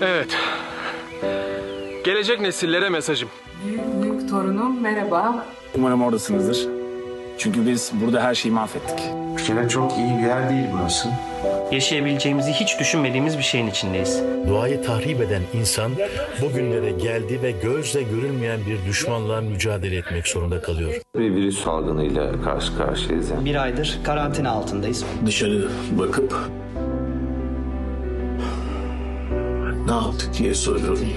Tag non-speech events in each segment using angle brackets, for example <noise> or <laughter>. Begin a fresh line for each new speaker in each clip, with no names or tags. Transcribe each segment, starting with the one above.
Evet. Gelecek nesillere mesajım.
Büyük büyük torunum merhaba.
Umarım oradasınızdır. Çünkü biz burada her şeyi mahvettik.
Yine çok iyi bir yer değil burası.
Yaşayabileceğimizi hiç düşünmediğimiz bir şeyin içindeyiz.
Doğayı tahrip eden insan bugünlere geldi ve gözle görülmeyen bir düşmanla mücadele etmek zorunda kalıyor.
Bir virüs salgınıyla karşı karşıyayız. Yani.
Bir aydır karantina altındayız.
Dışarı bakıp diye soruyorum.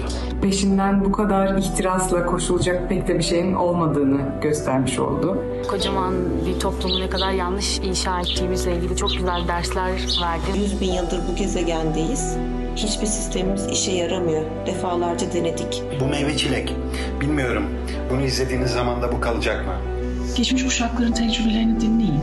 Peşinden bu kadar ihtirasla koşulacak pek de bir şeyin olmadığını göstermiş oldu.
Kocaman bir toplumu ne kadar yanlış inşa ettiğimizle ilgili çok güzel dersler verdi.
100 bin yıldır bu gezegendeyiz. Hiçbir sistemimiz işe yaramıyor. Defalarca denedik.
Bu meyve çilek. Bilmiyorum. Bunu izlediğiniz zaman da bu kalacak mı?
Geçmiş kuşakların tecrübelerini dinleyin.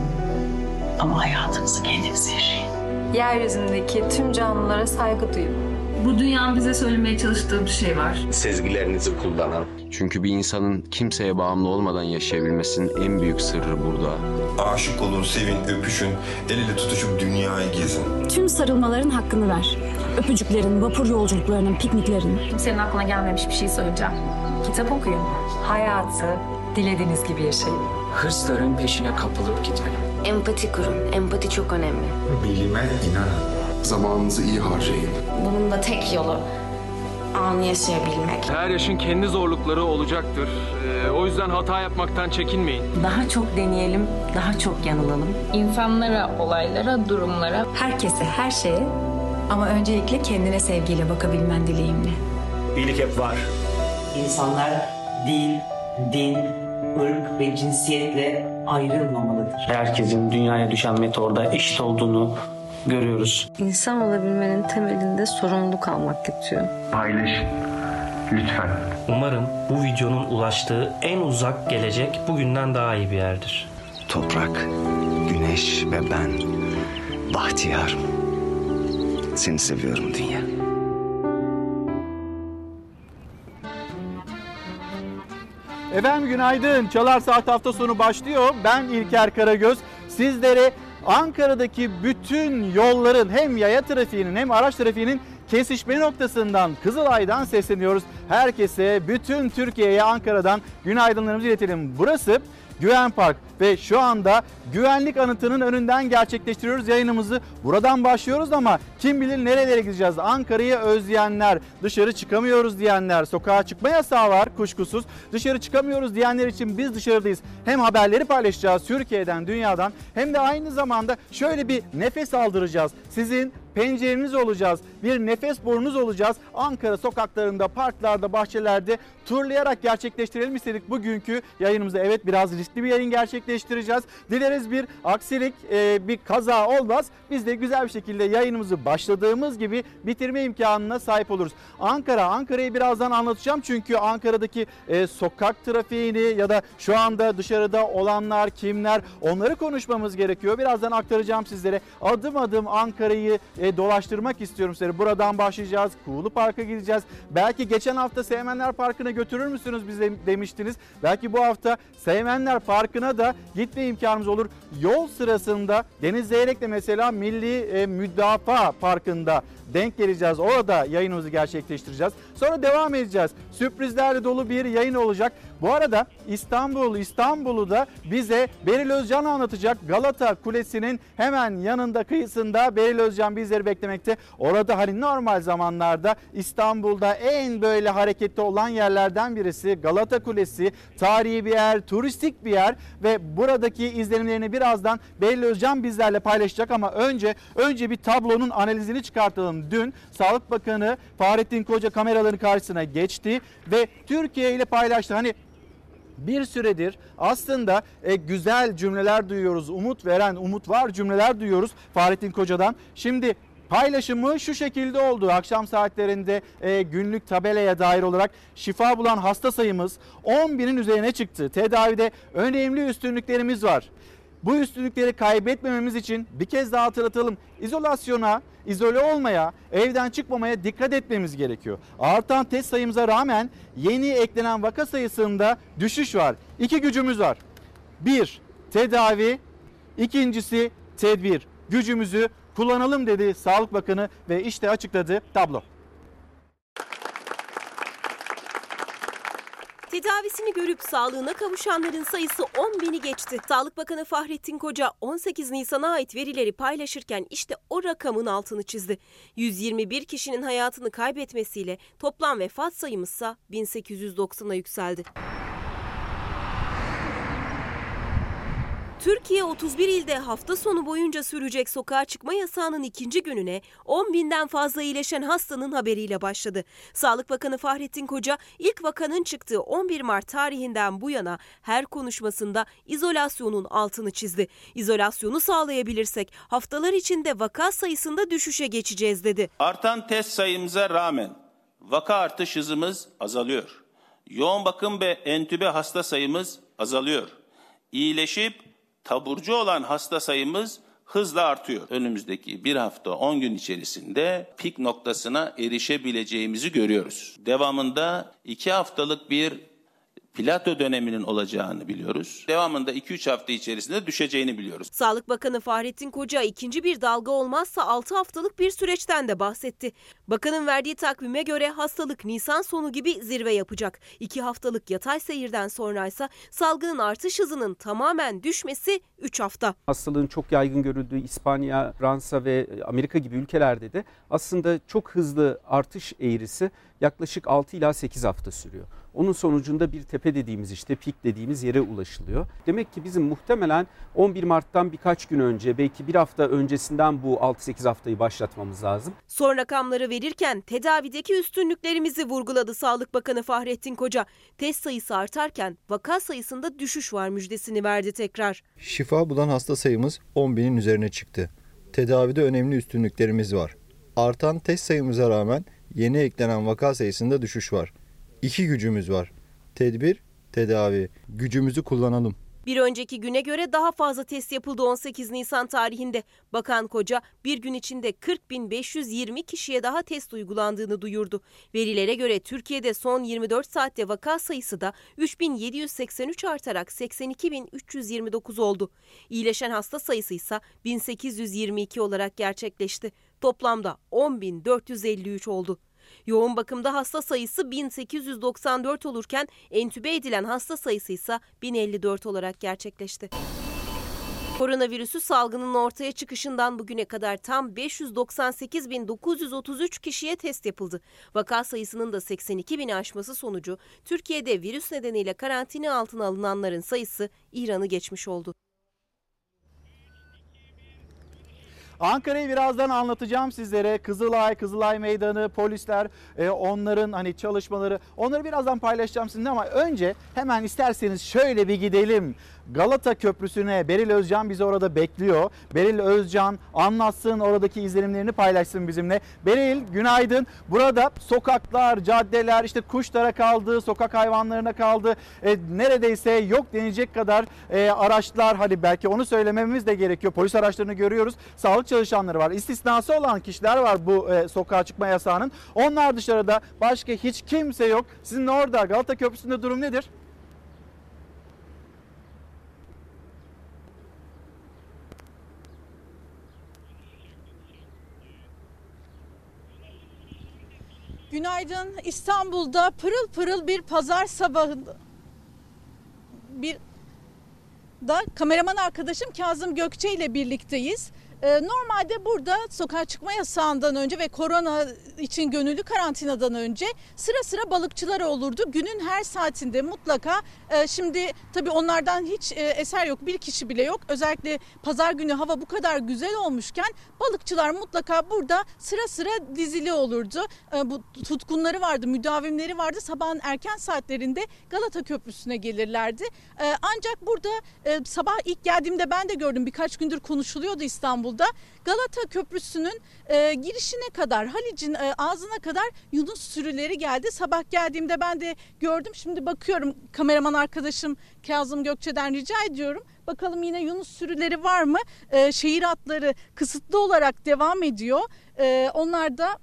Ama hayatınızı kendiniz yaşayın.
Yeryüzündeki tüm canlılara saygı duyun.
Bu dünyanın bize söylemeye çalıştığı bir şey var.
Sezgilerinizi kullanın.
Çünkü bir insanın kimseye bağımlı olmadan yaşayabilmesinin en büyük sırrı burada.
Aşık olun, sevin, öpüşün, el ele tutuşup dünyayı gezin.
Tüm sarılmaların hakkını ver. Öpücüklerin, vapur yolculuklarının, pikniklerin.
Kimsenin aklına gelmemiş bir şey söyleyeceğim. Kitap okuyun.
Hayatı dilediğiniz gibi yaşayın.
Hırsların peşine kapılıp gitmeyin.
Empati kurun. Empati çok önemli.
Bilime inanın.
Zamanınızı iyi harcayın.
Bunun da tek yolu anı yaşayabilmek.
Her yaşın kendi zorlukları olacaktır. Ee, o yüzden hata yapmaktan çekinmeyin.
Daha çok deneyelim, daha çok yanılalım.
İnsanlara, olaylara, durumlara
Herkese, her şeye ama öncelikle kendine sevgiyle bakabilmen dileğimle.
İyilik hep var.
İnsanlar dil, din, ırk ve cinsiyetle ayrılmamalıdır.
Herkesin dünyaya düşen meteorda eşit olduğunu görüyoruz.
İnsan olabilmenin temelinde sorumluluk almak yatıyor.
Paylaşın. Lütfen.
Umarım bu videonun ulaştığı en uzak gelecek bugünden daha iyi bir yerdir.
Toprak, güneş ve ben. Bahtiyar. Seni seviyorum dünya.
Efendim günaydın. Çalar Saat hafta sonu başlıyor. Ben İlker Karagöz. Sizlere Ankara'daki bütün yolların hem yaya trafiğinin hem araç trafiğinin kesişme noktasından Kızılay'dan sesleniyoruz. Herkese, bütün Türkiye'ye Ankara'dan günaydınlarımızı iletelim. Burası Güven Park ve şu anda güvenlik anıtının önünden gerçekleştiriyoruz yayınımızı. Buradan başlıyoruz ama kim bilir nerelere gideceğiz. Ankara'yı özleyenler, dışarı çıkamıyoruz diyenler, sokağa çıkma yasağı var kuşkusuz. Dışarı çıkamıyoruz diyenler için biz dışarıdayız. Hem haberleri paylaşacağız Türkiye'den, dünyadan hem de aynı zamanda şöyle bir nefes aldıracağız. Sizin pencereniz olacağız. Bir nefes borunuz olacağız. Ankara sokaklarında, parklarda, bahçelerde turlayarak gerçekleştirelim istedik bugünkü yayınımızı. Evet biraz riskli bir yayın gerçekleştireceğiz. Dileriz bir aksilik, e, bir kaza olmaz. Biz de güzel bir şekilde yayınımızı başladığımız gibi bitirme imkanına sahip oluruz. Ankara, Ankara'yı birazdan anlatacağım. Çünkü Ankara'daki e, sokak trafiğini ya da şu anda dışarıda olanlar kimler onları konuşmamız gerekiyor. Birazdan aktaracağım sizlere. Adım adım Ankara'yı e, dolaştırmak istiyorum sizlere. Buradan başlayacağız. Kuğulu Park'a gideceğiz. Belki geçen hafta Seymenler Parkı'na götürür müsünüz bize demiştiniz. Belki bu hafta Seymenler Parkı'na da gitme imkanımız olur. Yol sırasında Deniz Zeyrek'le mesela Milli e, Müdafaa Parkı'nda denk geleceğiz. Orada yayınımızı gerçekleştireceğiz. Sonra devam edeceğiz. Sürprizlerle dolu bir yayın olacak. Bu arada İstanbul, İstanbul'u da bize Beril Özcan anlatacak. Galata Kulesi'nin hemen yanında kıyısında Beril Özcan bizleri beklemekte. Orada hani normal zamanlarda İstanbul'da en böyle hareketli olan yerlerden birisi Galata Kulesi. Tarihi bir yer, turistik bir yer ve buradaki izlenimlerini birazdan Beril Özcan bizlerle paylaşacak ama önce önce bir tablonun analizini çıkartalım. Dün Sağlık Bakanı Fahrettin Koca kameraların karşısına geçti ve Türkiye ile paylaştı. Hani bir süredir aslında e, güzel cümleler duyuyoruz. Umut veren, umut var cümleler duyuyoruz Fahrettin Koca'dan. Şimdi paylaşımı şu şekilde oldu. Akşam saatlerinde e, günlük tabelaya dair olarak şifa bulan hasta sayımız 10 binin üzerine çıktı. Tedavide önemli üstünlüklerimiz var. Bu üstünlükleri kaybetmememiz için bir kez daha hatırlatalım. İzolasyona, izole olmaya, evden çıkmamaya dikkat etmemiz gerekiyor. Artan test sayımıza rağmen yeni eklenen vaka sayısında düşüş var. İki gücümüz var. Bir, tedavi. İkincisi tedbir. Gücümüzü kullanalım dedi Sağlık Bakanı ve işte açıkladı tablo.
Tedavisini görüp sağlığına kavuşanların sayısı 10 bini geçti. Sağlık Bakanı Fahrettin Koca 18 Nisan'a ait verileri paylaşırken işte o rakamın altını çizdi. 121 kişinin hayatını kaybetmesiyle toplam vefat sayımızsa 1890'a yükseldi. Türkiye 31 ilde hafta sonu boyunca sürecek sokağa çıkma yasağının ikinci gününe 10 binden fazla iyileşen hastanın haberiyle başladı. Sağlık Bakanı Fahrettin Koca ilk vakanın çıktığı 11 Mart tarihinden bu yana her konuşmasında izolasyonun altını çizdi. İzolasyonu sağlayabilirsek haftalar içinde vaka sayısında düşüşe geçeceğiz dedi.
Artan test sayımıza rağmen vaka artış hızımız azalıyor. Yoğun bakım ve entübe hasta sayımız azalıyor. İyileşip taburcu olan hasta sayımız hızla artıyor. Önümüzdeki bir hafta 10 gün içerisinde pik noktasına erişebileceğimizi görüyoruz. Devamında 2 haftalık bir plato döneminin olacağını biliyoruz. Devamında 2-3 hafta içerisinde düşeceğini biliyoruz.
Sağlık Bakanı Fahrettin Koca ikinci bir dalga olmazsa 6 haftalık bir süreçten de bahsetti. Bakanın verdiği takvime göre hastalık Nisan sonu gibi zirve yapacak. 2 haftalık yatay seyirden sonra ise salgının artış hızının tamamen düşmesi 3 hafta.
Hastalığın çok yaygın görüldüğü İspanya, Fransa ve Amerika gibi ülkelerde de aslında çok hızlı artış eğrisi yaklaşık 6 ila 8 hafta sürüyor. Onun sonucunda bir tepe dediğimiz işte pik dediğimiz yere ulaşılıyor. Demek ki bizim muhtemelen 11 Mart'tan birkaç gün önce belki bir hafta öncesinden bu 6-8 haftayı başlatmamız lazım.
Son rakamları verirken tedavideki üstünlüklerimizi vurguladı Sağlık Bakanı Fahrettin Koca. Test sayısı artarken vaka sayısında düşüş var müjdesini verdi tekrar.
Şifa bulan hasta sayımız 10 binin üzerine çıktı. Tedavide önemli üstünlüklerimiz var. Artan test sayımıza rağmen yeni eklenen vaka sayısında düşüş var. İki gücümüz var. Tedbir, tedavi. Gücümüzü kullanalım.
Bir önceki güne göre daha fazla test yapıldı 18 Nisan tarihinde. Bakan Koca bir gün içinde 40.520 kişiye daha test uygulandığını duyurdu. Verilere göre Türkiye'de son 24 saatte vaka sayısı da 3.783 artarak 82.329 oldu. İyileşen hasta sayısı ise 1822 olarak gerçekleşti. Toplamda 10.453 oldu. Yoğun bakımda hasta sayısı 1894 olurken entübe edilen hasta sayısı ise 1054 olarak gerçekleşti. Koronavirüsü salgının ortaya çıkışından bugüne kadar tam 598.933 kişiye test yapıldı. Vaka sayısının da 82 bini aşması sonucu Türkiye'de virüs nedeniyle karantina altına alınanların sayısı İran'ı geçmiş oldu.
Ankara'yı birazdan anlatacağım sizlere. Kızılay, Kızılay Meydanı, polisler, e, onların hani çalışmaları. Onları birazdan paylaşacağım sizinle ama önce hemen isterseniz şöyle bir gidelim. Galata Köprüsü'ne Beril Özcan bizi orada bekliyor. Beril Özcan anlatsın oradaki izlenimlerini paylaşsın bizimle. Beril günaydın. Burada sokaklar, caddeler işte kuşlara kaldı, sokak hayvanlarına kaldı. E, neredeyse yok denecek kadar e, araçlar hani belki onu söylememiz de gerekiyor. Polis araçlarını görüyoruz. Sağlık çalışanları var. İstisnası olan kişiler var bu e, sokağa çıkma yasağının. Onlar dışarıda başka hiç kimse yok. Sizin orada Galata Köprüsü'nde durum nedir?
Günaydın. İstanbul'da pırıl pırıl bir pazar sabahında bir da kameraman arkadaşım Kazım Gökçe ile birlikteyiz. Ee, normalde burada sokağa çıkma yasağından önce ve korona için gönüllü karantinadan önce sıra sıra balıkçılar olurdu. Günün her saatinde mutlaka e, şimdi tabii onlardan hiç e, eser yok. Bir kişi bile yok. Özellikle pazar günü hava bu kadar güzel olmuşken balıkçılar mutlaka burada sıra sıra dizili olurdu. E, bu tutkunları vardı, müdavimleri vardı. Sabahın erken saatlerinde Galata Köprüsü'ne gelirlerdi. Ancak burada sabah ilk geldiğimde ben de gördüm. Birkaç gündür konuşuluyordu İstanbul'da. Galata Köprüsü'nün e, girişine kadar, Halic'in e, ağzına kadar Yunus sürüleri geldi. Sabah geldiğimde ben de gördüm. Şimdi bakıyorum kameraman arkadaşım Kazım Gökçe'den rica ediyorum. Bakalım yine Yunus sürüleri var mı? E, şehir hatları kısıtlı olarak devam ediyor. E, onlar da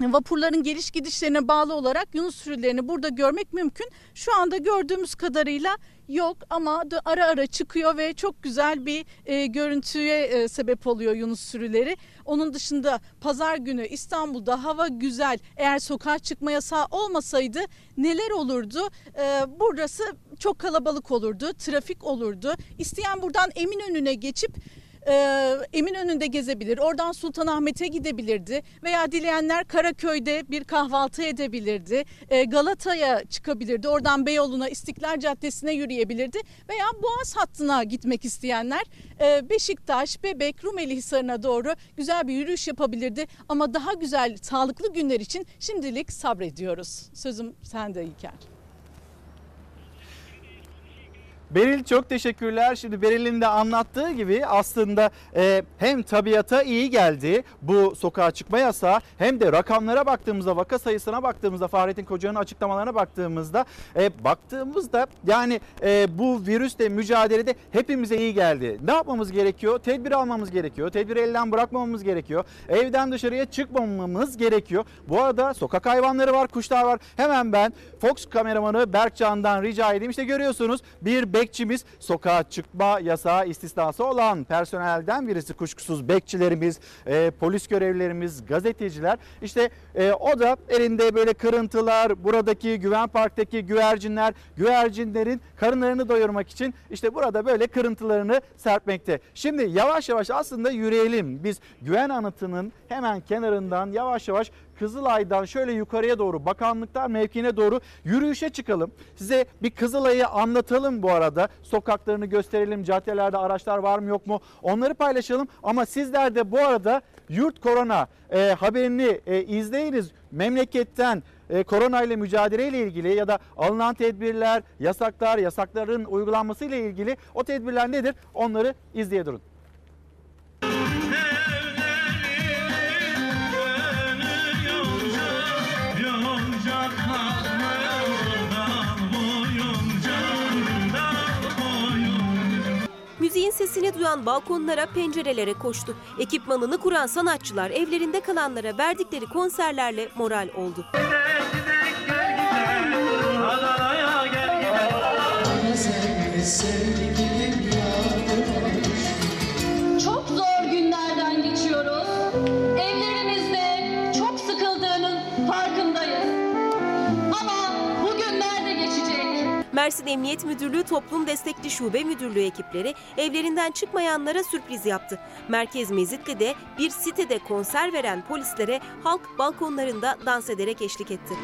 vapurların geliş gidişlerine bağlı olarak Yunus sürülerini burada görmek mümkün. Şu anda gördüğümüz kadarıyla yok ama ara ara çıkıyor ve çok güzel bir e, görüntüye e, sebep oluyor Yunus sürüleri. Onun dışında pazar günü İstanbul'da hava güzel. Eğer sokağa çıkma yasağı olmasaydı neler olurdu? E, burası çok kalabalık olurdu, trafik olurdu. İsteyen buradan Eminönü'ne geçip e, Eminönü'nde gezebilir. Oradan Sultanahmet'e gidebilirdi. Veya dileyenler Karaköy'de bir kahvaltı edebilirdi. E, Galata'ya çıkabilirdi. Oradan Beyoğlu'na, İstiklal Caddesi'ne yürüyebilirdi. Veya Boğaz hattına gitmek isteyenler e, Beşiktaş, Bebek, Rumeli Hisarı'na doğru güzel bir yürüyüş yapabilirdi. Ama daha güzel, sağlıklı günler için şimdilik sabrediyoruz. Sözüm sende İlker.
Beril çok teşekkürler. Şimdi Beril'in de anlattığı gibi aslında e, hem tabiata iyi geldi bu sokağa çıkma yasağı hem de rakamlara baktığımızda vaka sayısına baktığımızda Fahrettin Koca'nın açıklamalarına baktığımızda e, baktığımızda yani e, bu virüsle mücadelede hepimize iyi geldi. Ne yapmamız gerekiyor? Tedbir almamız gerekiyor. Tedbiri elden bırakmamamız gerekiyor. Evden dışarıya çıkmamamız gerekiyor. Bu arada sokak hayvanları var, kuşlar var. Hemen ben Fox kameramanı Berkcan'dan rica edeyim. İşte görüyorsunuz bir bekçimiz sokağa çıkma yasağı istisnası olan personelden birisi kuşkusuz bekçilerimiz, e, polis görevlilerimiz, gazeteciler. İşte e, o da elinde böyle kırıntılar, buradaki Güven Park'taki güvercinler, güvercinlerin karınlarını doyurmak için işte burada böyle kırıntılarını serpmekte. Şimdi yavaş yavaş aslında yürüyelim. Biz Güven Anıtı'nın hemen kenarından yavaş yavaş Kızılay'dan şöyle yukarıya doğru bakanlıklar mevkiine doğru yürüyüşe çıkalım. Size bir Kızılay'ı anlatalım bu arada. Sokaklarını gösterelim. Caddelerde araçlar var mı yok mu? Onları paylaşalım. Ama sizler de bu arada Yurt Korona e, haberini e, izleyiniz. Memleketten e, korona ile mücadele ile ilgili ya da alınan tedbirler, yasaklar, yasakların uygulanması ile ilgili o tedbirler nedir? Onları izleye durun.
Sesini duyan balkonlara, pencerelere koştu. Ekipmanını kuran sanatçılar evlerinde kalanlara verdikleri konserlerle moral oldu.
Çok
Mersin Emniyet Müdürlüğü Toplum Destekli Şube Müdürlüğü ekipleri evlerinden çıkmayanlara sürpriz yaptı. Merkez Mezitli'de bir sitede konser veren polislere halk balkonlarında dans ederek eşlik etti.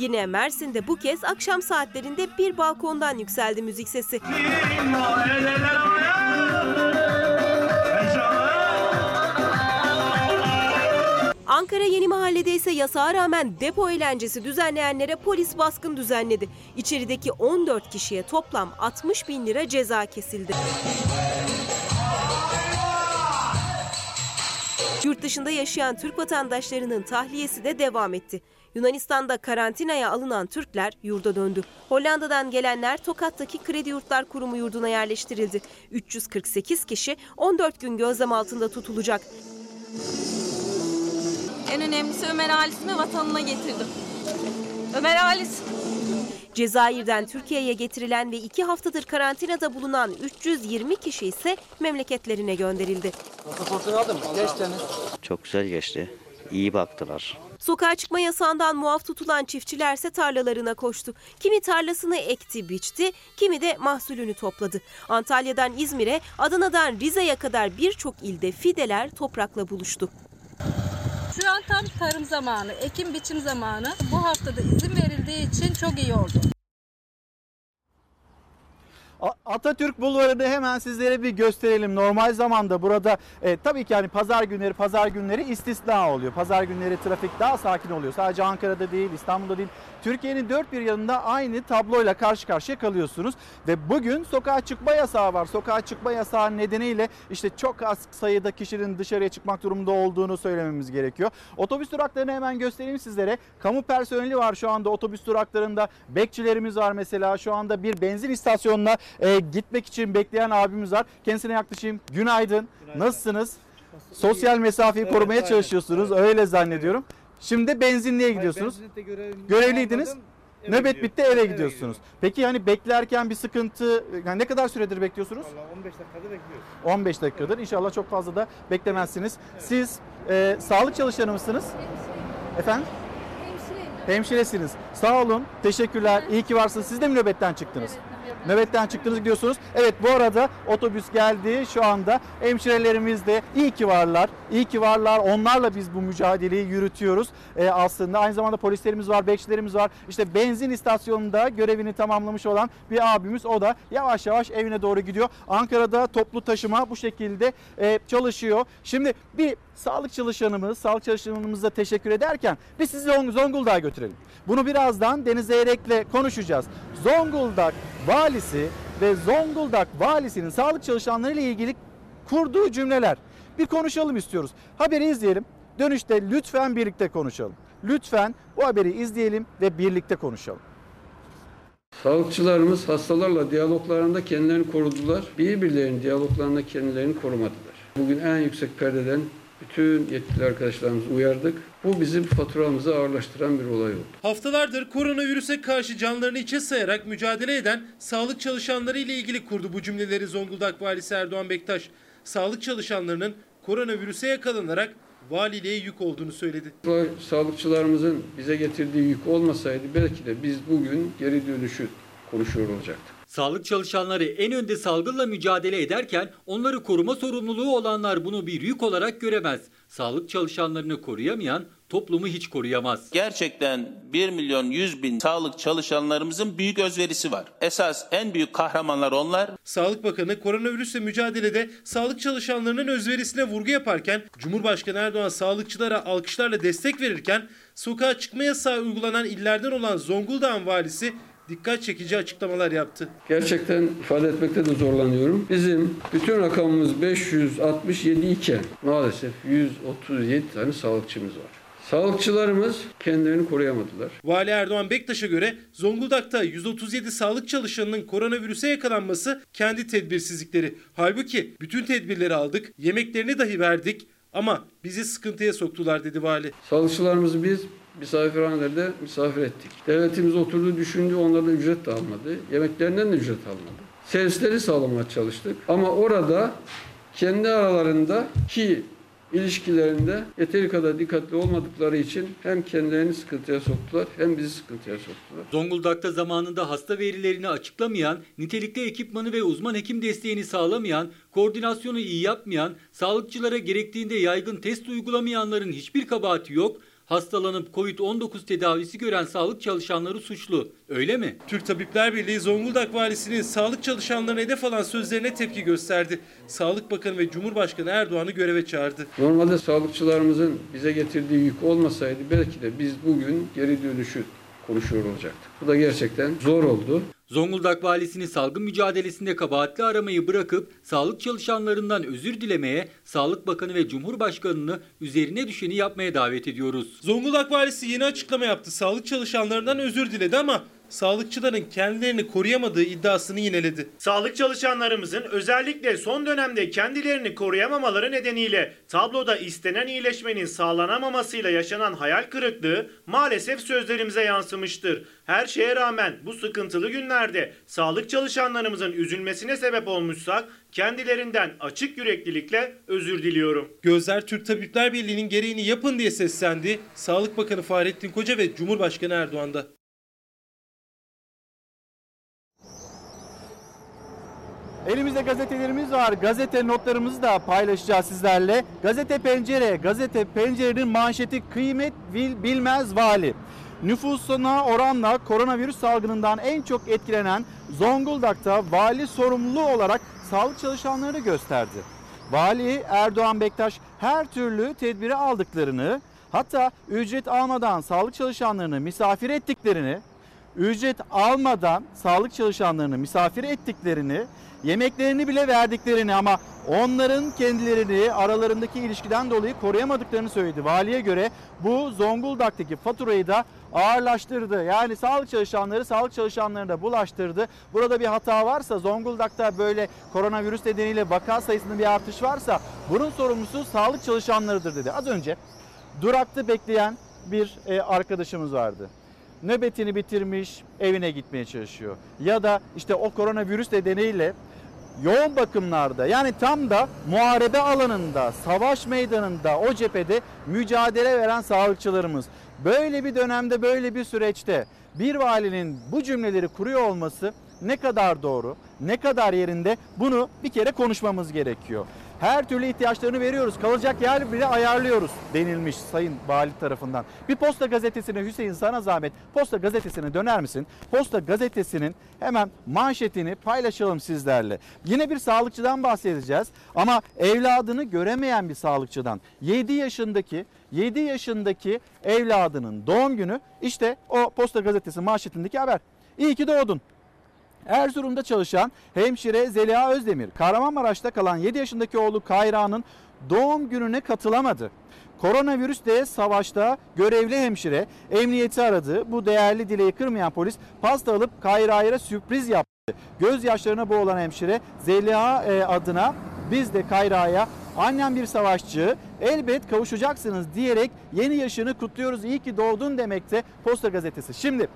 Yine Mersin'de bu kez akşam saatlerinde bir balkondan yükseldi müzik sesi. Ankara Yeni Mahalle'de ise yasağa rağmen depo eğlencesi düzenleyenlere polis baskın düzenledi. İçerideki 14 kişiye toplam 60 bin lira ceza kesildi. Yurt dışında yaşayan Türk vatandaşlarının tahliyesi de devam etti. Yunanistan'da karantinaya alınan Türkler yurda döndü. Hollanda'dan gelenler Tokat'taki Kredi Yurtlar Kurumu yurduna yerleştirildi. 348 kişi 14 gün gözlem altında tutulacak.
En önemlisi Ömer Halis'imi vatanına getirdim. Ömer Halis.
Cezayir'den Türkiye'ye getirilen ve iki haftadır karantinada bulunan 320 kişi ise memleketlerine gönderildi.
Çok güzel geçti. İyi baktılar.
Sokağa çıkma yasağından muaf tutulan çiftçilerse tarlalarına koştu. Kimi tarlasını ekti, biçti, kimi de mahsulünü topladı. Antalya'dan İzmir'e, Adana'dan Rize'ye kadar birçok ilde fideler toprakla buluştu.
Şu an tam tarım zamanı, ekim biçim zamanı. Bu haftada izin verildiği için çok iyi oldu.
Atatürk Bulvarı'nı hemen sizlere bir gösterelim. Normal zamanda burada e, tabii ki hani pazar günleri pazar günleri istisna oluyor. Pazar günleri trafik daha sakin oluyor. Sadece Ankara'da değil, İstanbul'da değil. Türkiye'nin dört bir yanında aynı tabloyla karşı karşıya kalıyorsunuz. Ve bugün sokağa çıkma yasağı var. Sokağa çıkma yasağı nedeniyle işte çok az sayıda kişinin dışarıya çıkmak durumunda olduğunu söylememiz gerekiyor. Otobüs duraklarını hemen göstereyim sizlere. Kamu personeli var şu anda otobüs duraklarında. Bekçilerimiz var mesela. Şu anda bir benzin istasyonuna e, gitmek için bekleyen abimiz var. Kendisine yaklaşayım. Günaydın. Nasılsınız? Sosyal mesafeyi
Evet,
korumaya
aynen.
çalışıyorsunuz. Öyle zannediyorum. Şimdi benzinliğe gidiyorsunuz. Görevliydiniz.
eve
Nöbet
gidiyorum.
bitti eve
Eve
gidiyorsunuz. Peki hani beklerken bir sıkıntı yani ne kadar süredir bekliyorsunuz?
Vallahi 15 dakikada bekliyoruz.
15 dakikadır. İnşallah çok fazla da beklemezsiniz. Siz e, sağlık çalışanı mısınız? Efendim? Hemşiresiniz. Sağ olun. Teşekkürler. İyi ki varsınız. Siz de mi nöbetten çıktınız? Nöbetten çıktınız gidiyorsunuz. Evet bu arada otobüs geldi şu anda. Hemşirelerimiz de iyi ki varlar. İyi ki varlar. Onlarla biz bu mücadeleyi yürütüyoruz. Ee, aslında aynı zamanda polislerimiz var, bekçilerimiz var. İşte benzin istasyonunda görevini tamamlamış olan bir abimiz o da yavaş yavaş evine doğru gidiyor. Ankara'da toplu taşıma bu şekilde e, çalışıyor. Şimdi bir sağlık çalışanımız, sağlık çalışanımıza teşekkür ederken biz sizi Zong- Zonguldak'a götürelim. Bunu birazdan Deniz Zeyrek'le konuşacağız. Zonguldak valisi ve Zonguldak valisinin sağlık çalışanları ile ilgili kurduğu cümleler. Bir konuşalım istiyoruz. Haberi izleyelim. Dönüşte lütfen birlikte konuşalım. Lütfen bu haberi izleyelim ve birlikte konuşalım.
Sağlıkçılarımız hastalarla diyaloglarında kendilerini korudular. Birbirlerinin diyaloglarında kendilerini korumadılar. Bugün en yüksek perdeden bütün yetkili arkadaşlarımızı uyardık. Bu bizim faturamızı ağırlaştıran bir olay oldu.
Haftalardır koronavirüse karşı canlarını içe sayarak mücadele eden sağlık çalışanları ile ilgili kurdu bu cümleleri Zonguldak Valisi Erdoğan Bektaş. Sağlık çalışanlarının koronavirüse yakalanarak valiliğe yük olduğunu söyledi.
Sağlıkçılarımızın bize getirdiği yük olmasaydı belki de biz bugün geri dönüşü konuşuyor olacaktık.
Sağlık çalışanları en önde salgınla mücadele ederken onları koruma sorumluluğu olanlar bunu bir yük olarak göremez. Sağlık çalışanlarını koruyamayan toplumu hiç koruyamaz.
Gerçekten 1 milyon 100 bin sağlık çalışanlarımızın büyük özverisi var. Esas en büyük kahramanlar onlar.
Sağlık Bakanı koronavirüsle mücadelede sağlık çalışanlarının özverisine vurgu yaparken Cumhurbaşkanı Erdoğan sağlıkçılara alkışlarla destek verirken sokağa çıkma yasağı uygulanan illerden olan Zonguldak'ın valisi dikkat çekici açıklamalar yaptı.
Gerçekten ifade etmekte de zorlanıyorum. Bizim bütün rakamımız 567 iken maalesef 137 tane sağlıkçımız var. Sağlıkçılarımız kendilerini koruyamadılar.
Vali Erdoğan Bektaş'a göre Zonguldak'ta 137 sağlık çalışanının koronavirüse yakalanması kendi tedbirsizlikleri. Halbuki bütün tedbirleri aldık, yemeklerini dahi verdik ama bizi sıkıntıya soktular dedi vali.
Sağlıkçılarımızı biz misafirhanelerde misafir ettik. Devletimiz oturdu düşündü onlardan ücret de almadı. Yemeklerinden de ücret almadı. Servisleri sağlamaya çalıştık. Ama orada kendi aralarında ki ilişkilerinde yeteri kadar dikkatli olmadıkları için hem kendilerini sıkıntıya soktular hem bizi sıkıntıya soktular.
Zonguldak'ta zamanında hasta verilerini açıklamayan, nitelikli ekipmanı ve uzman hekim desteğini sağlamayan, koordinasyonu iyi yapmayan, sağlıkçılara gerektiğinde yaygın test uygulamayanların hiçbir kabahati yok. Hastalanıp Covid-19 tedavisi gören sağlık çalışanları suçlu. Öyle mi?
Türk Tabipler Birliği Zonguldak Valisi'nin sağlık çalışanlarına hedef alan sözlerine tepki gösterdi. Sağlık Bakanı ve Cumhurbaşkanı Erdoğan'ı göreve çağırdı.
Normalde sağlıkçılarımızın bize getirdiği yük olmasaydı belki de biz bugün geri dönüşü konuşuyor olacaktık. Bu da gerçekten zor oldu.
Zonguldak valisini salgın mücadelesinde kabahatli aramayı bırakıp sağlık çalışanlarından özür dilemeye, Sağlık Bakanı ve Cumhurbaşkanı'nı üzerine düşeni yapmaya davet ediyoruz.
Zonguldak valisi yeni açıklama yaptı. Sağlık çalışanlarından özür diledi ama sağlıkçıların kendilerini koruyamadığı iddiasını yineledi.
Sağlık çalışanlarımızın özellikle son dönemde kendilerini koruyamamaları nedeniyle tabloda istenen iyileşmenin sağlanamamasıyla yaşanan hayal kırıklığı maalesef sözlerimize yansımıştır. Her şeye rağmen bu sıkıntılı günlerde sağlık çalışanlarımızın üzülmesine sebep olmuşsak kendilerinden açık yüreklilikle özür diliyorum.
Gözler Türk Tabipler Birliği'nin gereğini yapın diye seslendi. Sağlık Bakanı Fahrettin Koca ve Cumhurbaşkanı Erdoğan'da.
Elimizde gazetelerimiz var. Gazete notlarımızı da paylaşacağız sizlerle. Gazete Pencere, Gazete Pencere'nin manşeti kıymet bil, bilmez vali. nüfusuna oranla koronavirüs salgınından en çok etkilenen Zonguldak'ta vali sorumluluğu olarak sağlık çalışanlarını gösterdi. Vali Erdoğan Bektaş her türlü tedbiri aldıklarını, hatta ücret almadan sağlık çalışanlarını misafir ettiklerini, ücret almadan sağlık çalışanlarını misafir ettiklerini, yemeklerini bile verdiklerini ama onların kendilerini aralarındaki ilişkiden dolayı koruyamadıklarını söyledi. Valiye göre bu Zonguldak'taki faturayı da ağırlaştırdı. Yani sağlık çalışanları sağlık çalışanlarına da bulaştırdı. Burada bir hata varsa Zonguldak'ta böyle koronavirüs nedeniyle vaka sayısında bir artış varsa bunun sorumlusu sağlık çalışanlarıdır dedi. Az önce durakta bekleyen bir e, arkadaşımız vardı nöbetini bitirmiş evine gitmeye çalışıyor. Ya da işte o koronavirüs nedeniyle yoğun bakımlarda yani tam da muharebe alanında, savaş meydanında, o cephede mücadele veren sağlıkçılarımız. Böyle bir dönemde, böyle bir süreçte bir valinin bu cümleleri kuruyor olması ne kadar doğru, ne kadar yerinde bunu bir kere konuşmamız gerekiyor. Her türlü ihtiyaçlarını veriyoruz. Kalacak yer bile ayarlıyoruz denilmiş Sayın Vali tarafından. Bir Posta Gazetesi'ne Hüseyin sana zahmet Posta Gazetesi'ne döner misin? Posta Gazetesi'nin hemen manşetini paylaşalım sizlerle. Yine bir sağlıkçıdan bahsedeceğiz ama evladını göremeyen bir sağlıkçıdan. 7 yaşındaki 7 yaşındaki evladının doğum günü işte o Posta Gazetesi manşetindeki haber. İyi ki doğdun. Erzurum'da çalışan hemşire Zeliha Özdemir, Kahramanmaraş'ta kalan 7 yaşındaki oğlu Kayra'nın doğum gününe katılamadı. Koronavirüsle savaşta görevli hemşire emniyeti aradı. Bu değerli dileği kırmayan polis pasta alıp Kayra'ya sürpriz yaptı. Gözyaşlarına boğulan hemşire Zeliha e, adına biz de Kayra'ya annem bir savaşçı elbet kavuşacaksınız diyerek yeni yaşını kutluyoruz iyi ki doğdun demekte Posta Gazetesi. Şimdi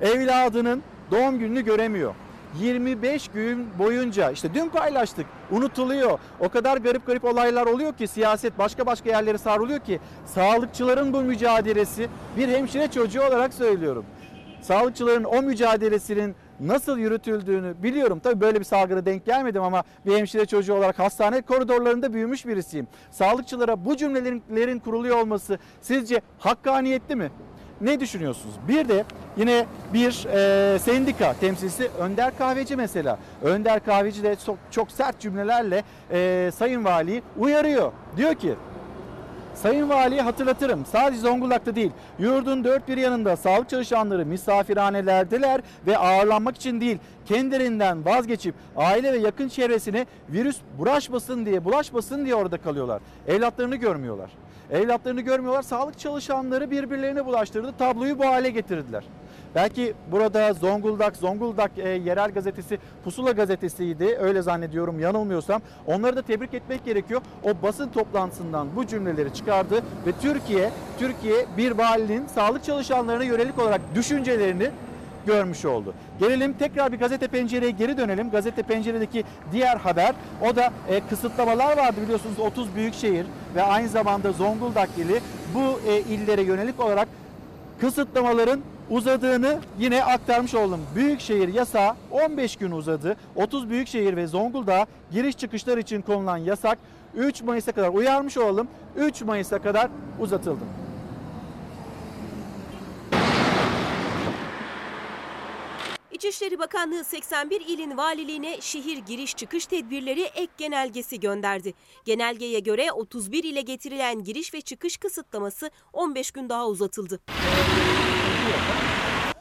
evladının doğum gününü göremiyor. 25 gün boyunca işte dün paylaştık unutuluyor. O kadar garip garip olaylar oluyor ki siyaset başka başka yerlere savruluyor ki sağlıkçıların bu mücadelesi bir hemşire çocuğu olarak söylüyorum. Sağlıkçıların o mücadelesinin nasıl yürütüldüğünü biliyorum. Tabii böyle bir salgına denk gelmedim ama bir hemşire çocuğu olarak hastane koridorlarında büyümüş birisiyim. Sağlıkçılara bu cümlelerin kuruluyor olması sizce hakkaniyetli mi? Ne düşünüyorsunuz? Bir de yine bir e, sendika temsilcisi Önder Kahveci mesela. Önder Kahveci de çok, çok sert cümlelerle e, Sayın Vali'yi uyarıyor. Diyor ki Sayın Vali'ye hatırlatırım sadece Zonguldak'ta değil yurdun dört bir yanında sağlık çalışanları misafirhanelerdeler ve ağırlanmak için değil kendilerinden vazgeçip aile ve yakın çevresine virüs bulaşmasın diye bulaşmasın diye orada kalıyorlar. Evlatlarını görmüyorlar. Evlatlarını görmüyorlar. Sağlık çalışanları birbirlerine bulaştırdı. Tabloyu bu hale getirdiler. Belki burada Zonguldak, Zonguldak e, yerel gazetesi Pusula gazetesiydi. Öyle zannediyorum yanılmıyorsam. Onları da tebrik etmek gerekiyor. O basın toplantısından bu cümleleri çıkardı ve Türkiye, Türkiye bir valinin sağlık çalışanlarına yönelik olarak düşüncelerini görmüş oldu. Gelelim tekrar bir gazete pencereye geri dönelim. Gazete penceredeki diğer haber o da e, kısıtlamalar vardı biliyorsunuz 30 büyük şehir ve aynı zamanda Zonguldak ili bu e, illere yönelik olarak kısıtlamaların uzadığını yine aktarmış oldum. Büyükşehir yasağı 15 gün uzadı. 30 büyükşehir ve Zonguldak giriş çıkışlar için konulan yasak 3 Mayıs'a kadar uyarmış olalım. 3 Mayıs'a kadar uzatıldı.
İçişleri Bakanlığı 81 ilin valiliğine şehir giriş çıkış tedbirleri ek genelgesi gönderdi. Genelgeye göre 31 ile getirilen giriş ve çıkış kısıtlaması 15 gün daha uzatıldı.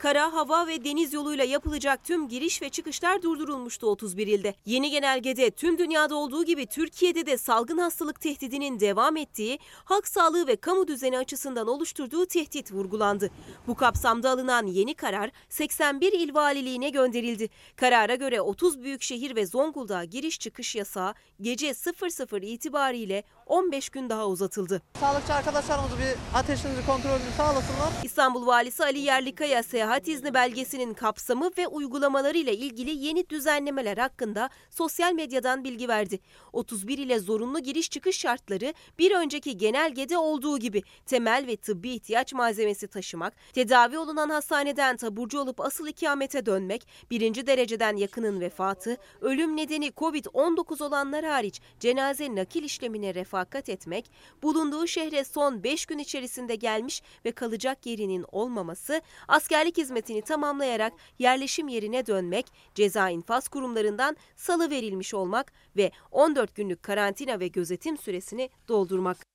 Kara, hava ve deniz yoluyla yapılacak tüm giriş ve çıkışlar durdurulmuştu 31 ilde. Yeni genelgede tüm dünyada olduğu gibi Türkiye'de de salgın hastalık tehdidinin devam ettiği, halk sağlığı ve kamu düzeni açısından oluşturduğu tehdit vurgulandı. Bu kapsamda alınan yeni karar 81 il valiliğine gönderildi. Karara göre 30 büyük şehir ve Zonguldak giriş çıkış yasağı gece 00 itibariyle 15 gün daha uzatıldı.
Sağlıkçı arkadaşlarımız bir ateşinizi kontrolünü sağlasınlar.
İstanbul Valisi Ali Yerlikaya seyahat seyahat izni belgesinin kapsamı ve uygulamalarıyla ilgili yeni düzenlemeler hakkında sosyal medyadan bilgi verdi. 31 ile zorunlu giriş çıkış şartları bir önceki genelgede olduğu gibi temel ve tıbbi ihtiyaç malzemesi taşımak, tedavi olunan hastaneden taburcu olup asıl ikamete dönmek, birinci dereceden yakının vefatı, ölüm nedeni COVID-19 olanlar hariç cenaze nakil işlemine refakat etmek, bulunduğu şehre son 5 gün içerisinde gelmiş ve kalacak yerinin olmaması, askerlik hizmetini tamamlayarak yerleşim yerine dönmek, ceza infaz kurumlarından salı verilmiş olmak ve 14 günlük karantina ve gözetim süresini doldurmak.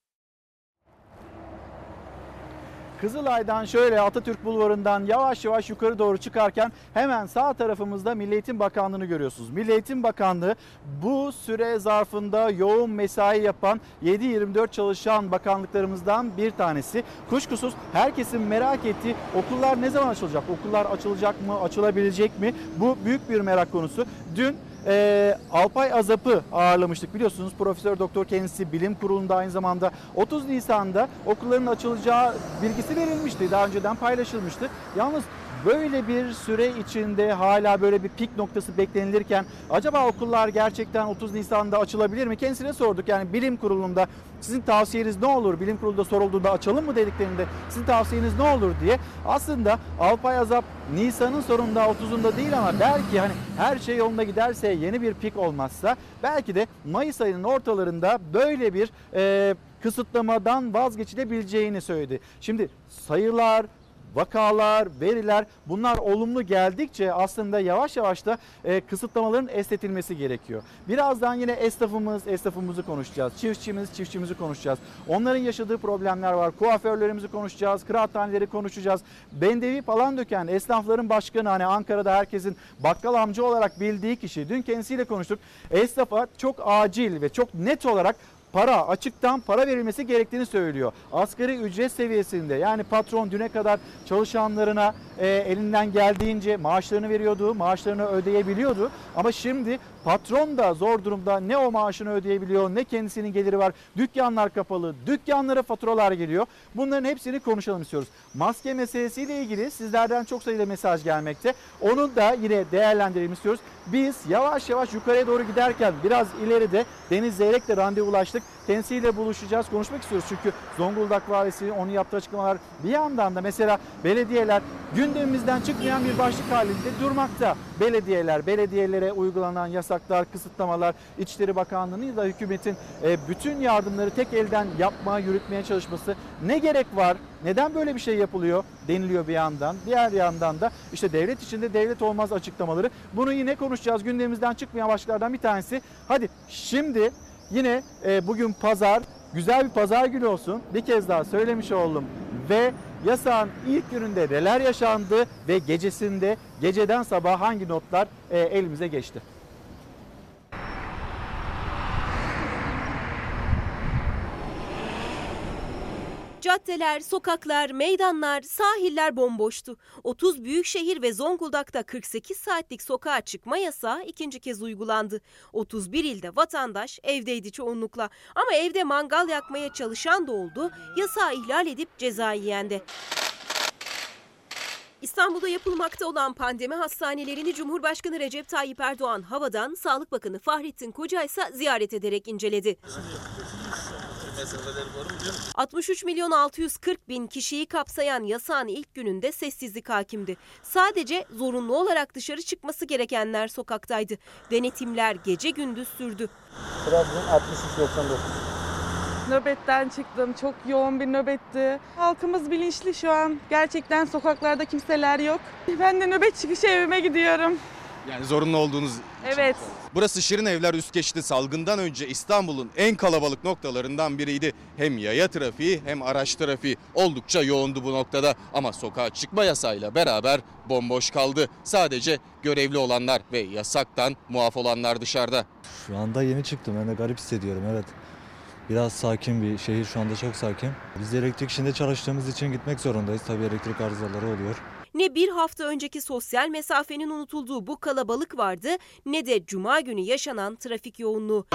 Kızılay'dan şöyle Atatürk Bulvarı'ndan yavaş yavaş yukarı doğru çıkarken hemen sağ tarafımızda Milli Eğitim Bakanlığı'nı görüyorsunuz. Milli Eğitim Bakanlığı bu süre zarfında yoğun mesai yapan 7-24 çalışan bakanlıklarımızdan bir tanesi. Kuşkusuz herkesin merak ettiği okullar ne zaman açılacak? Okullar açılacak mı? Açılabilecek mi? Bu büyük bir merak konusu. Dün e, Alpay Azap'ı ağırlamıştık biliyorsunuz. Profesör Doktor kendisi bilim kurulunda aynı zamanda 30 Nisan'da okulların açılacağı bilgisi verilmişti. Daha önceden paylaşılmıştı. Yalnız böyle bir süre içinde hala böyle bir pik noktası beklenilirken acaba okullar gerçekten 30 Nisan'da açılabilir mi? Kendisine sorduk. Yani bilim kurulunda sizin tavsiyeniz ne olur? Bilim kurulunda sorulduğunda açalım mı dediklerinde sizin tavsiyeniz ne olur diye. Aslında Alpay Azap Nisan'ın sonunda 30'unda değil ama belki hani her şey yolunda giderse yeni bir pik olmazsa belki de Mayıs ayının ortalarında böyle bir e, kısıtlamadan vazgeçilebileceğini söyledi. Şimdi sayılar, vakalar, veriler bunlar olumlu geldikçe aslında yavaş yavaş da e, kısıtlamaların esnetilmesi gerekiyor. Birazdan yine esnafımız, esnafımızı konuşacağız. Çiftçimiz, çiftçimizi konuşacağız. Onların yaşadığı problemler var. Kuaförlerimizi konuşacağız, kıraathaneleri konuşacağız. Bendevi falan döken esnafların başkanı hani Ankara'da herkesin bakkal amca olarak bildiği kişi. Dün kendisiyle konuştuk. Esnafa çok acil ve çok net olarak para açıktan para verilmesi gerektiğini söylüyor. Asgari ücret seviyesinde yani patron düne kadar çalışanlarına e, elinden geldiğince maaşlarını veriyordu, maaşlarını ödeyebiliyordu. Ama şimdi patron da zor durumda ne o maaşını ödeyebiliyor ne kendisinin geliri var. Dükkanlar kapalı, dükkanlara faturalar geliyor. Bunların hepsini konuşalım istiyoruz. Maske meselesiyle ilgili sizlerden çok sayıda mesaj gelmekte. Onu da yine değerlendirelim istiyoruz. Biz yavaş yavaş yukarıya doğru giderken biraz ileride Deniz Zeyrek'le randevulaştık. Kendisiyle buluşacağız, konuşmak istiyoruz. Çünkü Zonguldak valisi onun yaptığı açıklamalar bir yandan da mesela belediyeler gündemimizden çıkmayan bir başlık halinde durmakta. Belediyeler, belediyelere uygulanan yasaklar, kısıtlamalar, İçişleri Bakanlığı'nın da hükümetin e, bütün yardımları tek elden yapmaya, yürütmeye çalışması ne gerek var? Neden böyle bir şey yapılıyor deniliyor bir yandan. Diğer yandan da işte devlet içinde devlet olmaz açıklamaları. Bunu yine konuşacağız. Gündemimizden çıkmayan başlıklardan bir tanesi. Hadi şimdi yine e, bugün pazar güzel bir pazar günü olsun. Bir kez daha söylemiş oldum. Ve yasağın ilk gününde neler yaşandı ve gecesinde geceden sabah hangi notlar e, elimize geçti.
Caddeler, sokaklar, meydanlar, sahiller bomboştu. 30 büyük şehir ve Zonguldak'ta 48 saatlik sokağa çıkma yasağı ikinci kez uygulandı. 31 ilde vatandaş evdeydi çoğunlukla. Ama evde mangal yakmaya çalışan da oldu. Yasağı ihlal edip ceza yiyen de. İstanbul'da yapılmakta olan pandemi hastanelerini Cumhurbaşkanı Recep Tayyip Erdoğan havadan Sağlık Bakanı Fahrettin Koca ise ziyaret ederek inceledi. 63 milyon 640 bin kişiyi kapsayan yasağın ilk gününde sessizlik hakimdi. Sadece zorunlu olarak dışarı çıkması gerekenler sokaktaydı. Denetimler gece gündüz sürdü.
Trabzon 6399.
Nöbetten çıktım. Çok yoğun bir nöbetti. Halkımız bilinçli şu an. Gerçekten sokaklarda kimseler yok. Ben de nöbet çıkışı evime gidiyorum.
Yani zorunlu olduğunuz
Evet.
Burası Şirin Evler üst geçti. Salgından önce İstanbul'un en kalabalık noktalarından biriydi. Hem yaya trafiği hem araç trafiği oldukça yoğundu bu noktada. Ama sokağa çıkma yasayla beraber bomboş kaldı. Sadece görevli olanlar ve yasaktan muaf olanlar dışarıda.
Şu anda yeni çıktım. Ben de garip hissediyorum evet. Biraz sakin bir şehir şu anda çok sakin. Biz de elektrik işinde çalıştığımız için gitmek zorundayız. Tabii elektrik arızaları oluyor.
Ne bir hafta önceki sosyal mesafenin unutulduğu bu kalabalık vardı ne de cuma günü yaşanan trafik yoğunluğu.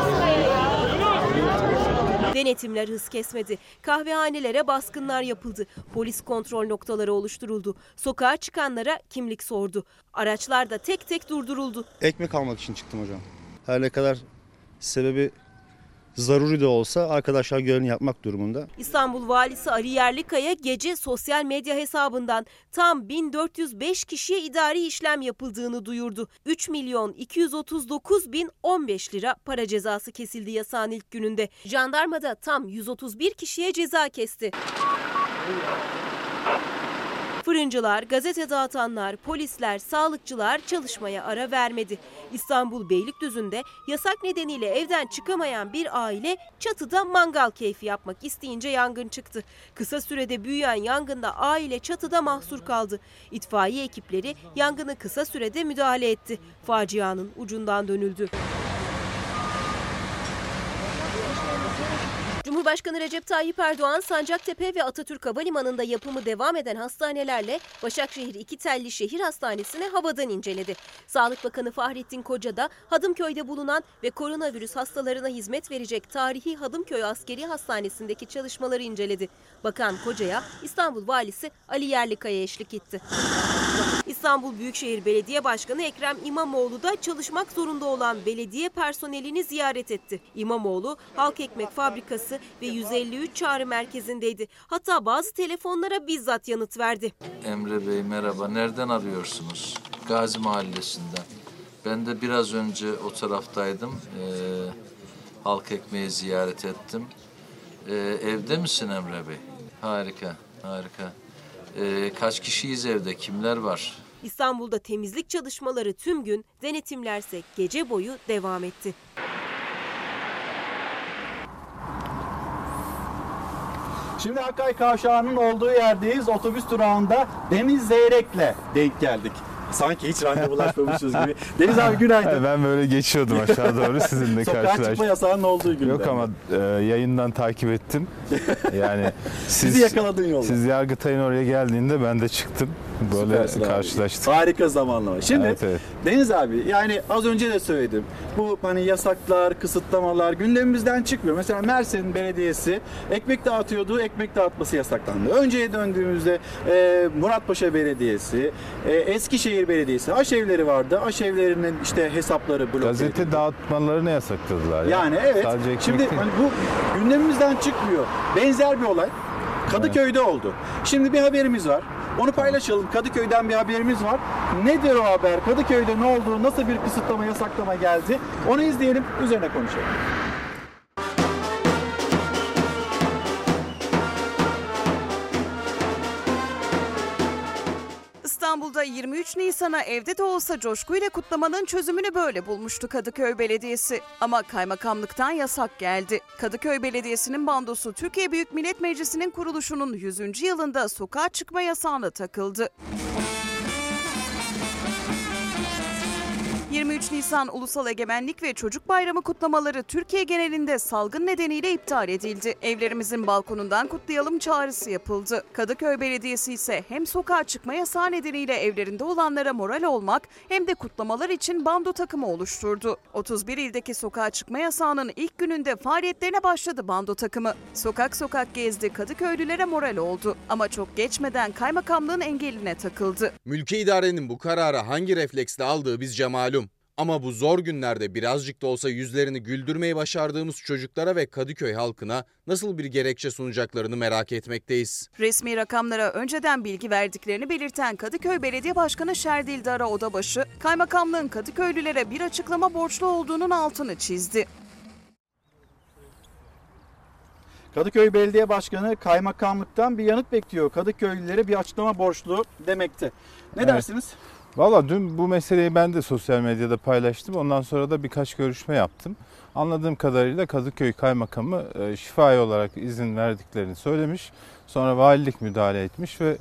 Denetimler hız kesmedi. Kahvehanelere baskınlar yapıldı. Polis kontrol noktaları oluşturuldu. Sokağa çıkanlara kimlik sordu. Araçlar da tek tek durduruldu.
Ekmek almak için çıktım hocam. Her ne kadar sebebi zaruri de olsa arkadaşlar görevini yapmak durumunda.
İstanbul Valisi Ali Yerlikaya gece sosyal medya hesabından tam 1405 kişiye idari işlem yapıldığını duyurdu. 3 milyon 239 bin 15 lira para cezası kesildi yasağın ilk gününde. Jandarma da tam 131 kişiye ceza kesti. Fırıncılar, gazete dağıtanlar, polisler, sağlıkçılar çalışmaya ara vermedi. İstanbul Beylikdüzü'nde yasak nedeniyle evden çıkamayan bir aile çatıda mangal keyfi yapmak isteyince yangın çıktı. Kısa sürede büyüyen yangında aile çatıda mahsur kaldı. İtfaiye ekipleri yangını kısa sürede müdahale etti. Facianın ucundan dönüldü. Cumhurbaşkanı Recep Tayyip Erdoğan, Sancaktepe ve Atatürk Havalimanı'nda yapımı devam eden hastanelerle Başakşehir İki Telli Şehir Hastanesi'ni havadan inceledi. Sağlık Bakanı Fahrettin Koca da Hadımköy'de bulunan ve koronavirüs hastalarına hizmet verecek tarihi Hadımköy Askeri Hastanesi'ndeki çalışmaları inceledi. Bakan Koca'ya İstanbul Valisi Ali Yerlikaya eşlik etti. İstanbul Büyükşehir Belediye Başkanı Ekrem İmamoğlu da çalışmak zorunda olan belediye personelini ziyaret etti. İmamoğlu Halk Ekmek Fabrikası ve 153 çağrı merkezindeydi. Hatta bazı telefonlara bizzat yanıt verdi.
Emre Bey merhaba. Nereden arıyorsunuz? Gazi Mahallesi'nden. Ben de biraz önce o taraftaydım. Ee, halk ekmeği ziyaret ettim. Ee, evde misin Emre Bey? Harika, harika. Ee, kaç kişiyiz evde? Kimler var?
İstanbul'da temizlik çalışmaları tüm gün, denetimlerse gece boyu devam etti.
Şimdi Hakkari Kavşağı'nın olduğu yerdeyiz. Otobüs durağında Deniz Zeyrek'le denk geldik. Sanki hiç randevulaşmamışız gibi. Deniz abi günaydın.
Ben böyle geçiyordum aşağı doğru sizinle <laughs>
Sokağa
karşılaştım.
çıkma yasağının olduğu gün.
Yok ama e, yayından takip ettim. Yani <laughs> siz,
Sizi yakaladın yolda.
Siz Yargıtay'ın oraya geldiğinde ben de çıktım. Böyle
Süpersin abi.
karşılaştık.
Harika zamanlama. Şimdi
Evet, evet.
Deniz abi yani az önce de söyledim. Bu hani yasaklar, kısıtlamalar gündemimizden çıkmıyor. Mesela Mersin Belediyesi ekmek dağıtıyordu. Ekmek dağıtması yasaklandı. Önceye döndüğümüzde e, Muratpaşa Belediyesi, e, Eskişehir Belediyesi aşevleri vardı. Aşevlerinin işte hesapları blok
Gazete dağıtmalarını yasakladılar. ya.
Yani evet.
Sadece
Şimdi hani bu gündemimizden çıkmıyor. Benzer bir olay Kadıköy'de oldu. Şimdi bir haberimiz var. Onu paylaşalım. Kadıköy'den bir haberimiz var. Nedir o haber? Kadıköy'de ne oldu? Nasıl bir kısıtlama, yasaklama geldi? Onu izleyelim, üzerine konuşalım.
23 Nisan'a evde de olsa coşkuyla kutlamanın çözümünü böyle bulmuştu Kadıköy Belediyesi. Ama kaymakamlıktan yasak geldi. Kadıköy Belediyesi'nin bandosu Türkiye Büyük Millet Meclisi'nin kuruluşunun 100. yılında sokağa çıkma yasağına takıldı. 23 Nisan Ulusal Egemenlik ve Çocuk Bayramı kutlamaları Türkiye genelinde salgın nedeniyle iptal edildi. Evlerimizin balkonundan kutlayalım çağrısı yapıldı. Kadıköy Belediyesi ise hem sokağa çıkma yasağı nedeniyle evlerinde olanlara moral olmak hem de kutlamalar için bando takımı oluşturdu. 31 ildeki sokağa çıkma yasağının ilk gününde faaliyetlerine başladı bando takımı. Sokak sokak gezdi, Kadıköylülere moral oldu. Ama çok geçmeden kaymakamlığın engeline takıldı.
Mülki idarenin bu kararı hangi refleksle aldığı bizce malum. Ama bu zor günlerde birazcık da olsa yüzlerini güldürmeyi başardığımız çocuklara ve Kadıköy halkına nasıl bir gerekçe sunacaklarını merak etmekteyiz.
Resmi rakamlara önceden bilgi verdiklerini belirten Kadıköy Belediye Başkanı Şerdil Dara Odabaşı, kaymakamlığın Kadıköylülere bir açıklama borçlu olduğunun altını çizdi.
Kadıköy Belediye Başkanı kaymakamlıktan bir yanıt bekliyor. Kadıköylülere bir açıklama borçlu demekte. Ne
Evet.
dersiniz?
Valla dün bu meseleyi ben de sosyal medyada paylaştım. Ondan sonra da birkaç görüşme yaptım. Anladığım kadarıyla Kadıköy Kaymakamı e, şifai olarak izin verdiklerini söylemiş. Sonra valilik müdahale etmiş ve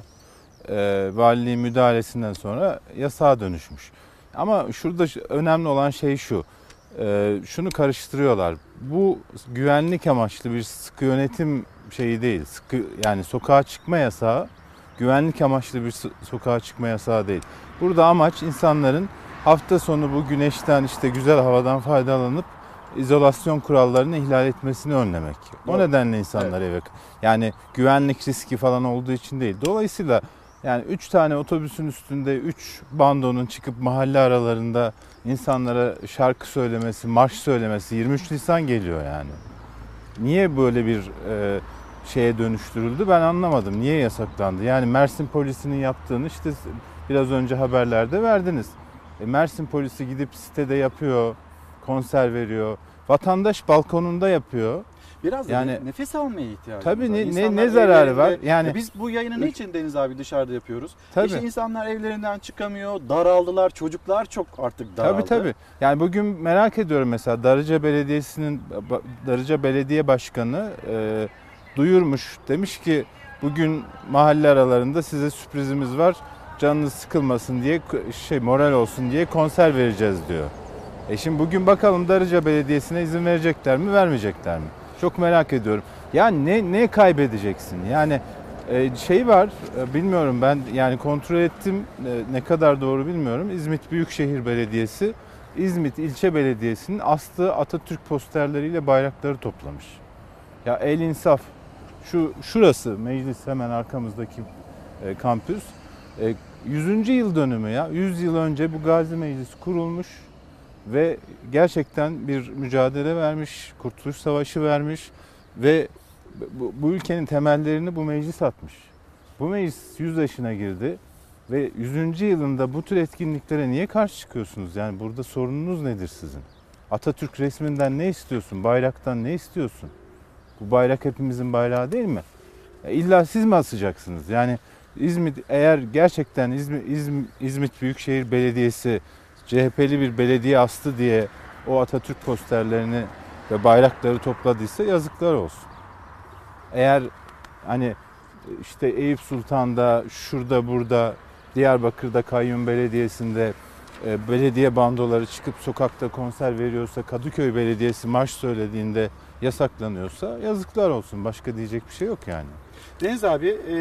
e, valiliğin müdahalesinden sonra yasağa dönüşmüş. Ama şurada önemli olan şey şu. e, şunu karıştırıyorlar. Bu güvenlik amaçlı bir sıkı yönetim şeyi değil. Sıkı, yani sokağa çıkma yasağı güvenlik amaçlı bir so- sokağa çıkma yasağı değil. Burada amaç insanların hafta sonu bu güneşten işte güzel havadan faydalanıp izolasyon kurallarını ihlal etmesini önlemek. O
Doğru.
nedenle insanlar eve yani güvenlik riski falan olduğu için değil. Dolayısıyla yani 3 tane otobüsün üstünde 3 bandonun çıkıp mahalle aralarında insanlara şarkı söylemesi, marş söylemesi 23 Nisan geliyor yani. Niye böyle bir e, şeye dönüştürüldü ben anlamadım. Niye yasaklandı? Yani Mersin polisinin yaptığını işte biraz önce haberlerde verdiniz. E, Mersin polisi gidip sitede yapıyor, konser veriyor. Vatandaş balkonunda yapıyor.
Biraz da
Yani-
nefes almaya ihtiyacımız
Tabii
var.
ne- ne-
İnsanlar
ne zararı var? Yani-
E biz bu yayını niçin Deniz abi dışarıda yapıyoruz?
Tabii.
İşte insanlar evlerinden çıkamıyor, daraldılar, çocuklar çok artık daraldı.
Tabii tabii. Yani bugün merak ediyorum mesela Darıca Belediyesi'nin Darıca Belediye Başkanı e, duyurmuş. Demiş ki bugün mahalle aralarında size sürprizimiz var. Canınız sıkılmasın diye şey moral olsun diye konser vereceğiz diyor. E şimdi bugün bakalım Darıca Belediyesi'ne izin verecekler mi, vermeyecekler mi? Çok merak ediyorum. Ya ne ne kaybedeceksin? Yani e, şey var, e, bilmiyorum ben yani kontrol ettim e, ne kadar doğru bilmiyorum. İzmit Büyükşehir Belediyesi, İzmit İlçe Belediyesi'nin astığı Atatürk posterleriyle bayrakları toplamış. Ya el insaf. Şu şurası meclis hemen arkamızdaki e, kampüs. E, 100. yıl dönümü ya. 100 yıl önce bu Gazi Meclisi kurulmuş ve gerçekten bir mücadele vermiş, Kurtuluş Savaşı vermiş ve bu, bu ülkenin temellerini bu meclis atmış. Bu meclis 100 yaşına girdi ve 100. yılında bu tür etkinliklere niye karşı çıkıyorsunuz? Yani burada sorununuz nedir sizin? Atatürk resminden ne istiyorsun? Bayraktan ne istiyorsun? Bu bayrak hepimizin bayrağı değil mi? Ya illa siz mi asacaksınız? Yani İzmit eğer gerçekten İzmit, İzmit, İzmit Büyükşehir Belediyesi CHP'li bir belediye astı diye o Atatürk posterlerini ve bayrakları topladıysa yazıklar olsun. Eğer hani işte Eyüp Sultan'da, şurada burada, Diyarbakır'da Kayyum Belediyesi'nde e, belediye bandoları çıkıp sokakta konser veriyorsa, Kadıköy Belediyesi marş söylediğinde yasaklanıyorsa yazıklar olsun. Başka diyecek bir şey yok yani.
Deniz abi, e,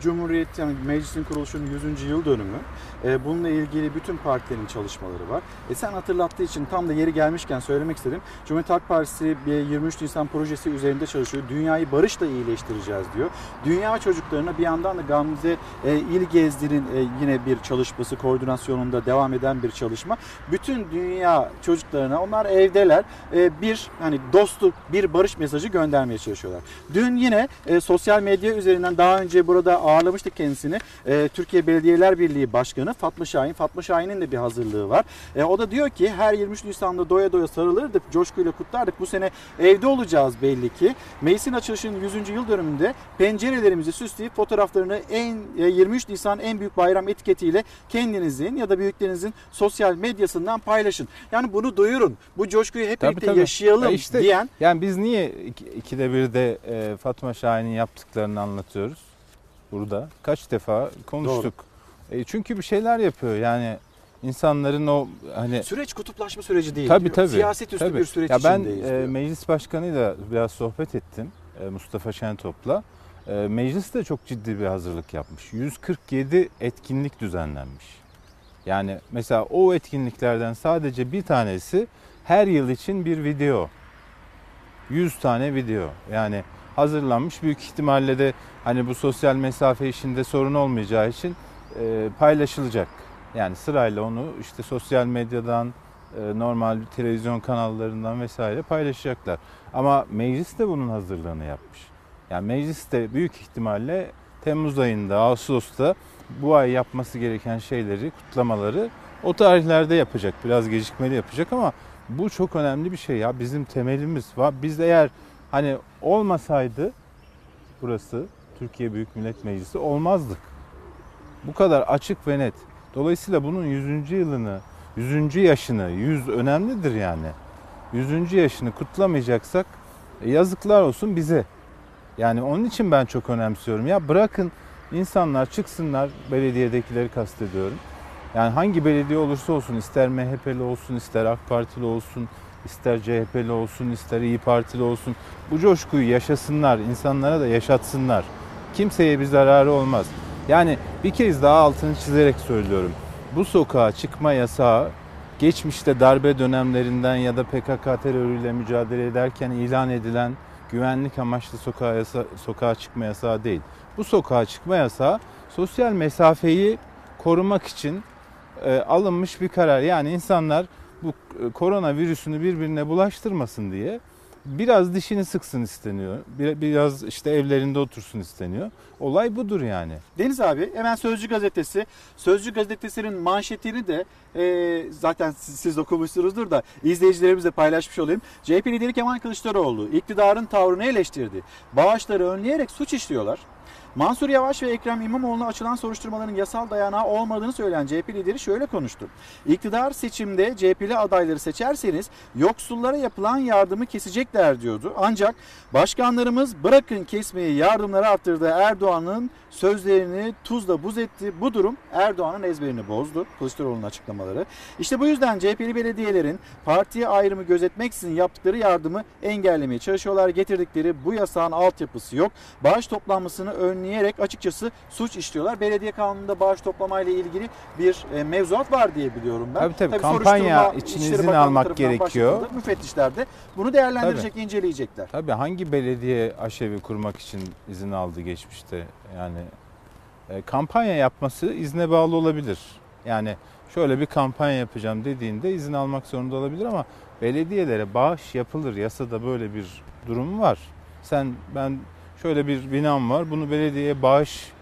Cumhuriyet yani meclisin kuruluşunun 100. yıl dönümü. E, bununla ilgili bütün partilerin çalışmaları var. E, sen hatırlattığı için tam da yeri gelmişken söylemek istedim. Cumhuriyet Halk Partisi bir 23 Nisan projesi üzerinde çalışıyor. Dünyayı barışla iyileştireceğiz diyor. Dünya çocuklarına bir yandan da Gamze e, İl Gezdir'in e, yine bir çalışması koordinasyonunda devam eden bir çalışma. Bütün dünya çocuklarına onlar evdeler e, bir hani dostluk, bir barış mesajı göndermeye çalışıyorlar. Dün yine e, sosyal medya üzerinden daha önce burada ağırlamıştık kendisini. E, Türkiye Belediyeler Birliği Başkanı Fatma Şahin. Fatma Şahin'in de bir hazırlığı var. E, o da diyor ki her 23 Nisan'da doya doya sarılırdık, coşkuyla kutlardık. Bu sene evde olacağız belli ki. Meclisin açılışının 100. yıl dönümünde pencerelerimizi süsleyip fotoğraflarını en e, 23 Nisan en büyük bayram etiketiyle kendinizin ya da büyüklerinizin sosyal medyasından paylaşın. Yani bunu duyurun. Bu coşkuyu hep
Tabii,
birlikte
tabii.
yaşayalım
Ya işte,
diyen
Yani biz niye iki- ikide bir de e, Fatma Şahin'in yaptıklarını anlatıyoruz burada? Kaç defa konuştuk. E, çünkü bir şeyler yapıyor yani insanların o hani
süreç kutuplaşma süreci değil.
Tabii tabii.
Siyaset üstü
tabii.
bir süreç
ya ben e,
diyor.
meclis başkanıyla biraz sohbet ettim. e, Mustafa Şentop'la. E, meclis de çok ciddi bir hazırlık yapmış. 147 etkinlik düzenlenmiş. Yani mesela o etkinliklerden sadece bir tanesi her yıl için bir video. 100 tane video. Yani hazırlanmış büyük ihtimalle de hani bu sosyal mesafe işinde sorun olmayacağı için e, paylaşılacak. Yani sırayla onu işte sosyal medyadan, e, normal televizyon kanallarından vesaire paylaşacaklar. Ama meclis de bunun hazırlığını yapmış. Yani meclis de büyük ihtimalle Temmuz ayında, Ağustos'ta bu ay yapması gereken şeyleri, kutlamaları o tarihlerde yapacak. Biraz gecikmeli yapacak ama bu çok önemli bir şey ya. Bizim temelimiz var. Biz eğer hani olmasaydı burası Türkiye Büyük Millet Meclisi olmazdık. Bu kadar açık ve net. Dolayısıyla bunun 100. yılını, 100. yaşını, 100 önemlidir yani. 100. yaşını kutlamayacaksak e, yazıklar olsun bize. Yani onun için ben çok önemsiyorum. Ya bırakın insanlar çıksınlar, belediyedekileri kastediyorum. Yani hangi belediye olursa olsun, ister MHP'li olsun, ister AK Partili olsun, ister CHP'li olsun, ister İyi Partili olsun. Bu coşkuyu yaşasınlar, insanlara da yaşatsınlar. Kimseye bir zararı olmaz. Yani bir kez daha altını çizerek söylüyorum. Bu sokağa çıkma yasağı geçmişte darbe dönemlerinden ya da PKK terörüyle mücadele ederken ilan edilen güvenlik amaçlı sokağa, yasa, sokağa çıkma yasağı değil. Bu sokağa çıkma yasağı sosyal mesafeyi korumak için e, alınmış bir karar. Yani insanlar bu e, koronavirüsünü birbirine bulaştırmasın diye biraz dişini sıksın isteniyor. Bir- Biraz işte evlerinde otursun isteniyor. Olay budur yani.
Deniz abi hemen Sözcü Gazetesi. Sözcü Gazetesi'nin manşetini de e, zaten siz, siz okumuşsunuzdur da izleyicilerimizle paylaşmış olayım. CHP lideri Kemal Kılıçdaroğlu iktidarın tavrını eleştirdi. Bağışları önleyerek suç işliyorlar. Mansur Yavaş ve Ekrem İmamoğlu'na açılan soruşturmaların yasal dayanağı olmadığını söyleyen CHP lideri şöyle konuştu. İktidar seçimde CHP'li adayları seçerseniz yoksullara yapılan yardımı kesecekler diyordu. Ancak başkanlarımız bırakın kesmeyi yardımları arttırdı Erdoğan'ın sözlerini tuzla buz etti. Bu durum Erdoğan'ın ezberini bozdu. Kılıçdaroğlu'nun açıklamaları. İşte bu yüzden CHP'li belediyelerin partiye ayrımı gözetmeksizin yaptıkları yardımı engellemeye çalışıyorlar. Getirdikleri bu yasağın altyapısı yok. Bağış toplanmasını önleyerek açıkçası suç işliyorlar. Belediye kanununda bağış toplamayla ilgili bir e, mevzuat var diye biliyorum ben.
Tabii tabii,
soruşturma
kampanya için izin almak gerekiyor.
Müfettişler de bunu değerlendirecek, inceleyecekler.
Tabii hangi belediye aşevi kurmak için izin aldı geçmişte? Yani e, kampanya yapması izne bağlı olabilir. Yani şöyle bir kampanya yapacağım dediğinde izin almak zorunda olabilir ama belediyelere bağış yapılır. Yasada böyle bir durum var. Sen ben şöyle bir binam var bunu belediyeye bağış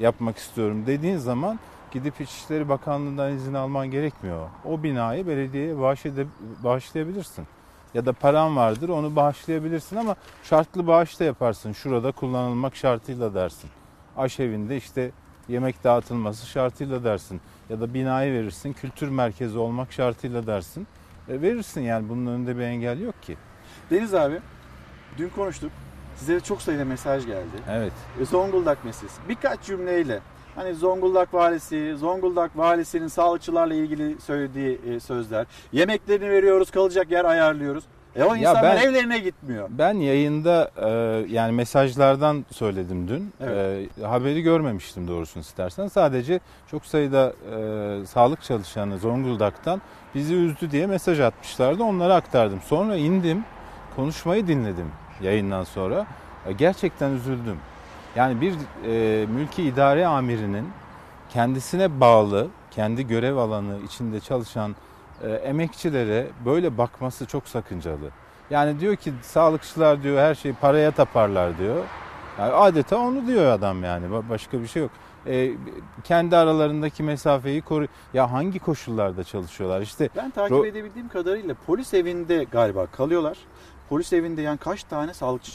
yapmak istiyorum dediğin zaman gidip İçişleri Bakanlığı'ndan izin alman gerekmiyor. O binayı belediyeye bağış ede, bağışlayabilirsin. Ya da paran vardır onu bağışlayabilirsin ama şartlı bağış da yaparsın. Şurada kullanılmak şartıyla dersin. Aşevinde işte yemek dağıtılması şartıyla dersin. Ya da binayı verirsin kültür merkezi olmak şartıyla dersin. E verirsin yani bunun önünde bir engel yok ki.
Deniz abi dün konuştuk. Size çok sayıda mesaj geldi.
Evet.
Zonguldak meselesi. Birkaç cümleyle hani Zonguldak valisi, Zonguldak valisinin sağlıkçılarla ilgili söylediği e, sözler. Yemeklerini veriyoruz, kalacak yer ayarlıyoruz. E o
Ya
insanlar
ben-
evlerine gitmiyor.
Ben yayında e, yani mesajlardan söyledim dün. E, haberi görmemiştim doğrusunu istersen. Sadece çok sayıda e, sağlık çalışanı Zonguldak'tan bizi üzdü diye mesaj atmışlardı. Onları aktardım. Sonra indim, konuşmayı dinledim yayından sonra. E, gerçekten üzüldüm. Yani bir e, mülki idare amirinin kendisine bağlı, kendi görev alanı içinde çalışan e, emekçilere böyle bakması çok sakıncalı. Yani diyor ki sağlıkçılar diyor her şeyi paraya taparlar diyor. Yani adeta onu diyor adam yani Ba- başka bir şey yok. E, kendi aralarındaki mesafeyi koru. Ya hangi koşullarda çalışıyorlar? İşte
Ben takip
ro-
edebildiğim kadarıyla polis evinde galiba kalıyorlar. Polis evinde yani kaç tane sağlıkçı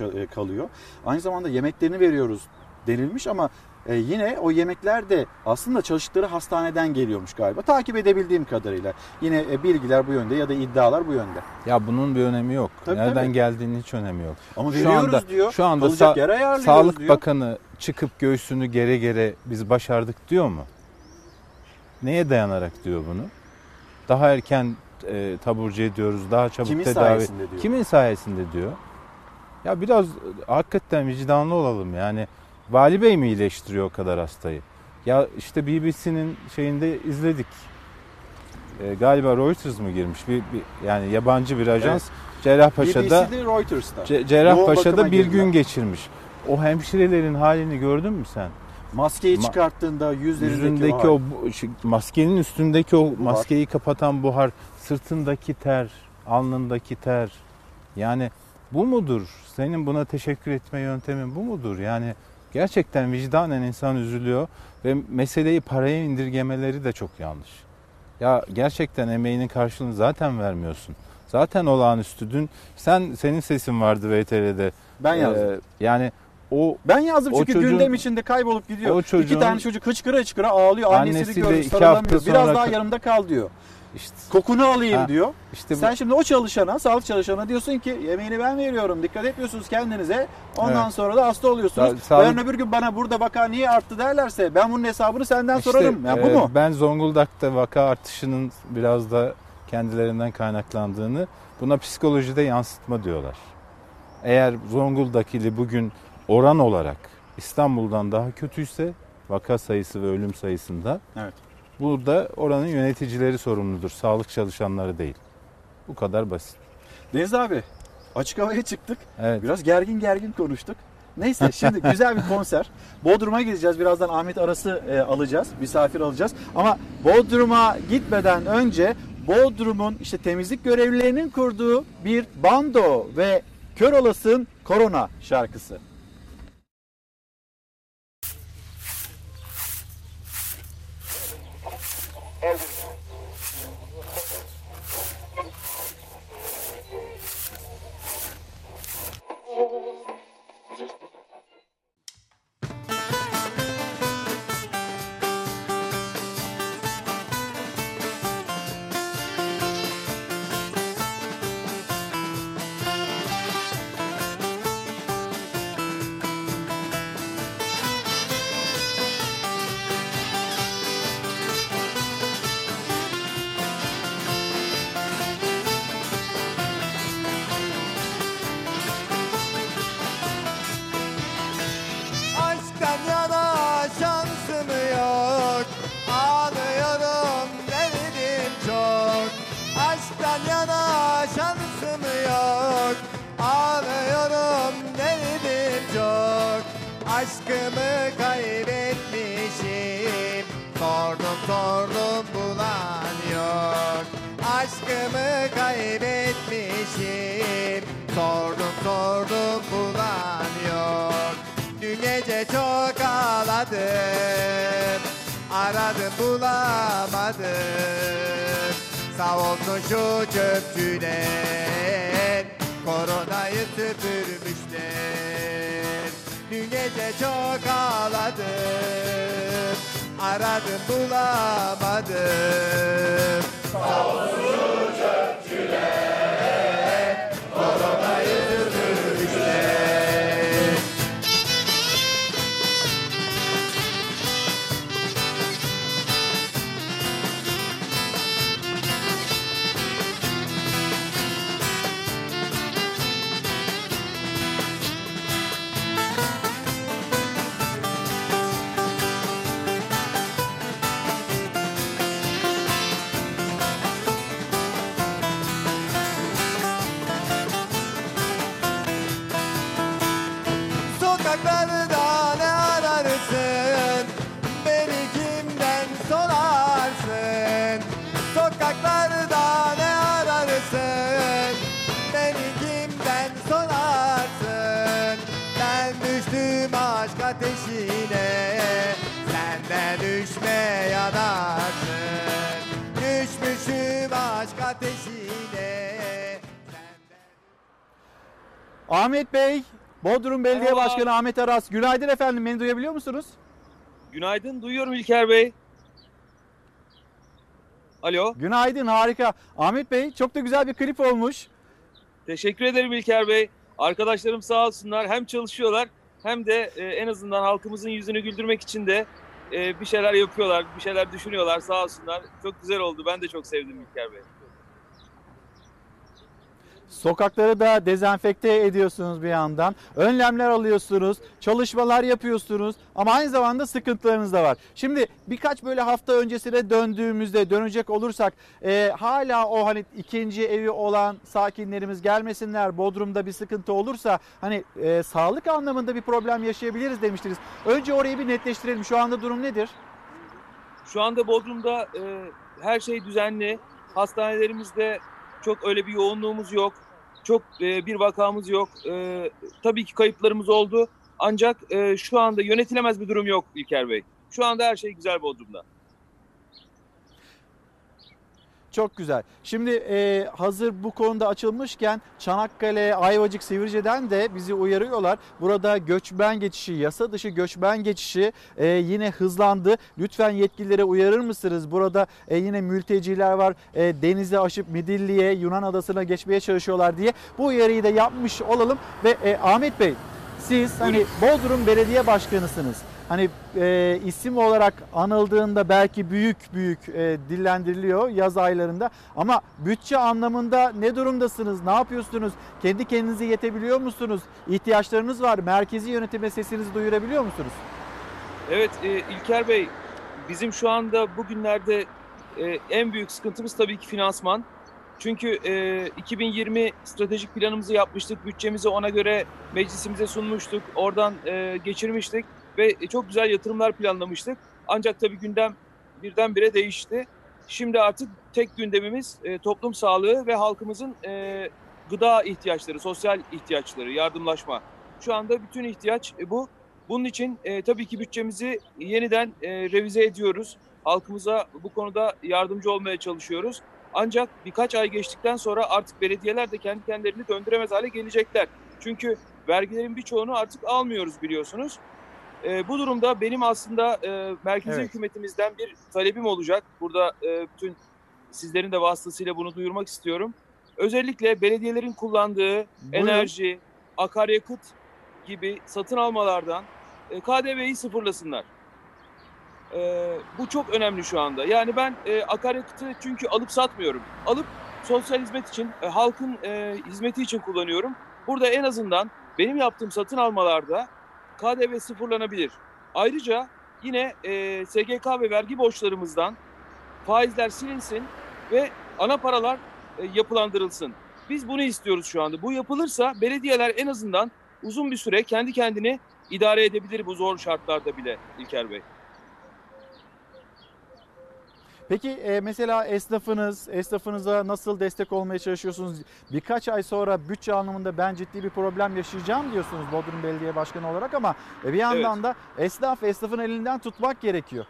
e, kalıyor. Aynı zamanda yemeklerini veriyoruz denilmiş ama e, yine o yemekler de aslında çalıştıkları hastaneden geliyormuş galiba. Takip edebildiğim kadarıyla. Yine e, bilgiler bu yönde ya da iddialar bu yönde.
Ya bunun bir önemi yok.
Tabii,
Nereden
tabii.
geldiğinin hiç önemi yok.
Ama
şu
veriyoruz
anda
diyor,
şu anda sa- Sağlık
diyor.
Bakanı çıkıp göğsünü gere gere biz başardık diyor mu? Neye dayanarak diyor bunu? Daha erken e, taburcu ediyoruz, daha çabuk
Kimin
tedavi.
sayesinde diyor?
Kimin sayesinde diyor? Ya biraz e, hakikaten vicdanlı olalım yani. Vali Bey mi iyileştiriyor o kadar hastayı? Ya işte BBC'nin şeyinde izledik. E, galiba Reuters mı girmiş? Bir, bir- yani yabancı bir ajans. Cerrahpaşa'da
BBC'de Reuters'ta.
Ce- Cerrahpaşa'da bir gün geçirmiş. O hemşirelerin halini gördün mü sen?
Maskeyi
Ma-
çıkarttığında yüzlerindeki,
Yüzündeki
o
o maskenin üstündeki o
Buhar.
maskeyi kapatan buhar, sırtındaki ter, alnındaki ter. Yani bu mudur? Senin buna teşekkür etme yöntemin bu mudur? Yani gerçekten vicdanen insan üzülüyor ve meseleyi paraya indirgemeleri de çok yanlış. Ya gerçekten emeğinin karşılığını zaten vermiyorsun. Zaten olağanüstü dün sen senin sesin vardı VTR'de.
Ben yazdım.
Ee, yani o
Ben yazdım
o
çünkü
çocuğun-
gündem içinde kaybolup gidiyor.
o çocuğun-
İki tane çocuk hıçkıra hıçkıra ağlıyor. Annesi
Annesiyle
diyor
iki
sarılamıyor. Biraz
sonra-
daha yanımda kal diyor.
İşte
Kokunu alayım
Ha,
diyor.
işte bu-
Sen şimdi o çalışana, sağlık çalışana diyorsun ki yemeğini ben veriyorum. Dikkat etmiyorsunuz kendinize. Ondan
Evet.
sonra da hasta oluyorsunuz.
Sa- sağlık-
Yarın öbür gün bana burada vaka niye arttı derlerse ben bunun hesabını senden
İşte,
sorarım. Yani bu
e,
mu?
Ben Zonguldak'ta vaka artışının biraz da kendilerinden kaynaklandığını buna psikolojide yansıtma diyorlar. Eğer Zonguldak ili bugün oran olarak İstanbul'dan daha kötüyse vaka sayısı ve ölüm sayısında
Evet.
Burada oranın yöneticileri sorumludur. Sağlık çalışanları değil. Bu kadar basit.
Deniz abi açık havaya çıktık.
Evet.
Biraz gergin gergin konuştuk. Neyse şimdi <laughs> güzel bir konser. Bodrum'a gideceğiz. Birazdan Ahmet Aras'ı e, alacağız. Misafir alacağız. Ama Bodrum'a gitmeden önce Bodrum'un işte temizlik görevlilerinin kurduğu bir bando ve Kör Olasın Korona şarkısı.
and Aşkımı kaybetmişim. Sordum sordum bulan yok. Aşkımı kaybetmişim. Sordum sordum bulan yok. Dün gece çok ağladım. Aradım bulamadım. Sağ olsun şu çöpçüler. Koronayı süpürmüşler Dün gece çok ağladım. Aradım bulamadım. Olsun çöpçüler
Ahmet Bey, Bodrum Belediye
Merhaba.
Başkanı Ahmet Aras. Günaydın efendim. Beni duyabiliyor musunuz?
Günaydın, duyuyorum İlker Bey. Alo.
Günaydın, harika. Ahmet Bey, çok da güzel bir klip olmuş.
Teşekkür ederim İlker Bey. Arkadaşlarım sağ olsunlar. Hem çalışıyorlar hem de e, en azından halkımızın yüzünü güldürmek için de e, bir şeyler yapıyorlar, bir şeyler düşünüyorlar sağ olsunlar. Çok güzel oldu. Ben de çok sevdim İlker Bey.
Sokakları da dezenfekte ediyorsunuz bir yandan. Önlemler alıyorsunuz, çalışmalar yapıyorsunuz ama aynı zamanda sıkıntılarınız da var. Şimdi birkaç böyle hafta öncesine döndüğümüzde dönecek olursak e, hala o hani ikinci evi olan sakinlerimiz gelmesinler. Bodrum'da bir sıkıntı olursa hani e, sağlık anlamında bir problem yaşayabiliriz demiştiniz. Önce orayı bir netleştirelim. Şu anda durum nedir?
Şu anda Bodrum'da e, her şey düzenli. Hastanelerimizde çok öyle bir yoğunluğumuz yok. Çok e, bir vakamız yok. E, tabii ki kayıplarımız oldu. Ancak e, şu anda yönetilemez bir durum yok İlker Bey. Şu anda her şey güzel Bodrum'da.
Çok güzel. Şimdi e, hazır bu konuda açılmışken Çanakkale, Ayvacık, Sivrice'den de bizi uyarıyorlar. Burada göçmen geçişi, yasa dışı göçmen geçişi e, yine hızlandı. Lütfen yetkililere uyarır mısınız? Burada e, yine mülteciler var. E, denize aşıp Midilli'ye, Yunan adasına geçmeye çalışıyorlar diye. Bu uyarıyı da yapmış olalım. Ve e, Ahmet Bey siz hani Bodrum Belediye Başkanısınız. Hani e, isim olarak anıldığında belki büyük büyük e, dillendiriliyor yaz aylarında. Ama bütçe anlamında ne durumdasınız? Ne yapıyorsunuz? Kendi kendinize yetebiliyor musunuz? İhtiyaçlarınız var. Merkezi yönetime sesinizi duyurabiliyor musunuz?
Evet e, İlker Bey bizim şu anda bugünlerde e, en büyük sıkıntımız tabii ki finansman. Çünkü e, 2020 stratejik planımızı yapmıştık. Bütçemizi ona göre meclisimize sunmuştuk. Oradan e, geçirmiştik ve çok güzel yatırımlar planlamıştık. Ancak tabii gündem birdenbire değişti. Şimdi artık tek gündemimiz e, toplum sağlığı ve halkımızın e, gıda ihtiyaçları, sosyal ihtiyaçları, yardımlaşma. Şu anda bütün ihtiyaç e, bu. Bunun için e, tabii ki bütçemizi yeniden e, revize ediyoruz. Halkımıza bu konuda yardımcı olmaya çalışıyoruz. Ancak birkaç ay geçtikten sonra artık belediyeler de kendi kendilerini döndüremez hale gelecekler. Çünkü vergilerin birçoğunu artık almıyoruz biliyorsunuz. E, bu durumda benim aslında e, merkezi
Evet.
hükümetimizden bir talebim olacak. Burada e, bütün sizlerin de vasıtasıyla bunu duyurmak istiyorum. Özellikle belediyelerin kullandığı enerji, akaryakıt gibi satın almalardan e, KDV'yi sıfırlasınlar. E, bu çok önemli şu anda. Yani ben e, akaryakıtı çünkü alıp satmıyorum. Alıp sosyal hizmet için, e, halkın e, hizmeti için kullanıyorum. Burada en azından benim yaptığım satın almalarda KDV sıfırlanabilir. Ayrıca yine e, SGK ve vergi borçlarımızdan faizler silinsin ve ana paralar e, yapılandırılsın. Biz bunu istiyoruz şu anda. Bu yapılırsa belediyeler en azından uzun bir süre kendi kendini idare edebilir bu zor şartlarda bile İlker Bey.
Peki e, mesela esnafınız, esnafınıza nasıl destek olmaya çalışıyorsunuz? Birkaç ay sonra bütçe anlamında ben ciddi bir problem yaşayacağım diyorsunuz Bodrum Belediye Başkanı olarak ama e, bir yandan da esnaf esnafın elinden tutmak gerekiyor.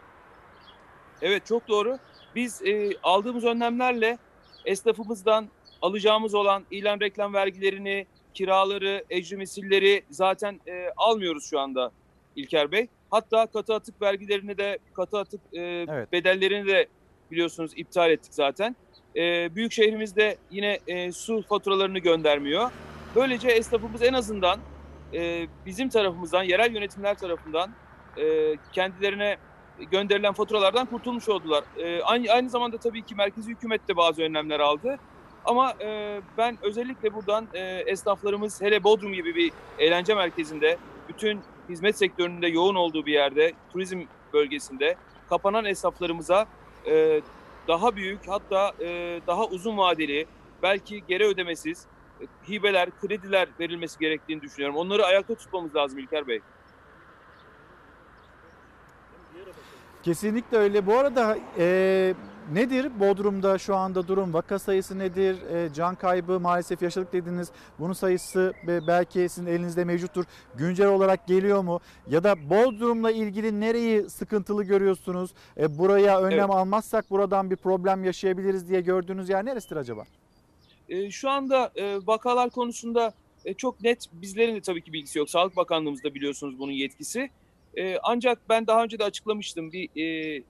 Evet çok doğru. Biz e, aldığımız önlemlerle esnafımızdan alacağımız olan ilan reklam vergilerini, kiraları, ecri misilleri zaten e, almıyoruz şu anda İlker Bey. Hatta katı atık vergilerini de, katı atık e, bedellerini de biliyorsunuz iptal ettik zaten. E, büyük şehrimizde yine e, su faturalarını göndermiyor. Böylece esnafımız en azından e, bizim tarafımızdan, yerel yönetimler tarafından e, kendilerine gönderilen faturalardan kurtulmuş oldular. E, aynı, aynı zamanda tabii ki merkezi hükümet de bazı önlemler aldı. Ama e, ben özellikle buradan e, esnaflarımız hele Bodrum gibi bir eğlence merkezinde, bütün hizmet sektöründe yoğun olduğu bir yerde, turizm bölgesinde kapanan esnaflarımıza e, daha büyük hatta e, daha uzun vadeli belki geri ödemesiz e, hibeler, krediler verilmesi gerektiğini düşünüyorum. Onları ayakta tutmamız lazım İlker Bey.
Kesinlikle öyle. Bu arada e, nedir Bodrum'da şu anda durum? Vaka sayısı nedir? E, can kaybı maalesef yaşadık dediniz. Bunun sayısı be- belki sizin elinizde mevcuttur. Güncel olarak geliyor mu? Ya da Bodrum'la ilgili nereyi sıkıntılı görüyorsunuz? E, buraya önlem
Evet.
almazsak buradan bir problem yaşayabiliriz diye gördüğünüz yer neresidir acaba?
E, şu anda e, vakalar konusunda e, çok net bizlerin de tabii ki bilgisi yok. Sağlık Bakanlığımızda biliyorsunuz bunun yetkisi. E, ancak ben daha önce de açıklamıştım. Bir e,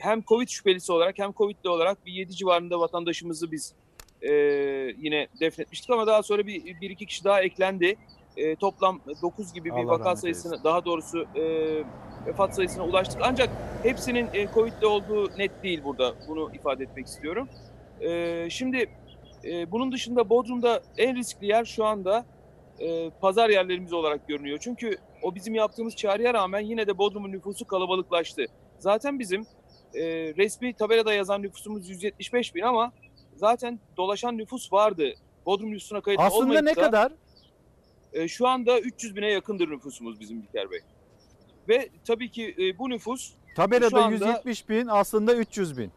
hem Covid şüphelisi olarak hem Covid'li olarak bir 7 civarında vatandaşımızı biz e, yine defnetmiştik ama daha sonra bir, bir iki kişi daha eklendi. E, toplam 9 gibi bir
Allah
vaka
rahmet
sayısına daha doğrusu e, vefat sayısına ulaştık. Ancak hepsinin e, Covid'li olduğu net değil burada. Bunu ifade etmek istiyorum. E, şimdi e, bunun dışında Bodrum'da en riskli yer şu anda e, pazar yerlerimiz olarak görünüyor. Çünkü o bizim yaptığımız çağrıya rağmen yine de Bodrum'un nüfusu kalabalıklaştı. Zaten bizim e, resmi tabelada yazan nüfusumuz 175 bin ama zaten dolaşan nüfus vardı. Bodrum nüfusuna kayıtlı
Aslında
olmayıp
ne
da,
kadar?
e, şu anda 300 bine yakındır nüfusumuz bizim İlker Bey. Ve tabii ki e, bu nüfus şu
Tabelada
anda
170 bin aslında 300 bin.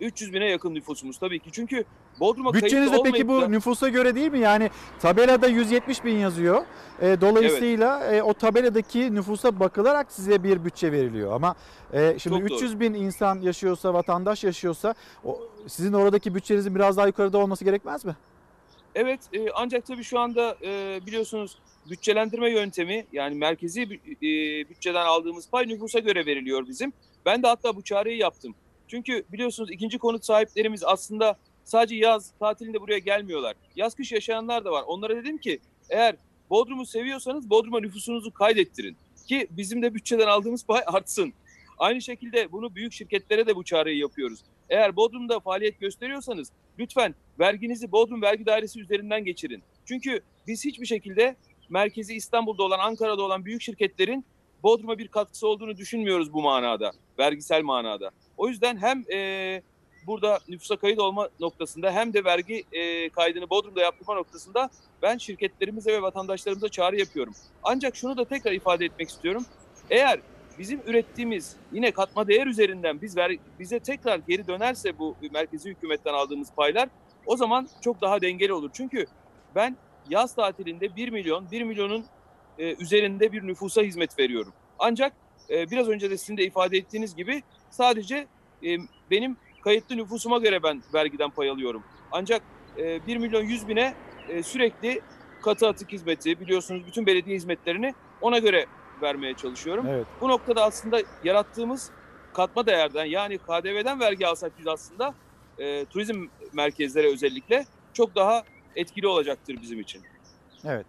300 bine yakın nüfusumuz tabii ki. Çünkü Bodrum'a
Bütçenizde peki bu
da-
nüfusa göre değil mi? Yani tabelada 170 bin yazıyor. E, dolayısıyla e, o tabeladaki nüfusa bakılarak size bir bütçe veriliyor. Ama e, şimdi
Çok doğru.
300 bin insan yaşıyorsa, vatandaş yaşıyorsa o, sizin oradaki bütçenizin biraz daha yukarıda olması gerekmez mi?
Evet e, ancak tabii şu anda e, biliyorsunuz bütçelendirme yöntemi yani merkezi e, bütçeden aldığımız pay nüfusa göre veriliyor bizim. Ben de hatta bu çağrıyı yaptım. Çünkü biliyorsunuz ikinci konut sahiplerimiz aslında sadece yaz tatilinde buraya gelmiyorlar. Yaz kış yaşayanlar da var. Onlara dedim ki eğer Bodrum'u seviyorsanız Bodrum'a nüfusunuzu kaydettirin. ki bizim de bütçeden aldığımız pay <laughs> artsın. Aynı şekilde bunu büyük şirketlere de bu çağrıyı yapıyoruz. Eğer Bodrum'da faaliyet gösteriyorsanız lütfen verginizi Bodrum Vergi Dairesi üzerinden geçirin. Çünkü biz hiçbir şekilde merkezi İstanbul'da olan, Ankara'da olan büyük şirketlerin Bodrum'a bir katkısı olduğunu düşünmüyoruz bu manada, vergisel manada. O yüzden hem e, burada nüfusa kayıt olma noktasında hem de vergi e, kaydını Bodrum'da yaptırma noktasında ben şirketlerimize ve vatandaşlarımıza çağrı yapıyorum. Ancak şunu da tekrar ifade etmek istiyorum. Eğer bizim ürettiğimiz yine katma değer üzerinden biz ver, bize tekrar geri dönerse bu merkezi hükümetten aldığımız paylar o zaman çok daha dengeli olur. Çünkü ben yaz tatilinde 1 milyon, 1 milyonun e, üzerinde bir nüfusa hizmet veriyorum. Ancak e, biraz önce de sizin de ifade ettiğiniz gibi sadece e, benim kayıtlı nüfusuma göre ben vergiden pay alıyorum. Ancak e, 1 milyon 100 bine e, sürekli katı atık hizmeti biliyorsunuz bütün belediye hizmetlerini ona göre vermeye çalışıyorum.
Evet.
Bu noktada aslında yarattığımız katma değerden yani KDV'den vergi alsak biz aslında e, turizm merkezlere özellikle çok daha etkili olacaktır bizim için.
Evet.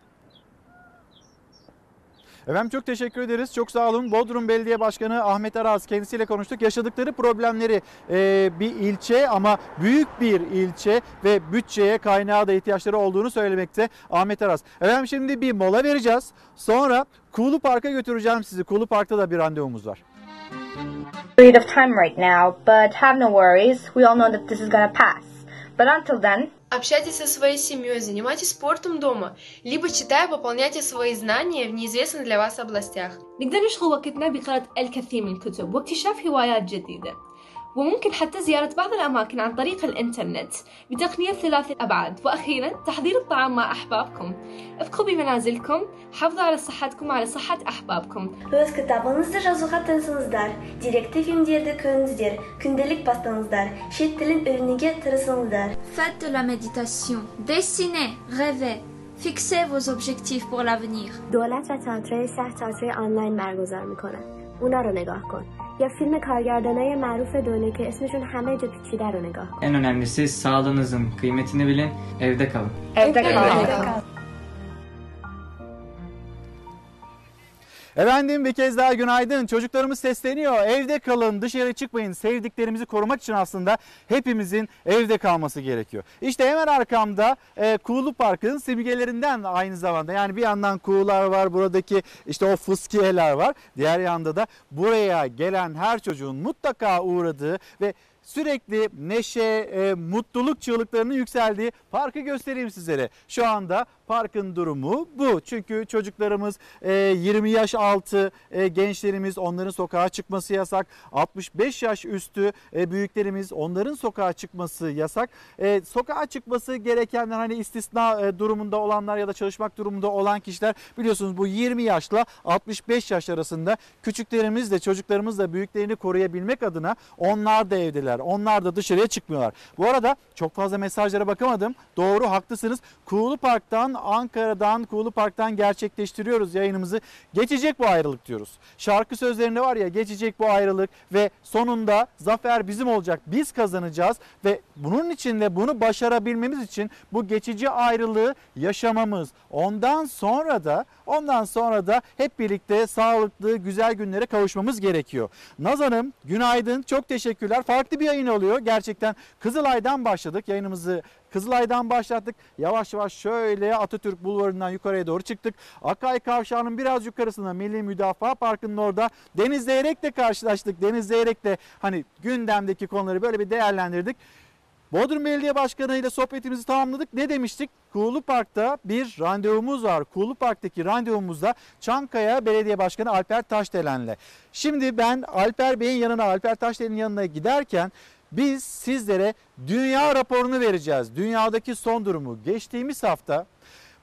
Efendim çok teşekkür ederiz. Çok sağ olun. Bodrum Belediye Başkanı Ahmet Araz kendisiyle konuştuk. Yaşadıkları problemleri e, bir ilçe ama büyük bir ilçe ve bütçeye kaynağı da ihtiyaçları olduğunu söylemekte Ahmet Araz. Efendim şimdi bir mola vereceğiz. Sonra Kuğulu Park'a götüreceğim sizi. Kuğulu Park'ta da bir randevumuz var.
period of time right now, but have no worries. We all know that this is gonna pass. But until then,
Общайтесь со своей семьей, занимайтесь спортом дома, либо читая, пополняйте свои знания в неизвестных для вас областях.
نقدر نشغل وقتنا بقراءة الكثير من الكتب واكتشاف هوايات جديدة وممكن حتى زيارة بعض الأماكن عن طريق الإنترنت بتقنية ثلاث الأبعاد وأخيرا تحضير الطعام مع أحبابكم ابقوا بمنازلكم حافظوا على صحتكم وعلى صحة أحبابكم
Өз кітабыңызды жазуға тырысыңыздар, деректі фильмдерді көріңіздер, күнделік бастаңыздар, шет тілін үйренуге тырысыңыздар.
Faites de la méditation, dessinez, rêvez, fixez vos objectifs pour l'avenir.
دولت و تئاتر شهر تئاتر آنلاین برگزار میکنن. اونا رو نگاه کن. یا فیلم کارگردانای معروف دنیا که اسمشون همه جا پیچیده رو نگاه کن.
En önemlisi sağlığınızın kıymetini bilin, evde kalın.
Evde kal.
Efendim bir kez daha günaydın. Çocuklarımız sesleniyor. Evde kalın, dışarı çıkmayın. Sevdiklerimizi korumak için aslında hepimizin evde kalması gerekiyor. İşte hemen arkamda e, Kuğulu Park'ın simgelerinden aynı zamanda. Yani bir yandan kuğular var, buradaki işte o fıskiyeler var. Diğer yanda da buraya gelen her çocuğun mutlaka uğradığı ve sürekli neşe, e, mutluluk çığlıklarının yükseldiği parkı göstereyim sizlere. Şu anda parkın durumu bu. Çünkü çocuklarımız e, 20 yaş altı e, gençlerimiz onların sokağa çıkması yasak. 65 yaş üstü e, büyüklerimiz onların sokağa çıkması yasak. E, sokağa çıkması gerekenler hani istisna e, durumunda olanlar ya da çalışmak durumunda olan kişiler biliyorsunuz bu 20 yaşla 65 yaş arasında küçüklerimiz de çocuklarımız da büyüklerini koruyabilmek adına onlar da evdeler. Onlar da dışarıya çıkmıyorlar. Bu arada çok fazla mesajlara bakamadım. Doğru haklısınız. Kuğulu Park'tan Ankara'dan Kuğulu Park'tan gerçekleştiriyoruz yayınımızı. Geçecek bu ayrılık diyoruz. Şarkı sözlerinde var ya geçecek bu ayrılık ve sonunda zafer bizim olacak. Biz kazanacağız ve bunun için de bunu başarabilmemiz için bu geçici ayrılığı yaşamamız. Ondan sonra da ondan sonra da hep birlikte sağlıklı güzel günlere kavuşmamız gerekiyor. Naz Hanım günaydın çok teşekkürler. Farklı bir yayın oluyor. Gerçekten Kızılay'dan başladık. Yayınımızı Kızılay'dan başlattık. Yavaş yavaş şöyle Atatürk Bulvarı'ndan yukarıya doğru çıktık. Akay Kavşağı'nın biraz yukarısında Milli Müdafaa Parkı'nın orada Deniz Zeyrek'le karşılaştık. Deniz Zeyrek'le hani gündemdeki konuları böyle bir değerlendirdik. Bodrum Belediye Başkanı ile sohbetimizi tamamladık. Ne demiştik? Kuğulu Park'ta bir randevumuz var. Kuğulu Park'taki randevumuzda Çankaya Belediye Başkanı Alper Taşdelen'le. Şimdi ben Alper Bey'in yanına, Alper Taşdelen'in yanına giderken biz sizlere dünya raporunu vereceğiz. Dünyadaki son durumu. Geçtiğimiz hafta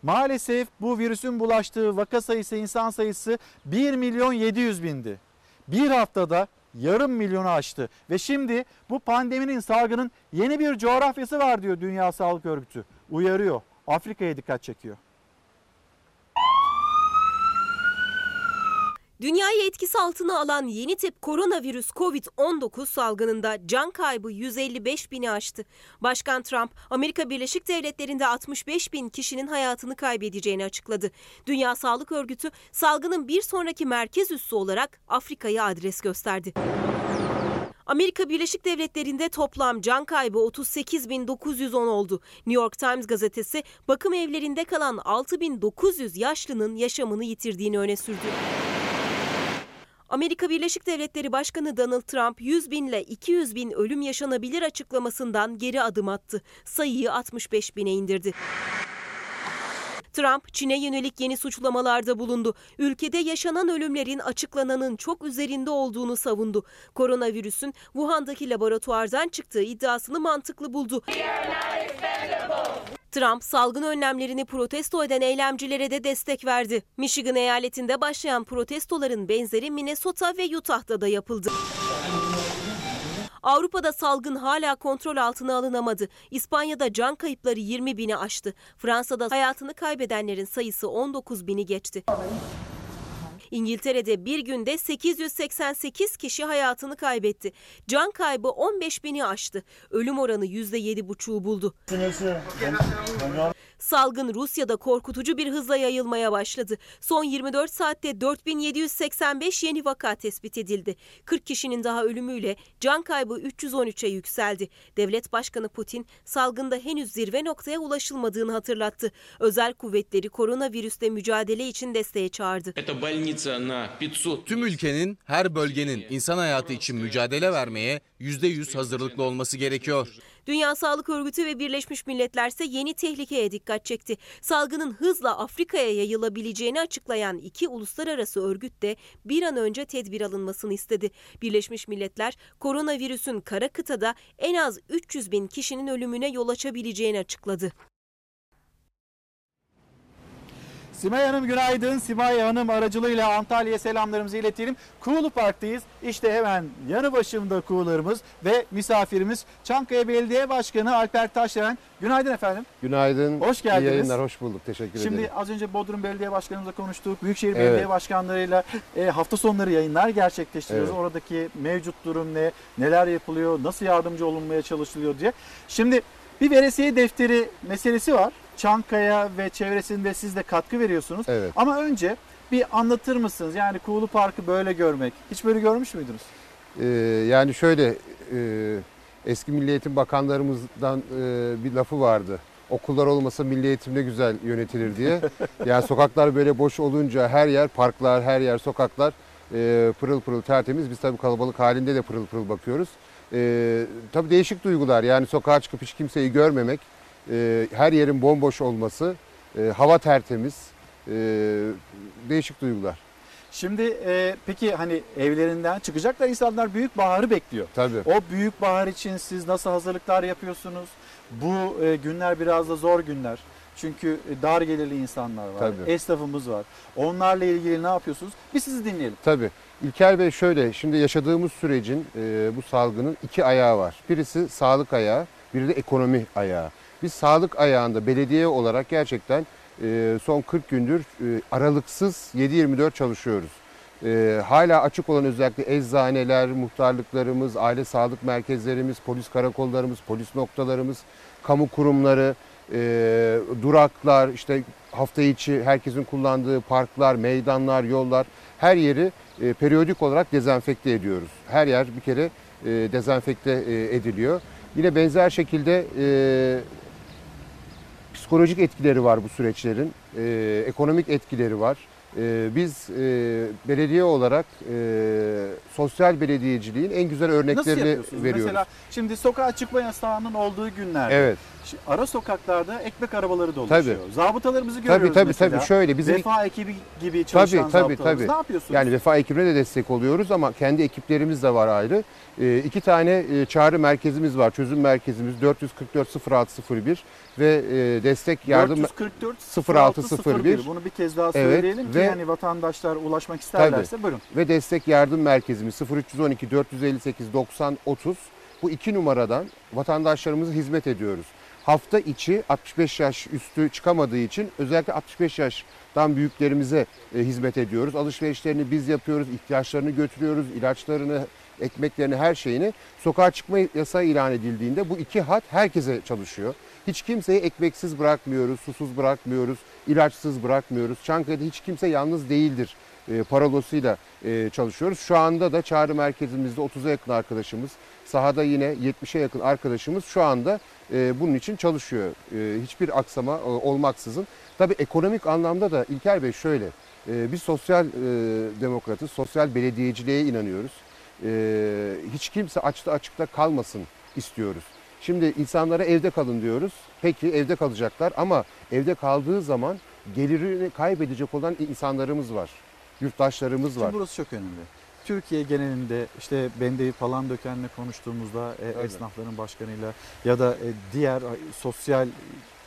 maalesef bu virüsün bulaştığı vaka sayısı, insan sayısı 1 milyon 700 bindi. Bir haftada yarım milyonu aştı. Ve şimdi bu pandeminin salgının yeni bir coğrafyası var diyor Dünya Sağlık Örgütü. Uyarıyor. Afrika'ya dikkat çekiyor.
Dünyayı etkisi altına alan yeni tip koronavirüs COVID-19 salgınında can kaybı 155 bini aştı. Başkan Trump, Amerika Birleşik Devletleri'nde 65 bin kişinin hayatını kaybedeceğini açıkladı. Dünya Sağlık Örgütü salgının bir sonraki merkez üssü olarak Afrika'yı adres gösterdi. Amerika Birleşik Devletleri'nde toplam can kaybı 38.910 oldu. New York Times gazetesi bakım evlerinde kalan 6.900 yaşlının yaşamını yitirdiğini öne sürdü. Amerika Birleşik Devletleri Başkanı Donald Trump 100 bin ile 200 bin ölüm yaşanabilir açıklamasından geri adım attı. Sayıyı 65 bine indirdi. Trump, Çin'e yönelik yeni suçlamalarda bulundu. Ülkede yaşanan ölümlerin açıklananın çok üzerinde olduğunu savundu. Koronavirüsün Wuhan'daki laboratuvardan çıktığı iddiasını mantıklı buldu. Trump salgın önlemlerini protesto eden eylemcilere de destek verdi. Michigan eyaletinde başlayan protestoların benzeri Minnesota ve Utah'da da yapıldı. Avrupa'da salgın hala kontrol altına alınamadı. İspanya'da can kayıpları 20 bini aştı. Fransa'da hayatını kaybedenlerin sayısı 19 bini geçti. İngiltere'de bir günde 888 kişi hayatını kaybetti. Can kaybı 15 bini aştı. Ölüm oranı %7,5'u buldu. Salgın Rusya'da korkutucu bir hızla yayılmaya başladı. Son 24 saatte 4785 yeni vaka tespit edildi. 40 kişinin daha ölümüyle can kaybı 313'e yükseldi. Devlet Başkanı Putin salgında henüz zirve noktaya ulaşılmadığını hatırlattı. Özel kuvvetleri koronavirüsle mücadele için desteğe çağırdı.
Tüm ülkenin, her bölgenin insan hayatı için mücadele vermeye %100 hazırlıklı olması gerekiyor.
Dünya Sağlık Örgütü ve Birleşmiş Milletler ise yeni tehlikeye dikkat çekti. Salgının hızla Afrika'ya yayılabileceğini açıklayan iki uluslararası örgüt de bir an önce tedbir alınmasını istedi. Birleşmiş Milletler koronavirüsün kara kıtada en az 300 bin kişinin ölümüne yol açabileceğini açıkladı.
Simay Hanım günaydın. Simay Hanım aracılığıyla Antalya'ya selamlarımızı iletelim. Kuğulu Park'tayız. İşte hemen yanı başımda kuğularımız ve misafirimiz Çankaya Belediye Başkanı Alper Taşdelen. Günaydın efendim.
Günaydın.
Hoş geldiniz.
İyi yayınlar, hoş bulduk. Teşekkür
Şimdi
ederim.
az önce Bodrum Belediye Başkanımızla konuştuk. Büyükşehir
Evet.
Belediye Başkanlarıyla e, hafta sonları yayınlar gerçekleştiriyoruz.
Evet.
Oradaki mevcut durum ne, neler yapılıyor, nasıl yardımcı olunmaya çalışılıyor diye. Şimdi bir veresiye defteri meselesi var. Çankaya ve çevresinde siz de katkı veriyorsunuz.
Evet.
Ama önce bir anlatır mısınız? Yani Kuğulu Parkı böyle görmek. Hiç böyle görmüş müydünüz?
Ee, yani şöyle e, eski Milli Eğitim Bakanlarımızdan e, bir lafı vardı. Okullar olmasa Milli Eğitim ne güzel yönetilir diye. <laughs> yani sokaklar böyle boş olunca her yer parklar, her yer sokaklar e, pırıl pırıl tertemiz. Biz tabii kalabalık halinde de pırıl pırıl bakıyoruz. E, tabii değişik duygular yani sokağa çıkıp hiç kimseyi görmemek, e, her yerin bomboş olması, e, hava tertemiz, e, değişik duygular.
Şimdi e, peki hani evlerinden çıkacaklar insanlar büyük baharı bekliyor.
Tabii.
O büyük bahar için siz nasıl hazırlıklar yapıyorsunuz? Bu e, günler biraz da zor günler. Çünkü e, dar gelirli insanlar var.
Tabii.
Esnafımız var. Onlarla ilgili ne yapıyorsunuz? Bir sizi dinleyelim.
Tabii. İlker Bey şöyle, şimdi yaşadığımız sürecin e, bu salgının iki ayağı var. Birisi sağlık ayağı, biri de ekonomi ayağı. Biz sağlık ayağında belediye olarak gerçekten e, son 40 gündür e, aralıksız 7-24 çalışıyoruz. E, hala açık olan özellikle eczaneler, muhtarlıklarımız, aile sağlık merkezlerimiz, polis karakollarımız, polis noktalarımız, kamu kurumları, duraklar, işte hafta içi herkesin kullandığı parklar, meydanlar, yollar her yeri periyodik olarak dezenfekte ediyoruz. Her yer bir kere dezenfekte ediliyor. Yine benzer şekilde psikolojik etkileri var bu süreçlerin, e, ekonomik etkileri var. E, biz e, belediye olarak e, sosyal belediyeciliğin en güzel
Nasıl
örneklerini
yapıyorsunuz?
veriyoruz.
Mesela şimdi sokağa çıkma yasağının olduğu günlerde
Evet.
şi- ara sokaklarda ekmek arabaları dolaşıyor.
Tabii.
Zabıtalarımızı görüyoruz
tabii,
mesela.
tabii. Şöyle bizim-
Vefa ekibi gibi çalışan
Tabii tabii
zabıtalarımız.
tabii.
Ne yapıyorsunuz?
Yani vefa ekibine de destek oluyoruz ama kendi ekiplerimiz de var ayrı. E, iki tane e, çağrı merkezimiz var. Çözüm merkezimiz 444 0601 ve e, destek yardım
444
0601.
Bunu bir kez daha
Evet,
söyleyelim ki
ve-
hani vatandaşlar ulaşmak isterlerse buyurun.
Ve destek yardım merkezimiz 0312 458 90 30. Bu iki numaradan vatandaşlarımıza hizmet ediyoruz. hafta içi 65 yaş üstü çıkamadığı için özellikle 65 yaştan büyüklerimize e, hizmet ediyoruz. Alışverişlerini biz yapıyoruz, ihtiyaçlarını götürüyoruz, ilaçlarını, ekmeklerini, her şeyini. Sokağa çıkma yasağı ilan edildiğinde bu iki hat herkese çalışıyor. Hiç kimseyi ekmeksiz bırakmıyoruz, susuz bırakmıyoruz, ilaçsız bırakmıyoruz. Çankaya'da hiç kimse yalnız değildir e, parolosuyla e, çalışıyoruz. Şu anda da çağrı merkezimizde 30'a yakın arkadaşımız, sahada yine 70'e yakın arkadaşımız şu anda e, bunun için çalışıyor. E, hiçbir aksama e, olmaksızın. Tabii ekonomik anlamda da İlker Bey şöyle, e, biz sosyal e, demokratız, sosyal belediyeciliğe inanıyoruz. E, hiç kimse açta açıkta kalmasın istiyoruz. Şimdi insanlara evde kalın diyoruz. Peki evde kalacaklar ama evde kaldığı zaman gelirini kaybedecek olan insanlarımız var. Yurttaşlarımız var.
Şimdi burası çok önemli. Türkiye genelinde işte Bendevi falan dökenle konuştuğumuzda e,
Tabii.
esnafların başkanıyla ya da e, diğer sosyal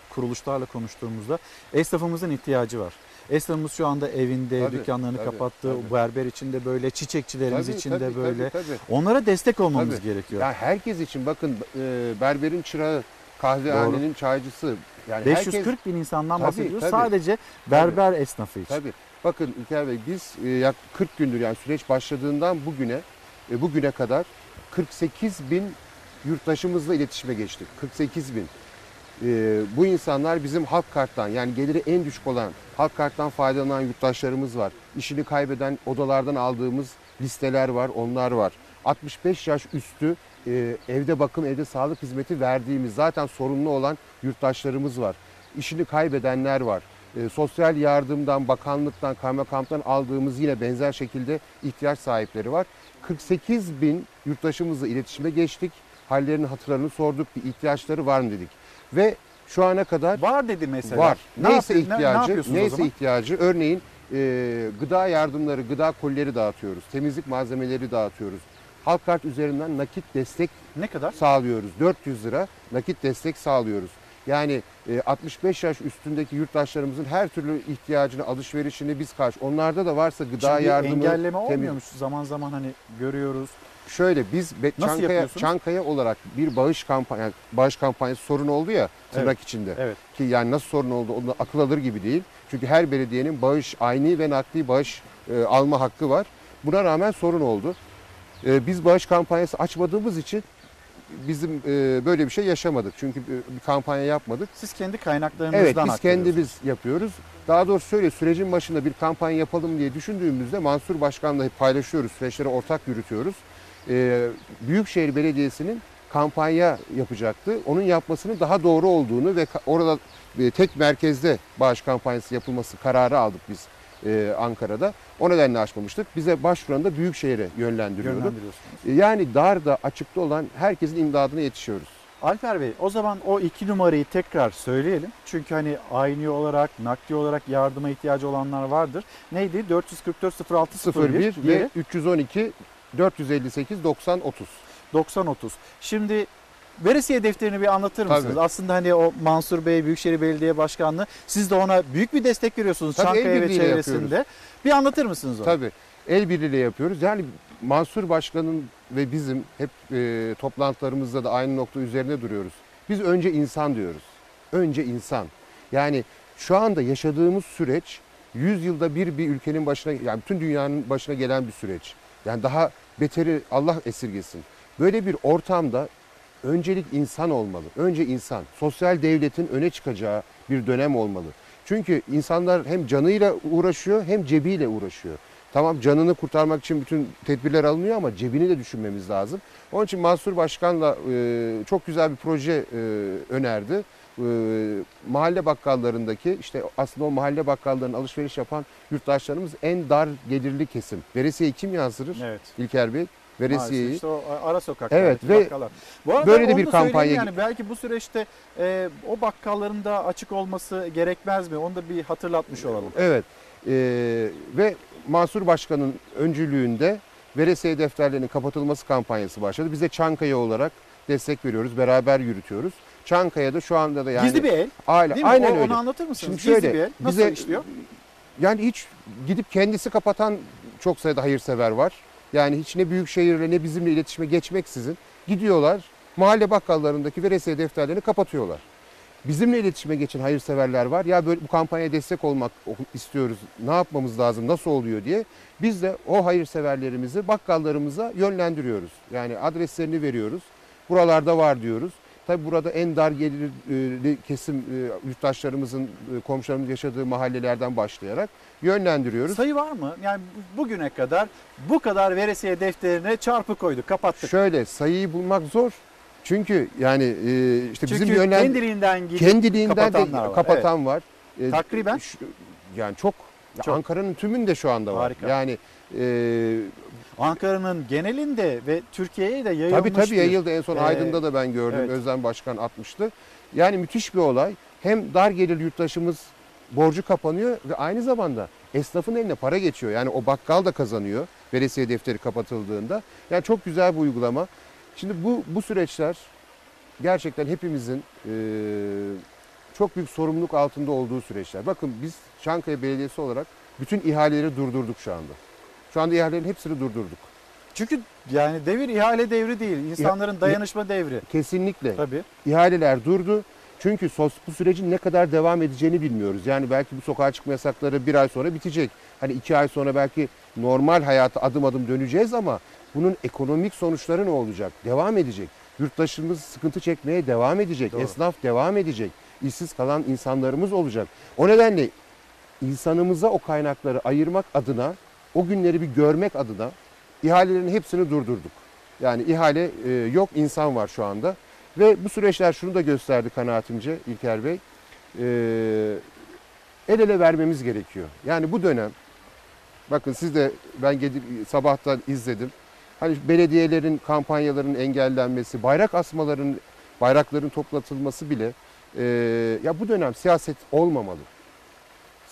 kuruluşlarla konuştuğumuzda esnafımızın ihtiyacı var. Esnafımız şu anda evinde
Tabii,
dükkanlarını
tabii,
kapattı.
tabii.
Berber için de böyle, çiçekçilerimiz
Tabii,
için
tabii,
de
tabii,
böyle.
tabii.
Onlara destek olmamız
Tabii.
gerekiyor.
Yani herkes için bakın e, berberin çırağı, kahvehanenin çaycısı. Yani
540
herkes-
bin insandan
Tabii,
bahsediyoruz.
tabii.
Sadece berber esnafı için.
Tabii. Bakın İlker Bey biz e, yak 40 gündür yani süreç başladığından bugüne e, bugüne kadar 48 bin yurttaşımızla iletişime geçtik. 48 bin. E, bu insanlar bizim halk karttan yani geliri en düşük olan halk karttan faydalanan yurttaşlarımız var. İşini kaybeden odalardan aldığımız listeler var, onlar var. 65 yaş üstü e, evde bakım, evde sağlık hizmeti verdiğimiz zaten sorunlu olan yurttaşlarımız var. İşini kaybedenler var. E, sosyal yardımdan, bakanlıktan, kaymakamdan aldığımız yine benzer şekilde ihtiyaç sahipleri var. 48 bin yurttaşımızla iletişime geçtik. Hallerini, hatırlarını sorduk. Bir ihtiyaçları var mı dedik. Ve şu ana kadar
var dedi mesela.
Var.
Ne
neyse
ne- ne
ihtiyacı,
yapıyorsunuz o
neyse
zaman?
ihtiyacı. Örneğin e, gıda yardımları, gıda kolileri dağıtıyoruz. Temizlik malzemeleri dağıtıyoruz. Halk kart üzerinden nakit destek
ne kadar
sağlıyoruz? 400 lira nakit destek sağlıyoruz. Yani e, 65 yaş üstündeki yurttaşlarımızın her türlü ihtiyacını, alışverişini biz karşı. Onlarda da varsa gıda
Şimdi
yardımı,
engelleme olmuyormuş. Zaman zaman hani görüyoruz.
Şöyle biz Be-
Nasıl
Çankaya? Çankaya olarak bir bağış kampanya yani bağış kampanyası sorun oldu ya tırnak
Evet,
içinde.
evet.
Ki yani nasıl sorun oldu onu akıl alır gibi değil. Çünkü her belediyenin bağış ayni ve nakdi bağış e, alma hakkı var. Buna rağmen sorun oldu. E, biz bağış kampanyası açmadığımız için bizim e, böyle bir şey yaşamadık. Çünkü bir, bir kampanya yapmadık.
Siz kendi kaynaklarınızdan
Evet biz kendimiz yapıyoruz. Daha doğrusu şöyle sürecin başında bir kampanya yapalım diye düşündüğümüzde Mansur Başkan'la hep paylaşıyoruz. Süreçleri ortak yürütüyoruz. Ee, Büyükşehir Belediyesi'nin kampanya yapacaktı. Onun yapmasının daha doğru olduğunu ve orada e, tek merkezde bağış kampanyası yapılması kararı aldık biz e, Ankara'da. O nedenle açmamıştık. Bize başvuran da Büyükşehir'e yönlendiriyordu.
Yönlendiriyorsunuz.
E, Yani darda açıkta olan herkesin imdadına yetişiyoruz.
Alper Bey o zaman o iki numarayı tekrar söyleyelim. Çünkü hani aynı olarak, nakdi olarak yardıma ihtiyacı olanlar vardır. Neydi? 444 06
01
01
ve 312 458 90 30.
90 30. Şimdi veresiye defterini bir anlatır mısınız?
Tabii.
Aslında hani o Mansur Bey Büyükşehir Belediye Başkanlığı siz de ona büyük bir destek veriyorsunuz
Tabii,
Çankaya ve çevresinde.
yapıyoruz.
Bir anlatır mısınız onu?
Tabii. El birliğiyle yapıyoruz. Yani Mansur Başkan'ın ve bizim hep e, toplantılarımızda da aynı nokta üzerine duruyoruz. Biz önce insan diyoruz. Önce insan. Yani şu anda yaşadığımız süreç 100 yılda bir bir ülkenin başına yani bütün dünyanın başına gelen bir süreç. Yani daha beteri Allah esirgesin. Böyle bir ortamda öncelik insan olmalı. Önce insan. Sosyal devletin öne çıkacağı bir dönem olmalı. Çünkü insanlar hem canıyla uğraşıyor hem cebiyle uğraşıyor. Tamam canını kurtarmak için bütün tedbirler alınıyor ama cebini de düşünmemiz lazım. Onun için Mansur Başkan'la e, çok güzel bir proje e, önerdi. E, mahalle bakkallarındaki işte aslında o mahalle bakkallarının alışveriş yapan yurttaşlarımız en dar gelirli kesim. Veresiyeyi kim yazdırır?
Evet.
İlker Bey. Veresiyeyi.
İşte o ara sokaklar.
Evet ve.
Bu arada
böyle de bir kampanya
yani belki bu süreçte e, o bakkalların da açık olması gerekmez mi? Onu da bir hatırlatmış olalım.
Evet Ee, ve Mansur Başkan'ın öncülüğünde veresiye defterlerinin kapatılması kampanyası başladı. Biz de Çankaya olarak destek veriyoruz, beraber yürütüyoruz. Çankaya'da şu anda da yani...
Gizli bir el,
Aile,
değil mi?
Aynen
O- onu
öyle.
anlatır mısınız?
Şimdi
Gizli
şöyle,
bir el. Nasıl
bize-
işliyor?
Yani hiç gidip kendisi kapatan çok sayıda hayırsever var. Yani hiç ne büyük şehirle ne bizimle iletişime geçmeksizin gidiyorlar mahalle bakkallarındaki veresiye defterlerini kapatıyorlar. Bizimle iletişime geçen hayırseverler var. Ya böyle bu kampanyaya destek olmak istiyoruz. Ne yapmamız lazım? Nasıl oluyor diye. Biz de o hayırseverlerimizi bakkallarımıza yönlendiriyoruz. Yani adreslerini veriyoruz. Buralarda var diyoruz. Tabi burada en dar gelirli kesim e, yurttaşlarımızın, e, komşularımızın yaşadığı mahallelerden başlayarak yönlendiriyoruz.
Sayı var mı? Yani bugüne kadar bu kadar veresiye defterine çarpı koyduk, kapattık.
Şöyle sayıyı bulmak zor. Çünkü yani e, işte
Çünkü
bizim yönlen
kendiliğinden gidip
kendiliğinden de
kapatanlar var,
kapatan var. E,
Takriben?
yani çok,
Çok.
Ankara'nın tümünde şu anda var.
Harika.
Yani e,
Ankara'nın genelinde ve Türkiye'ye de yayılmış.
tabii tabii yayıldı. En son
Ee,
Aydın'da da ben gördüm.
evet.
Özlem Başkan atmıştı. Yani müthiş bir olay. Hem dar gelir yurttaşımız borcu kapanıyor ve aynı zamanda esnafın eline para geçiyor. Yani o bakkal da kazanıyor veresiye defteri kapatıldığında. Yani çok güzel bir uygulama. Şimdi bu bu süreçler gerçekten hepimizin e, çok büyük sorumluluk altında olduğu süreçler. Bakın biz Çankaya Belediyesi olarak bütün ihaleleri durdurduk şu anda. Şu anda ihalelerin hepsini durdurduk.
Çünkü yani devir ihale devri değil. insanların
İha-
dayanışma devri.
Kesinlikle.
Tabii.
İhaleler durdu. Çünkü sos, bu sürecin ne kadar devam edeceğini bilmiyoruz. Yani belki bu sokağa çıkma yasakları bir ay sonra bitecek. Hani iki ay sonra belki normal hayata adım adım döneceğiz ama bunun ekonomik sonuçları ne olacak? Devam edecek. Yurttaşımız sıkıntı çekmeye devam edecek.
Doğru.
Esnaf devam edecek. İşsiz kalan insanlarımız olacak. O nedenle insanımıza o kaynakları ayırmak adına, o günleri bir görmek adına ihalelerin hepsini durdurduk. Yani ihale e, yok, insan var şu anda. Ve bu süreçler şunu da gösterdi kanaatimce İlker Bey. E, el ele vermemiz gerekiyor. Yani bu dönem, bakın siz de ben gidip sabahtan izledim. Hani belediyelerin kampanyalarının engellenmesi, bayrak asmaların, bayrakların toplatılması bile e, ya bu dönem siyaset olmamalı.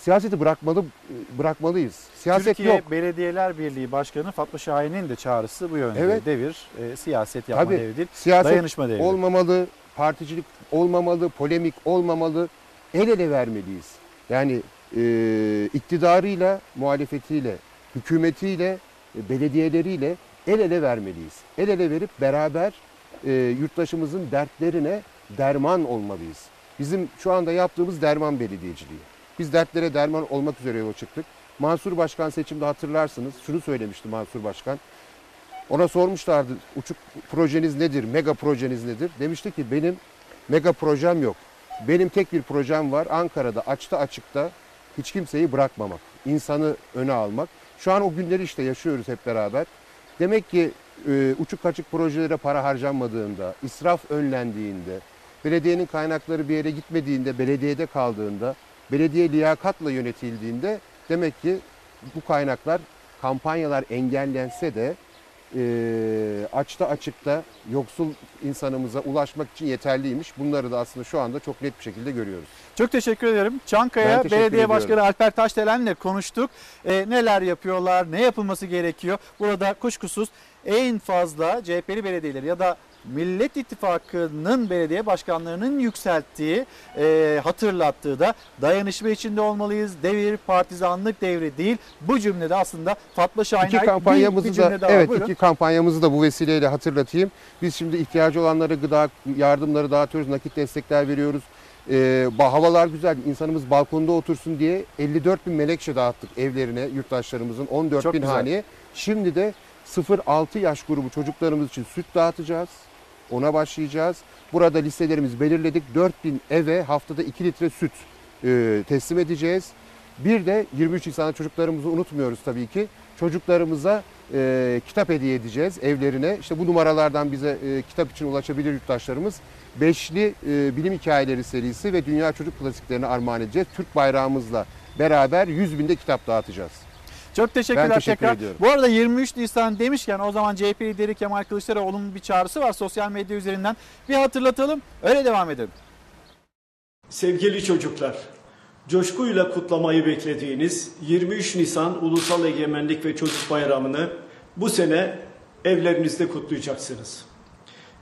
Siyaseti bırakmalı bırakmalıyız. Siyaset
Türkiye
yok.
Belediyeler Birliği Başkanı Fatma Şahin'in de çağrısı bu yönde.
Evet.
Devir e, siyaset yapma
Tabii,
devri değil.
siyaset
dayanışma devri.
olmamalı, particilik olmamalı, polemik olmamalı. El ele vermeliyiz. Yani e, iktidarıyla, muhalefetiyle, hükümetiyle, e, belediyeleriyle el ele vermeliyiz. El ele verip beraber e, yurttaşımızın dertlerine derman olmalıyız. Bizim şu anda yaptığımız derman belediyeciliği. Biz dertlere derman olmak üzere yola çıktık. Mansur Başkan seçimde hatırlarsınız şunu söylemişti Mansur Başkan. Ona sormuşlardı uçuk projeniz nedir, mega projeniz nedir? Demişti ki benim mega projem yok. Benim tek bir projem var Ankara'da açta açıkta hiç kimseyi bırakmamak, insanı öne almak. Şu an o günleri işte yaşıyoruz hep beraber. Demek ki e, uçuk kaçık projelere para harcanmadığında, israf önlendiğinde, belediyenin kaynakları bir yere gitmediğinde, belediyede kaldığında, belediye liyakatla yönetildiğinde demek ki bu kaynaklar kampanyalar engellense de e, açta açıkta yoksul insanımıza ulaşmak için yeterliymiş. Bunları da aslında şu anda çok net bir şekilde görüyoruz.
Çok teşekkür ederim. Çankaya
teşekkür
Belediye
ediyorum.
Başkanı Alper Taşdelen'le konuştuk. E, neler yapıyorlar, ne yapılması gerekiyor? Burada kuşkusuz en fazla CHP'li belediyeleri ya da Millet İttifakı'nın belediye başkanlarının yükselttiği, e, hatırlattığı da dayanışma içinde olmalıyız. Devir, partizanlık devri değil. Bu cümlede aslında Fatma Şahin'e
İki
ait bir,
kampanyamızı
bir cümle
da
daha
evet
Buyurun.
iki kampanyamızı da bu vesileyle hatırlatayım. Biz şimdi ihtiyacı olanlara gıda yardımları dağıtıyoruz, nakit destekler veriyoruz. Ba- havalar güzel, insanımız balkonda otursun diye 54 bin melekçe dağıttık evlerine yurttaşlarımızın 14
Çok
bin
güzel.
haneye. Şimdi de 0-6 yaş grubu çocuklarımız için süt dağıtacağız. Ona başlayacağız. Burada listelerimizi belirledik. 4 bin eve haftada 2 litre süt e, teslim edeceğiz. Bir de 23 Nisan'da çocuklarımızı unutmuyoruz tabii ki. Çocuklarımıza e, kitap hediye edeceğiz evlerine. İşte bu numaralardan bize e, kitap için ulaşabilir yurttaşlarımız. Beşli e, bilim hikayeleri serisi ve Dünya Çocuk Klasiklerini armağan edeceğiz. Türk bayrağımızla beraber 100 binde kitap dağıtacağız.
Çok teşekkürler
Ben teşekkür
tekrar.
ediyorum.
Bu arada 23 Nisan demişken o zaman CHP lideri Kemal Kılıçdaroğlu'nun bir çağrısı var sosyal medya üzerinden. Bir hatırlatalım öyle devam edelim.
Sevgili çocuklar, coşkuyla kutlamayı beklediğiniz 23 Nisan Ulusal Egemenlik ve Çocuk Bayramı'nı bu sene evlerinizde kutlayacaksınız.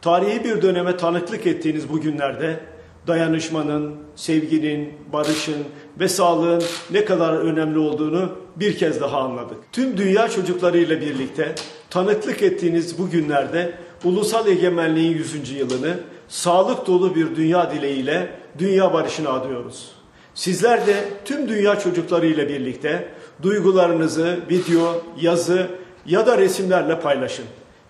Tarihi bir döneme tanıklık ettiğiniz bu günlerde dayanışmanın, sevginin, barışın ve sağlığın ne kadar önemli olduğunu bir kez daha anladık. Tüm dünya çocuklarıyla birlikte tanıklık ettiğiniz bu günlerde ulusal egemenliğin 100. yılını sağlık dolu bir dünya dileğiyle dünya barışını adıyoruz. Sizler de tüm dünya çocukları ile birlikte duygularınızı video, yazı ya da resimlerle paylaşın.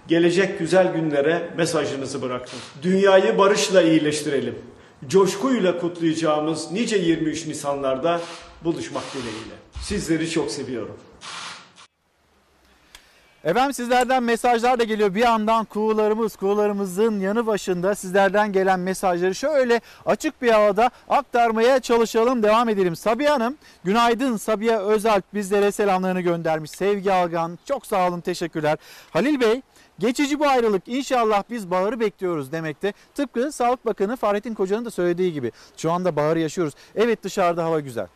Gelecek güzel günlere mesajınızı bırakın. Dünyayı barışla iyileştirelim. Coşkuyla kutlayacağımız nice 23 Nisanlarda buluşmak dileğiyle. Sizleri çok seviyorum.
Efendim sizlerden mesajlar da geliyor. Bir yandan kuğularımız, kuğularımızın yanı başında sizlerden gelen mesajları şöyle açık bir havada aktarmaya çalışalım. Devam edelim. Sabiha Hanım, günaydın. Sabiha Özalp bizlere selamlarını göndermiş. Sevgi Algan, çok sağ olun, teşekkürler. Halil Bey, Geçici bu ayrılık inşallah biz baharı bekliyoruz demekte. Tıpkı Sağlık Bakanı Fahrettin Koca'nın da söylediği gibi. Şu anda baharı yaşıyoruz. Evet dışarıda hava güzel.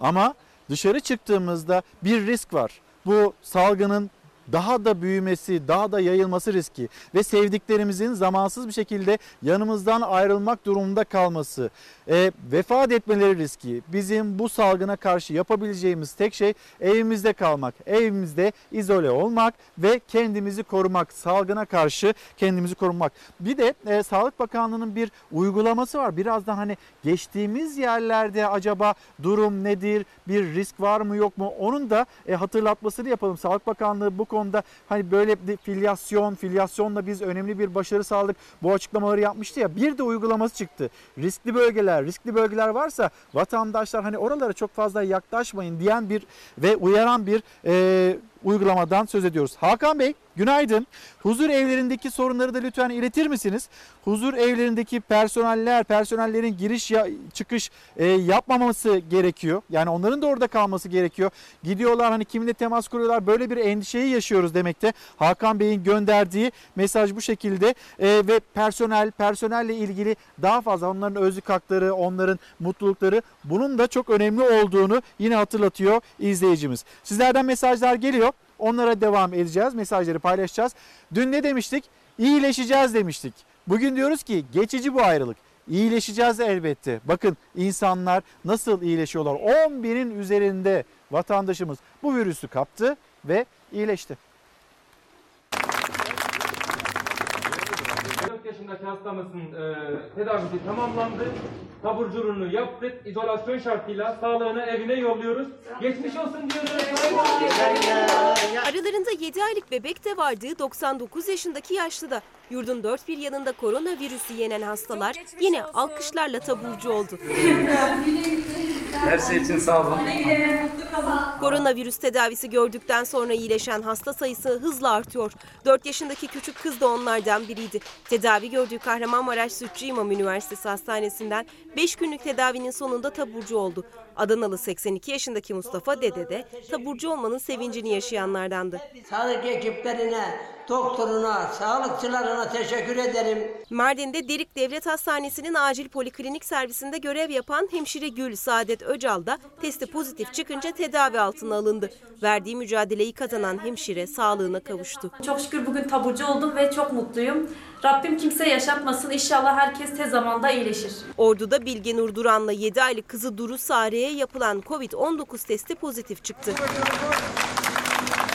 Ama dışarı çıktığımızda bir risk var. Bu salgının daha da büyümesi, daha da yayılması riski ve sevdiklerimizin zamansız bir şekilde yanımızdan ayrılmak durumunda kalması, e, vefat etmeleri riski. Bizim bu salgına karşı yapabileceğimiz tek şey evimizde kalmak, evimizde izole olmak ve kendimizi korumak, salgına karşı kendimizi korumak. Bir de e, Sağlık Bakanlığı'nın bir uygulaması var. Birazdan hani geçtiğimiz yerlerde acaba durum nedir, bir risk var mı yok mu onun da e, hatırlatmasını yapalım. Sağlık Bakanlığı bu konuda hani böyle bir filyasyon, filyasyonla biz önemli bir başarı sağladık. Bu açıklamaları yapmıştı ya. Bir de uygulaması çıktı. Riskli bölgeler, riskli bölgeler varsa vatandaşlar hani oralara çok fazla yaklaşmayın diyen bir ve uyaran bir e, uygulamadan söz ediyoruz. Hakan Bey günaydın. Huzur evlerindeki sorunları da lütfen iletir misiniz? Huzur evlerindeki personeller, personellerin giriş ya, çıkış e, yapmaması gerekiyor. Yani onların da orada kalması gerekiyor. Gidiyorlar hani kiminle temas kuruyorlar böyle bir endişeyi yaşıyoruz demekte. Hakan Bey'in gönderdiği mesaj bu şekilde E, ve personel, personelle ilgili daha fazla onların özlük hakları, onların mutlulukları bunun da çok önemli olduğunu yine hatırlatıyor izleyicimiz. Sizlerden mesajlar geliyor. Onlara devam edeceğiz. Mesajları paylaşacağız. Dün ne demiştik? İyileşeceğiz demiştik. Bugün diyoruz ki geçici bu ayrılık. İyileşeceğiz elbette. Bakın insanlar nasıl iyileşiyorlar. 10 binin üzerinde vatandaşımız bu virüsü kaptı ve iyileşti.
Yaşındaki hastamızın e, tedavisi tamamlandı. Taburculuğunu yaptık. İzolasyon şartıyla sağlığını evine yolluyoruz. Geçmiş olsun diyoruz.
Aralarında 7 aylık bebek de vardı 99 yaşındaki yaşlı da. Yurdun dört bir yanında koronavirüsü yenen hastalar yine alkışlarla taburcu oldu. <laughs>
Her şey için sağ olun.
Koronavirüs tedavisi gördükten sonra iyileşen hasta sayısı hızla artıyor. 4 yaşındaki küçük kız da onlardan biriydi. Tedavi gördüğü Kahramanmaraş Sütçü İmam Üniversitesi Hastanesi'nden 5 günlük tedavinin sonunda taburcu oldu. Adanalı 82 yaşındaki Mustafa Dede de taburcu olmanın sevincini yaşayanlardandı.
Sağlık ekiplerine, doktoruna, sağlıkçılarına teşekkür ederim.
Mardin'de Derik Devlet Hastanesi'nin acil poliklinik servisinde görev yapan hemşire Gül Saadet Öcal da testi pozitif çıkınca tedavi altına alındı. Verdiği mücadeleyi kazanan hemşire sağlığına kavuştu.
Çok şükür bugün taburcu oldum ve çok mutluyum. Rabbim kimseye yaşatmasın. İnşallah herkes tez zamanda iyileşir.
Ordu'da Bilge Nur Duran'la 7 aylık kızı Duru Sare'ye yapılan Covid-19 testi pozitif çıktı.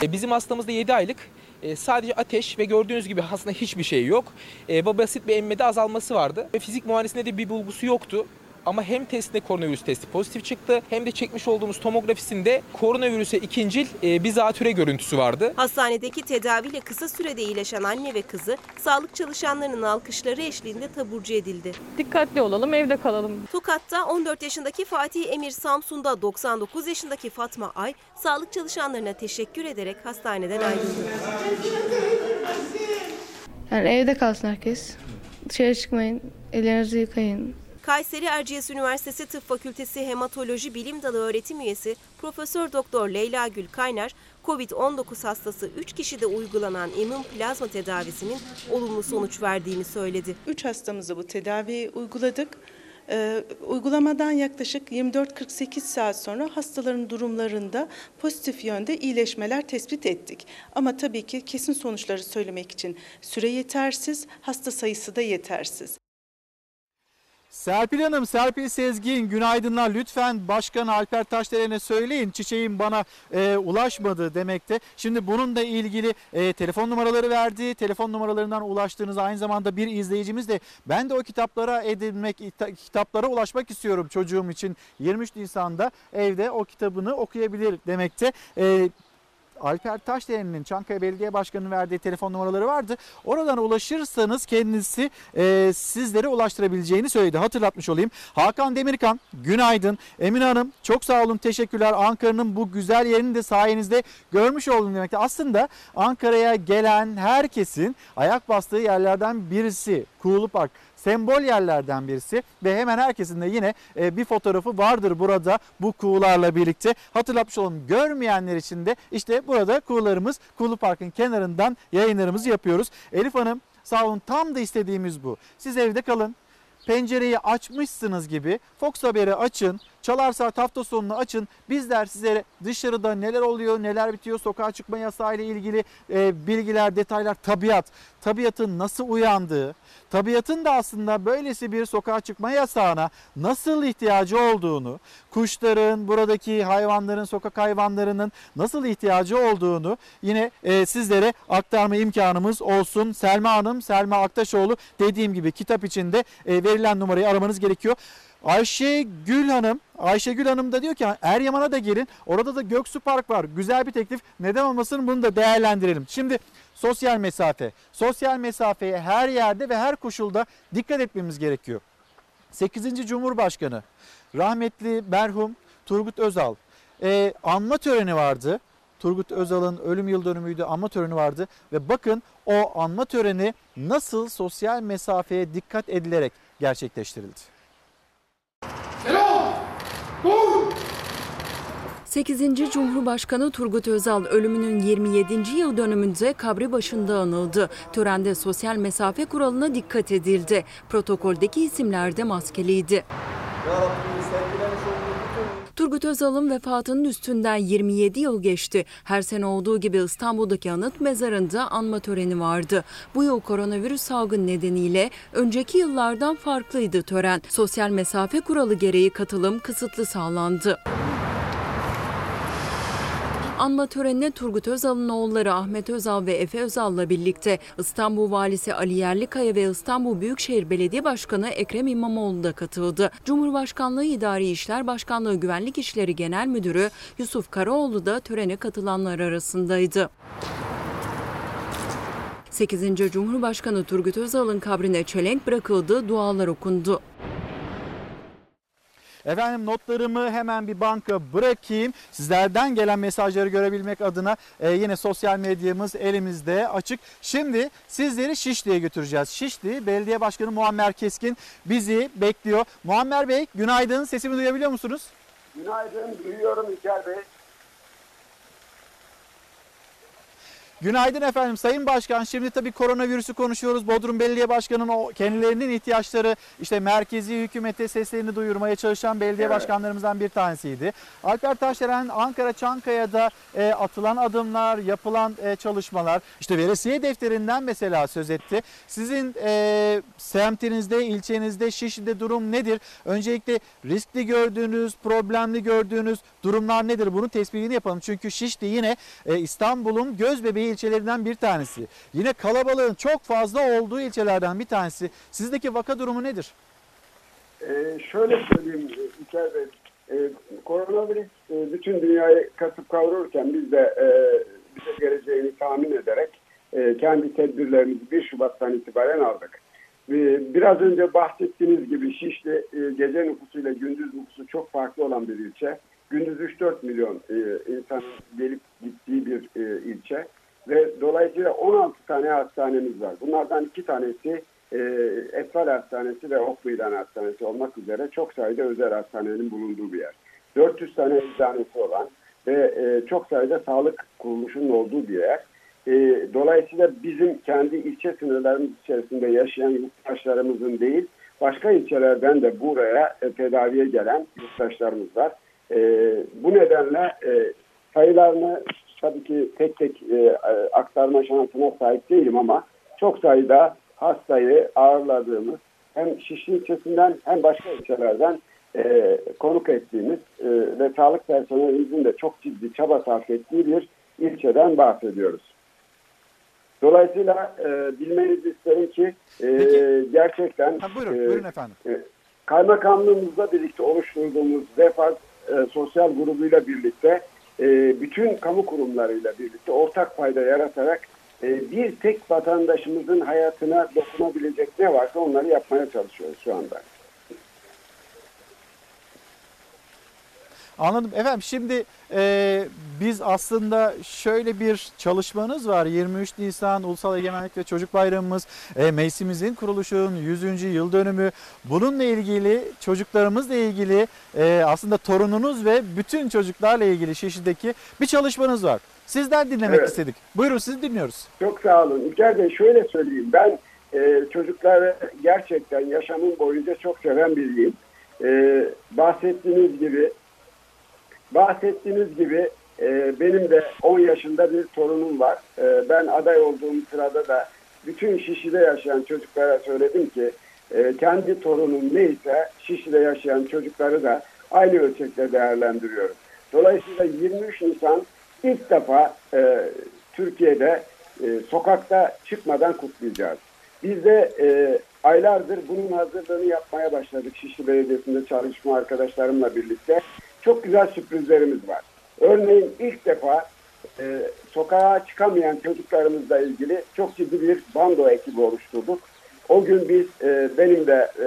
E, Bizim hastamızda 7 aylık e, sadece ateş ve gördüğünüz gibi aslında hiçbir şey yok. E, basit bir emmede azalması vardı. Fizik muayenesinde de bir bulgusu yoktu. Ama hem testinde koronavirüs testi pozitif çıktı hem de çekmiş olduğumuz tomografisinde koronavirüse ikincil e, bir zatüre görüntüsü vardı.
Hastanedeki tedaviyle kısa sürede iyileşen anne ve kızı sağlık çalışanlarının alkışları eşliğinde taburcu edildi.
Dikkatli olalım, evde kalalım.
Tokat'ta 14 yaşındaki Fatih Emir Samsun'da 99 yaşındaki Fatma Ay sağlık çalışanlarına teşekkür ederek hastaneden ayrıldı.
Yani evde kalsın herkes. Dışarı çıkmayın. Ellerinizi yıkayın.
Kayseri Erciyes Üniversitesi Tıp Fakültesi Hematoloji Bilim Dalı öğretim üyesi Profesör Doktor Leyla Gül Kaynar, COVID-19 hastası 3 kişide uygulanan immün plazma tedavisinin olumlu sonuç verdiğini söyledi.
3 hastamıza bu tedaviyi uyguladık. Ee, uygulamadan yaklaşık 24-48 saat sonra hastaların durumlarında pozitif yönde iyileşmeler tespit ettik. Ama tabii ki kesin sonuçları söylemek için süre yetersiz, hasta sayısı da yetersiz.
Serpil Hanım, Serpil Sezgin günaydınlar. Lütfen Başkan Alper Taşderen'e söyleyin çiçeğim bana e, ulaşmadı demekte. Şimdi bununla ilgili e, telefon numaraları verdi. Telefon numaralarından ulaştığınız aynı zamanda bir izleyicimiz de ben de o kitaplara edinmek, kitaplara ulaşmak istiyorum çocuğum için. 23 Nisan'da evde o kitabını okuyabilir demekte. E, Alper Taşderen'in Çankaya Belediye Başkanı'nın verdiği telefon numaraları vardı. Oradan ulaşırsanız kendisi e, sizlere ulaştırabileceğini söyledi. Hatırlatmış olayım. Hakan Demirkan günaydın. Emine Hanım çok sağ olun teşekkürler. Ankara'nın bu güzel yerini de sayenizde görmüş oldum demekte. Aslında Ankara'ya gelen herkesin ayak bastığı yerlerden birisi Kuğulu Park sembol yerlerden birisi ve hemen herkesin de yine e, bir fotoğrafı vardır burada bu kuğularla birlikte. Hatırlatmış olalım görmeyenler için de işte burada kuğularımız Kuğulu Park'ın kenarından yayınlarımızı yapıyoruz. Elif Hanım sağ olun tam da istediğimiz bu. Siz evde kalın pencereyi açmışsınız gibi Fox Haber'i açın. Çalar Saat hafta sonunu açın. Bizler size dışarıda neler oluyor, neler bitiyor, sokağa çıkma yasağı ile ilgili e, bilgiler, detaylar, tabiat, tabiatın nasıl uyandığı, tabiatın da aslında böylesi bir sokağa çıkma yasağına nasıl ihtiyacı olduğunu, kuşların, buradaki hayvanların, sokak hayvanlarının nasıl ihtiyacı olduğunu yine e, sizlere aktarma imkanımız olsun. Selma Hanım, Selma Aktaşoğlu dediğim gibi kitap içinde e, verilen numarayı aramanız gerekiyor. Ayşe Gül Hanım, Ayşe Gül Hanım da diyor ki Eryaman'a da gelin. Orada da Göksu Park var. Güzel bir teklif. Neden olmasın bunu da değerlendirelim. Şimdi sosyal mesafe. Sosyal mesafeye her yerde ve her koşulda dikkat etmemiz gerekiyor. 8. Cumhurbaşkanı rahmetli merhum Turgut Özal e, anma töreni vardı. Turgut Özal'ın ölüm yıl dönümüydü anma töreni vardı ve bakın o anma töreni nasıl sosyal mesafeye dikkat edilerek gerçekleştirildi.
8. Cumhurbaşkanı Turgut Özal ölümünün 27. yıl dönümünde kabri başında anıldı. Törende sosyal mesafe kuralına dikkat edildi. Protokoldeki isimler de maskeliydi. Turgut Özal'ın vefatının üstünden 27 yıl geçti. Her sene olduğu gibi İstanbul'daki anıt mezarında anma töreni vardı. Bu yıl koronavirüs salgın nedeniyle önceki yıllardan farklıydı tören. Sosyal mesafe kuralı gereği katılım kısıtlı sağlandı. Anma törenine Turgut Özal'ın oğulları Ahmet Özal ve Efe Özal'la birlikte İstanbul Valisi Ali Yerlikaya ve İstanbul Büyükşehir Belediye Başkanı Ekrem İmamoğlu da katıldı. Cumhurbaşkanlığı İdari İşler Başkanlığı Güvenlik İşleri Genel Müdürü Yusuf Karaoğlu da törene katılanlar arasındaydı. 8. Cumhurbaşkanı Turgut Özal'ın kabrine çelenk bırakıldı, dualar okundu.
Efendim notlarımı hemen bir banka bırakayım. Sizlerden gelen mesajları görebilmek adına e, yine sosyal medyamız elimizde açık. Şimdi sizleri Şişli'ye götüreceğiz. Şişli Belediye Başkanı Muammer Keskin bizi bekliyor. Muammer Bey günaydın sesimi duyabiliyor musunuz?
Günaydın duyuyorum İlker Bey.
Günaydın efendim Sayın Başkan. Şimdi tabii koronavirüsü konuşuyoruz. Bodrum Belediye Başkanı'nın o kendilerinin ihtiyaçları işte merkezi hükümete seslerini duyurmaya çalışan belediye evet. başkanlarımızdan bir tanesiydi. Alper Taşdelen Ankara Çankaya'da e, atılan adımlar, yapılan e, çalışmalar. işte veresiye defterinden mesela söz etti. Sizin e, semtinizde, ilçenizde, Şişli'de durum nedir? Öncelikle riskli gördüğünüz, problemli gördüğünüz durumlar nedir? Bunun tespitini yapalım. Çünkü Şişli yine e, İstanbul'un göz bebeği ilçelerinden bir tanesi. Yine kalabalığın çok fazla olduğu ilçelerden bir tanesi. Sizdeki vaka durumu nedir?
Ee, şöyle söyleyeyim İlker Bey. E, koronavirüs e, bütün dünyayı kasıp kavururken biz de e, bize geleceğini tahmin ederek e, kendi tedbirlerimizi 1 Şubat'tan itibaren aldık. E, biraz önce bahsettiğiniz gibi Şişli e, gece nüfusuyla gündüz nüfusu çok farklı olan bir ilçe. Gündüz 3-4 milyon e, insan gelip gittiği bir e, ilçe ve dolayısıyla 16 tane hastanemiz var. Bunlardan iki tanesi e, Esfal Hastanesi ve Okmeydan Hastanesi olmak üzere çok sayıda özel hastanenin bulunduğu bir yer. 400 tane eczanesi olan ve e, çok sayıda sağlık kuruluşunun olduğu bir yer. E, dolayısıyla bizim kendi ilçe sınırlarımız içerisinde yaşayan yurttaşlarımızın değil, başka ilçelerden de buraya e, tedaviye gelen yurttaşlarımız var. E, bu nedenle e, sayılarını tabii ki tek tek e, aktarma şansına sahip değilim ama çok sayıda hastayı ağırladığımız hem Şişli ilçesinden hem başka ilçelerden e, konuk ettiğimiz e, ve sağlık personelimizin de çok ciddi çaba sarf ettiği bir ilçeden bahsediyoruz. Dolayısıyla e, bilmenizi isterim ki e, gerçekten
buyurun,
e,
buyurun efendim.
e, kaymakamlığımızla birlikte oluşturduğumuz Refah e, sosyal grubuyla birlikte e, bütün kamu kurumlarıyla birlikte ortak fayda yaratarak e, bir tek vatandaşımızın hayatına dokunabilecek ne varsa onları yapmaya çalışıyoruz şu anda.
Anladım. Efendim şimdi e, biz aslında şöyle bir çalışmanız var. 23 Nisan Ulusal Egemenlik ve Çocuk Bayramımız, e, meclisimizin kuruluşunun 100. yıl dönümü. Bununla ilgili çocuklarımızla ilgili e, aslında torununuz ve bütün çocuklarla ilgili Şişli'deki bir çalışmanız var. Sizden dinlemek
Evet.
istedik. Buyurun sizi dinliyoruz.
Çok sağ olun. İlker Bey şöyle söyleyeyim. Ben e, çocukları gerçekten yaşamım boyunca çok seven biriyim. E, bahsettiğiniz gibi bahsettiğiniz gibi e, benim de 10 yaşında bir torunum var. E, ben aday olduğum sırada da bütün Şişli'de yaşayan çocuklara söyledim ki e, kendi torunum neyse Şişli'de yaşayan çocukları da aynı ölçekte değerlendiriyorum. Dolayısıyla 23 Nisan ilk defa e, Türkiye'de e, sokakta çıkmadan kutlayacağız. Biz de e, aylardır bunun hazırlığını yapmaya başladık Şişli Belediyesi'nde çalışma arkadaşlarımla birlikte. Çok güzel sürprizlerimiz var. Örneğin ilk defa e, sokağa çıkamayan çocuklarımızla ilgili çok ciddi bir bando ekibi oluşturduk. O gün biz e, benim de e,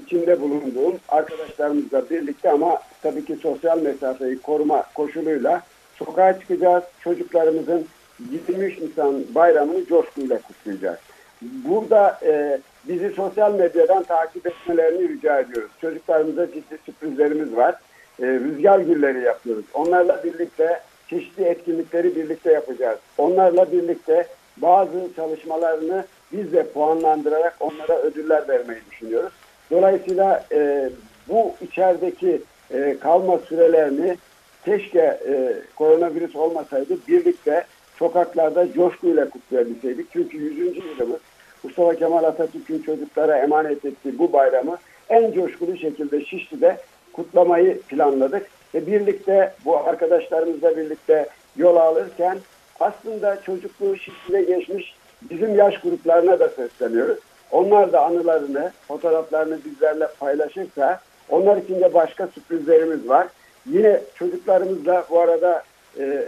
içinde bulunduğum arkadaşlarımızla birlikte ama tabii ki sosyal mesafeyi koruma koşuluyla sokağa çıkacağız. Çocuklarımızın 23 Nisan bayramını coşkuyla kutlayacağız. Burada e, bizi sosyal medyadan takip etmelerini rica ediyoruz. Çocuklarımıza ciddi sürprizlerimiz var. E, rüzgar gülleri yapıyoruz. Onlarla birlikte çeşitli etkinlikleri birlikte yapacağız. Onlarla birlikte bazı çalışmalarını biz de puanlandırarak onlara ödüller vermeyi düşünüyoruz. Dolayısıyla e, bu içerideki e, kalma sürelerini keşke e, koronavirüs olmasaydı birlikte sokaklarda coşkuyla kutlayabilseydik. Çünkü 100. yılımız Mustafa Kemal Atatürk'ün çocuklara emanet ettiği bu bayramı en coşkulu şekilde Şişli'de kutlamayı planladık. Ve birlikte bu arkadaşlarımızla birlikte yol alırken aslında çocukluğu Şişli'de geçmiş bizim yaş gruplarına da sesleniyoruz. Onlar da anılarını, fotoğraflarını bizlerle paylaşırsa onlar için de başka sürprizlerimiz var. Yine çocuklarımızla bu arada e,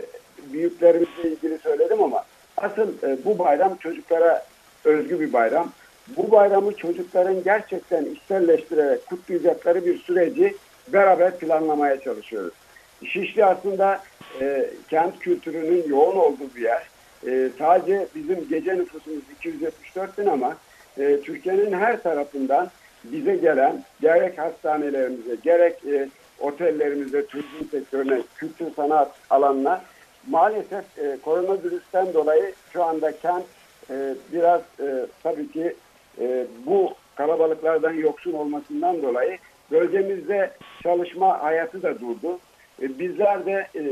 büyüklerimizle ilgili söyledim ama asıl e, bu bayram çocuklara özgü bir bayram. Bu bayramı çocukların gerçekten içselleştirerek kutlayacakları bir süreci beraber planlamaya çalışıyoruz. Şişli aslında e, kent kültürünün yoğun olduğu bir yer. E, sadece bizim gece nüfusumuz 274 bin ama e, Türkiye'nin her tarafından bize gelen gerek hastanelerimize gerek e, otellerimize, turizm sektörüne, kültür sanat alanına maalesef e, koronavirüsten dolayı şu anda kent e, biraz e, tabii ki e, bu kalabalıklardan yoksun olmasından dolayı bölgemizde çalışma hayatı da durdu. E, bizler de e,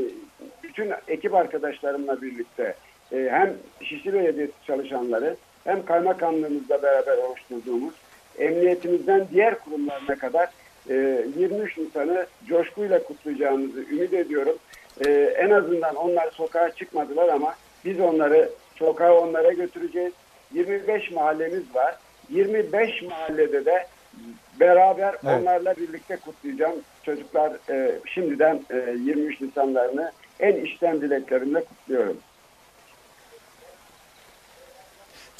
bütün ekip arkadaşlarımla birlikte e, hem Şişli Belediyesi çalışanları hem kaymakamlığımızla beraber oluşturduğumuz emniyetimizden diğer kurumlarına kadar e, 23 Nisan'ı coşkuyla kutlayacağımızı ümit ediyorum. En azından onlar sokağa çıkmadılar ama biz onları sokağa onlara götüreceğiz. 25 mahallemiz var. 25 mahallede de beraber
Evet.
onlarla birlikte kutlayacağım. Çocuklar e, şimdiden e, 23 Nisanlarını en içten dileklerimle kutluyorum.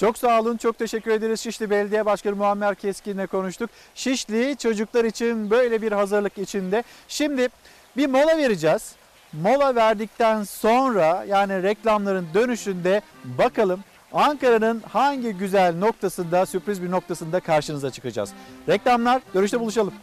Çok sağ olun, çok teşekkür ederiz. Şişli Belediye Başkanı Muammer Keskin'le konuştuk. Şişli çocuklar için böyle bir hazırlık içinde. Şimdi bir mola vereceğiz. Mola verdikten sonra yani reklamların dönüşünde bakalım Ankara'nın hangi güzel noktasında, sürpriz bir noktasında karşınıza çıkacağız. Reklamlar, dönüşte buluşalım.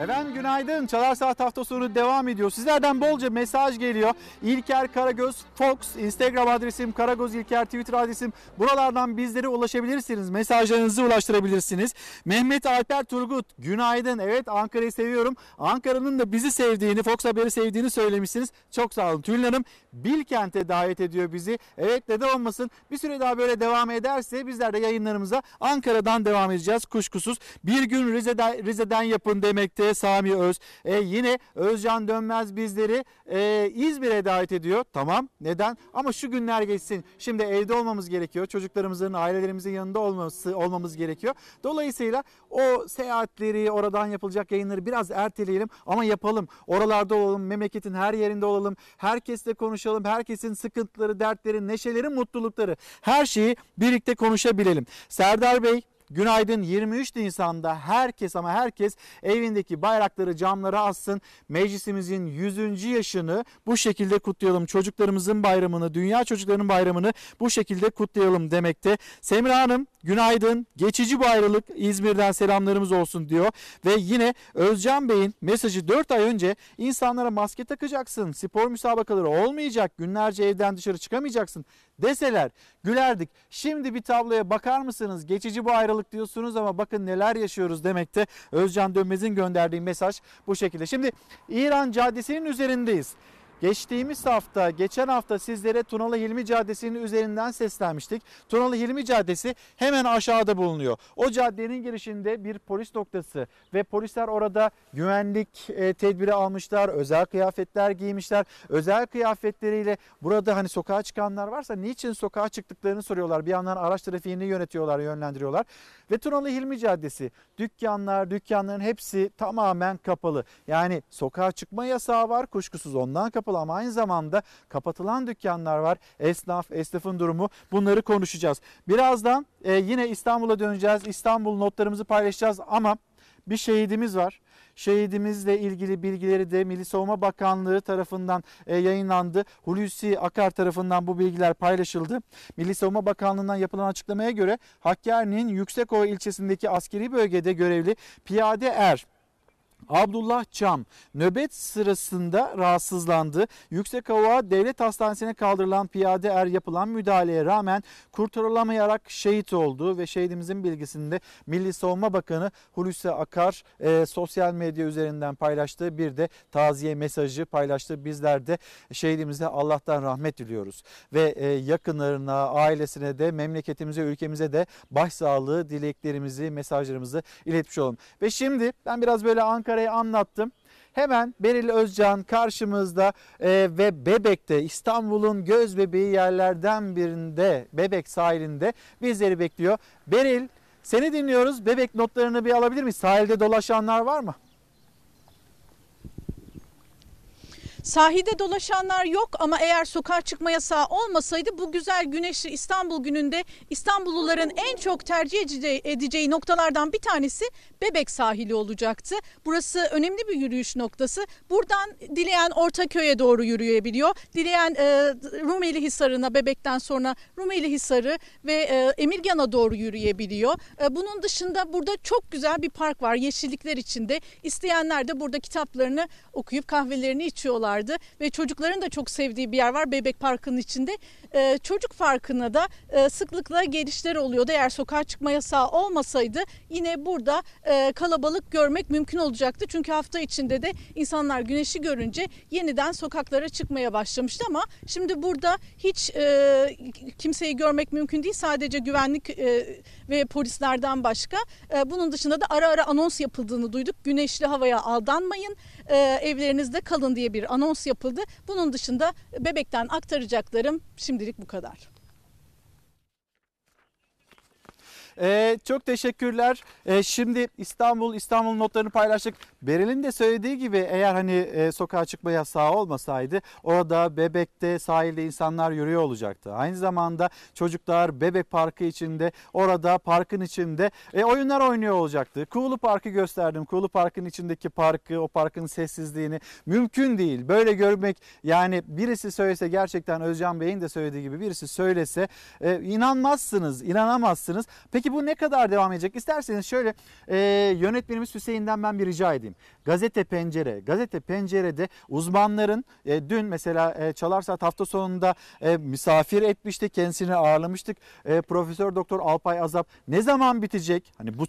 Efendim günaydın. Çalar Saat hafta sonu devam ediyor. Sizlerden bolca mesaj geliyor. İlker Karagöz Fox, Instagram adresim, Karagöz İlker, Twitter adresim. Buralardan bizlere ulaşabilirsiniz. Mesajlarınızı ulaştırabilirsiniz. Mehmet Alper Turgut, günaydın. Evet Ankara'yı seviyorum. Ankara'nın da bizi sevdiğini, Fox Haber'i sevdiğini söylemişsiniz. Çok sağ olun. Tülin Hanım Bilkent'e davet ediyor bizi. Evet neden olmasın. Bir süre daha böyle devam ederse bizler de yayınlarımıza Ankara'dan devam edeceğiz kuşkusuz. Bir gün Rize'den, Rize'den yapın demekte Sami Öz. E, yine Özcan Dönmez bizleri e, İzmir'e davet ediyor. Tamam neden? Ama şu günler geçsin. Şimdi evde olmamız gerekiyor. Çocuklarımızın, ailelerimizin yanında olması, olmamız gerekiyor. Dolayısıyla o seyahatleri, oradan yapılacak yayınları biraz erteleyelim ama yapalım. Oralarda olalım, memleketin her yerinde olalım. Herkesle konuşalım. Herkesin sıkıntıları, dertleri, neşeleri, mutlulukları her şeyi birlikte konuşabilelim. Serdar Bey Günaydın 23 Nisan'da herkes ama herkes evindeki bayrakları camlara assın. Meclisimizin 100. yaşını bu şekilde kutlayalım. Çocuklarımızın bayramını, dünya çocuklarının bayramını bu şekilde kutlayalım demekte. Semra Hanım günaydın. Geçici bu ayrılık İzmir'den selamlarımız olsun diyor. Ve yine Özcan Bey'in mesajı 4 ay önce insanlara maske takacaksın. Spor müsabakaları olmayacak. Günlerce evden dışarı çıkamayacaksın deseler gülerdik. Şimdi bir tabloya bakar mısınız? Geçici bu ayrılık diyorsunuz ama bakın neler yaşıyoruz demekte. Özcan Dönmez'in gönderdiği mesaj bu şekilde. Şimdi İran Caddesi'nin üzerindeyiz. Geçtiğimiz hafta, geçen hafta sizlere Tunalı Hilmi Caddesi'nin üzerinden seslenmiştik. Tunalı Hilmi Caddesi hemen aşağıda bulunuyor. O caddenin girişinde bir polis noktası ve polisler orada güvenlik e, tedbiri almışlar, özel kıyafetler giymişler. Özel kıyafetleriyle burada hani sokağa çıkanlar varsa niçin sokağa çıktıklarını soruyorlar. Bir yandan araç trafiğini yönetiyorlar, yönlendiriyorlar. Ve Tunalı Hilmi Caddesi, dükkanlar, dükkanların hepsi tamamen kapalı. Yani sokağa çıkma yasağı var kuşkusuz ondan kapalı ama aynı zamanda kapatılan dükkanlar var. Esnaf, esnafın durumu bunları konuşacağız. Birazdan e, yine İstanbul'a döneceğiz. İstanbul notlarımızı paylaşacağız ama bir şehidimiz var. Şehidimizle ilgili bilgileri de Milli Savunma Bakanlığı tarafından e, yayınlandı. Hulusi Akar tarafından bu bilgiler paylaşıldı. Milli Savunma Bakanlığı'ndan yapılan açıklamaya göre Hakkari'nin Yüksekova ilçesindeki askeri bölgede görevli piyade er Abdullah Çam nöbet sırasında rahatsızlandı. Yüksekova Devlet Hastanesi'ne kaldırılan piyade er yapılan müdahaleye rağmen kurtarılamayarak şehit oldu ve şehidimizin bilgisinde Milli Savunma Bakanı Hulusi Akar e, sosyal medya üzerinden paylaştığı bir de taziye mesajı paylaştı. Bizler de şehidimize Allah'tan rahmet diliyoruz ve e, yakınlarına, ailesine de memleketimize, ülkemize de başsağlığı dileklerimizi, mesajlarımızı iletmiş olalım. Ve şimdi ben biraz böyle Ankara'yı anlattım. Hemen Beril Özcan karşımızda e, ve Bebek'te İstanbul'un göz bebeği yerlerden birinde Bebek sahilinde bizleri bekliyor. Beril seni dinliyoruz. Bebek notlarını bir alabilir miyiz? Sahilde dolaşanlar var mı?
Sahilde dolaşanlar yok ama eğer sokağa çıkma yasağı olmasaydı bu güzel güneşli İstanbul gününde İstanbulluların en çok tercih edeceği noktalardan bir tanesi Bebek sahili olacaktı. Burası önemli bir yürüyüş noktası. Buradan dileyen Ortaköy'e doğru yürüyebiliyor. Dileyen e, Rumeli Hisarı'na Bebek'ten sonra Rumeli Hisarı ve e, Emirgan'a doğru yürüyebiliyor. E, bunun dışında burada çok güzel bir park var yeşillikler içinde. İsteyenler de burada kitaplarını okuyup kahvelerini içiyorlar vardı ve çocukların da çok sevdiği bir yer var Bebek Parkı'nın içinde. Ee, çocuk parkına da e, sıklıkla gelişler oluyordu. Eğer sokağa çıkma yasağı olmasaydı yine burada e, kalabalık görmek mümkün olacaktı. Çünkü hafta içinde de insanlar güneşi görünce yeniden sokaklara çıkmaya başlamıştı ama şimdi burada hiç e, kimseyi görmek mümkün değil. Sadece güvenlik e, ve polislerden başka. E, bunun dışında da ara ara anons yapıldığını duyduk. Güneşli havaya aldanmayın, e, evlerinizde kalın diye bir anons yapıldı. Bunun dışında bebekten aktaracaklarım şimdilik bu kadar.
Ee, çok teşekkürler. Ee, şimdi İstanbul İstanbul notlarını paylaştık. Beril'in de söylediği gibi eğer hani e, sokağa çıkma yasağı olmasaydı orada Bebek'te sahilde insanlar yürüyor olacaktı. Aynı zamanda çocuklar Bebek Parkı içinde orada parkın içinde e, oyunlar oynuyor olacaktı. Kuğulu Parkı gösterdim. Kuğulu Park'ın içindeki parkı, o parkın sessizliğini mümkün değil. Böyle görmek yani birisi söylese gerçekten Özcan Bey'in de söylediği gibi birisi söylese e, inanmazsınız, inanamazsınız. Peki Peki bu ne kadar devam edecek? İsterseniz şöyle e, yönetmenimiz Hüseyin'den ben bir rica edeyim. Gazete Pencere, Gazete Pencere'de uzmanların e, dün mesela e, Çalar Saat hafta sonunda e, misafir etmiştik. Kendisini ağırlamıştık. E, Profesör Doktor Alpay Azap ne zaman bitecek? Hani bu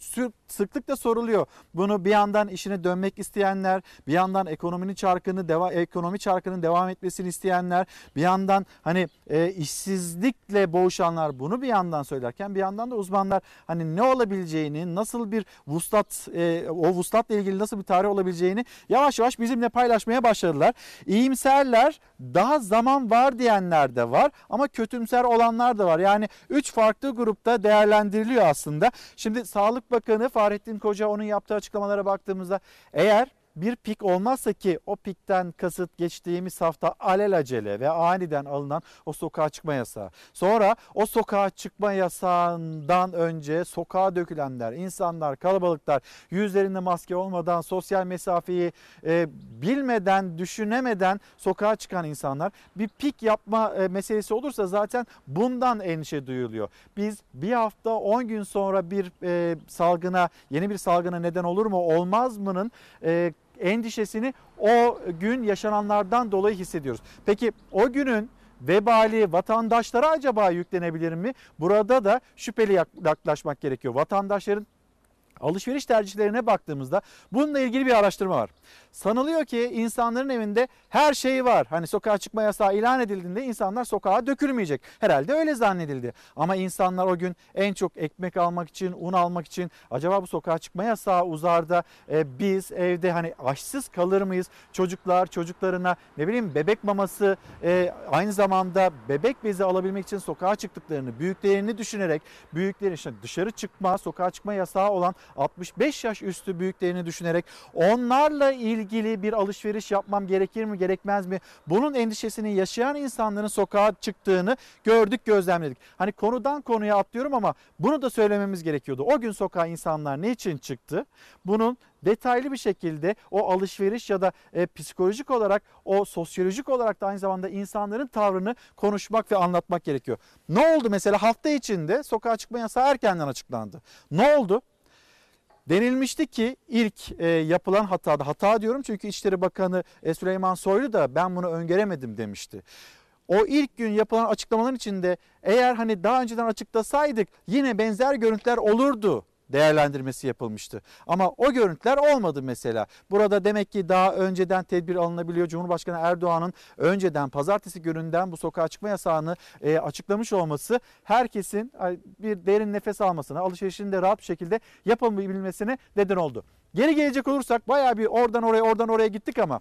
sıklıkla soruluyor. Bunu bir yandan işine dönmek isteyenler, bir yandan ekonominin çarkını deva, ekonomi çarkının devam etmesini isteyenler, bir yandan hani e, işsizlikle boğuşanlar bunu bir yandan söylerken bir yandan da uzmanlar hani ne olabileceğini, nasıl bir vuslat e, o vuslatla ilgili nasıl bir tarih olabileceğini yavaş yavaş bizimle paylaşmaya başladılar. İyimserler daha zaman var diyenler de var ama kötümser olanlar da var. Yani üç farklı grupta değerlendiriliyor aslında. Şimdi Sağlık Bakanı Fahrettin Koca onun yaptığı açıklamalara baktığımızda eğer bir pik olmazsa ki o pikten kasıt geçtiğimiz hafta alelacele ve aniden alınan o sokağa çıkma yasağı. Sonra o sokağa çıkma yasağından önce sokağa dökülenler, insanlar, kalabalıklar yüzlerinde maske olmadan sosyal mesafeyi e, bilmeden, düşünemeden sokağa çıkan insanlar bir pik yapma e, meselesi olursa zaten bundan endişe duyuluyor. Biz bir hafta 10 gün sonra bir e, salgına, yeni bir salgına neden olur mu olmaz mı'nın e, endişesini o gün yaşananlardan dolayı hissediyoruz. Peki o günün vebali vatandaşlara acaba yüklenebilir mi? Burada da şüpheli yaklaşmak gerekiyor. Vatandaşların alışveriş tercihlerine baktığımızda bununla ilgili bir araştırma var. Sanılıyor ki insanların evinde her şey var. Hani sokağa çıkma yasağı ilan edildiğinde insanlar sokağa dökülmeyecek. Herhalde öyle zannedildi. Ama insanlar o gün en çok ekmek almak için, un almak için acaba bu sokağa çıkma yasağı uzar da e, biz evde hani açsız kalır mıyız? Çocuklar çocuklarına ne bileyim bebek maması e, aynı zamanda bebek bezi alabilmek için sokağa çıktıklarını, büyüklerini düşünerek büyüklerin işte dışarı çıkma, sokağa çıkma yasağı olan 65 yaş üstü büyüklerini düşünerek onlarla ilgili bir alışveriş yapmam gerekir mi gerekmez mi? Bunun endişesini yaşayan insanların sokağa çıktığını gördük gözlemledik. Hani konudan konuya atlıyorum ama bunu da söylememiz gerekiyordu. O gün sokağa insanlar ne için çıktı? Bunun detaylı bir şekilde o alışveriş ya da e, psikolojik olarak o sosyolojik olarak da aynı zamanda insanların tavrını konuşmak ve anlatmak gerekiyor. Ne oldu mesela hafta içinde sokağa çıkma yasağı erkenden açıklandı. Ne oldu? Denilmişti ki ilk e, yapılan hatada, hata diyorum çünkü İçişleri Bakanı e, Süleyman Soylu da ben bunu öngöremedim demişti. O ilk gün yapılan açıklamaların içinde eğer hani daha önceden açıklasaydık yine benzer görüntüler olurdu değerlendirmesi yapılmıştı. Ama o görüntüler olmadı mesela. Burada demek ki daha önceden tedbir alınabiliyor. Cumhurbaşkanı Erdoğan'ın önceden pazartesi gününden bu sokağa çıkma yasağını e, açıklamış olması herkesin bir derin nefes almasına, alışverişini de rahat bir şekilde yapabilmesine neden oldu. Geri gelecek olursak baya bir oradan oraya oradan oraya gittik ama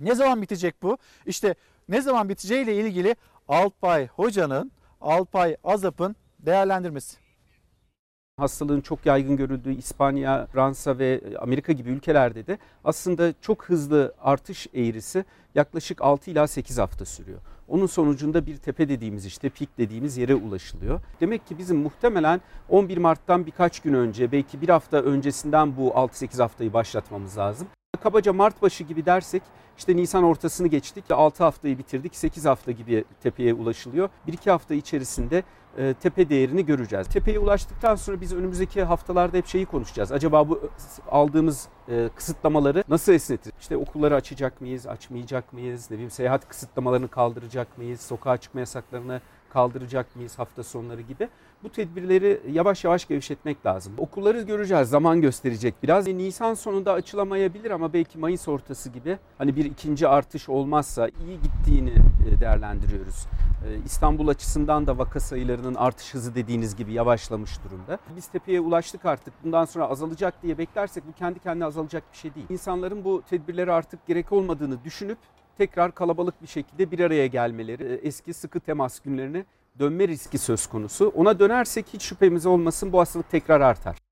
ne zaman bitecek bu? İşte ne zaman biteceğiyle ilgili Alpay Hoca'nın, Alpay Azap'ın değerlendirmesi
hastalığın çok yaygın görüldüğü İspanya, Fransa ve Amerika gibi ülkelerde de aslında çok hızlı artış eğrisi yaklaşık 6 ila 8 hafta sürüyor. Onun sonucunda bir tepe dediğimiz işte pik dediğimiz yere ulaşılıyor. Demek ki bizim muhtemelen 11 Mart'tan birkaç gün önce belki bir hafta öncesinden bu 6-8 haftayı başlatmamız lazım. Kabaca Mart başı gibi dersek işte Nisan ortasını geçtik 6 haftayı bitirdik 8 hafta gibi tepeye ulaşılıyor. 1-2 hafta içerisinde e, tepe değerini göreceğiz. Tepeye ulaştıktan sonra biz önümüzdeki haftalarda hep şeyi konuşacağız. Acaba bu aldığımız e, kısıtlamaları nasıl esnetir? İşte okulları açacak mıyız, açmayacak mıyız? Ne bileyim seyahat kısıtlamalarını kaldıracak mıyız? Sokağa çıkma yasaklarını kaldıracak mıyız hafta sonları gibi. Bu tedbirleri yavaş yavaş gevşetmek lazım. Okulları göreceğiz, zaman gösterecek biraz. Nisan sonunda açılamayabilir ama belki Mayıs ortası gibi hani bir ikinci artış olmazsa iyi gittiğini e, değerlendiriyoruz. E, İstanbul açısından da vaka sayılarının artış hızı dediğiniz gibi yavaşlamış durumda. Biz tepeye ulaştık artık bundan sonra azalacak diye beklersek bu kendi kendine azalacak bir şey değil. İnsanların bu tedbirlere artık gerek olmadığını düşünüp tekrar kalabalık bir şekilde bir araya gelmeleri, e, eski sıkı temas günlerine dönme riski söz konusu. Ona dönersek hiç şüphemiz olmasın bu hastalık tekrar artar.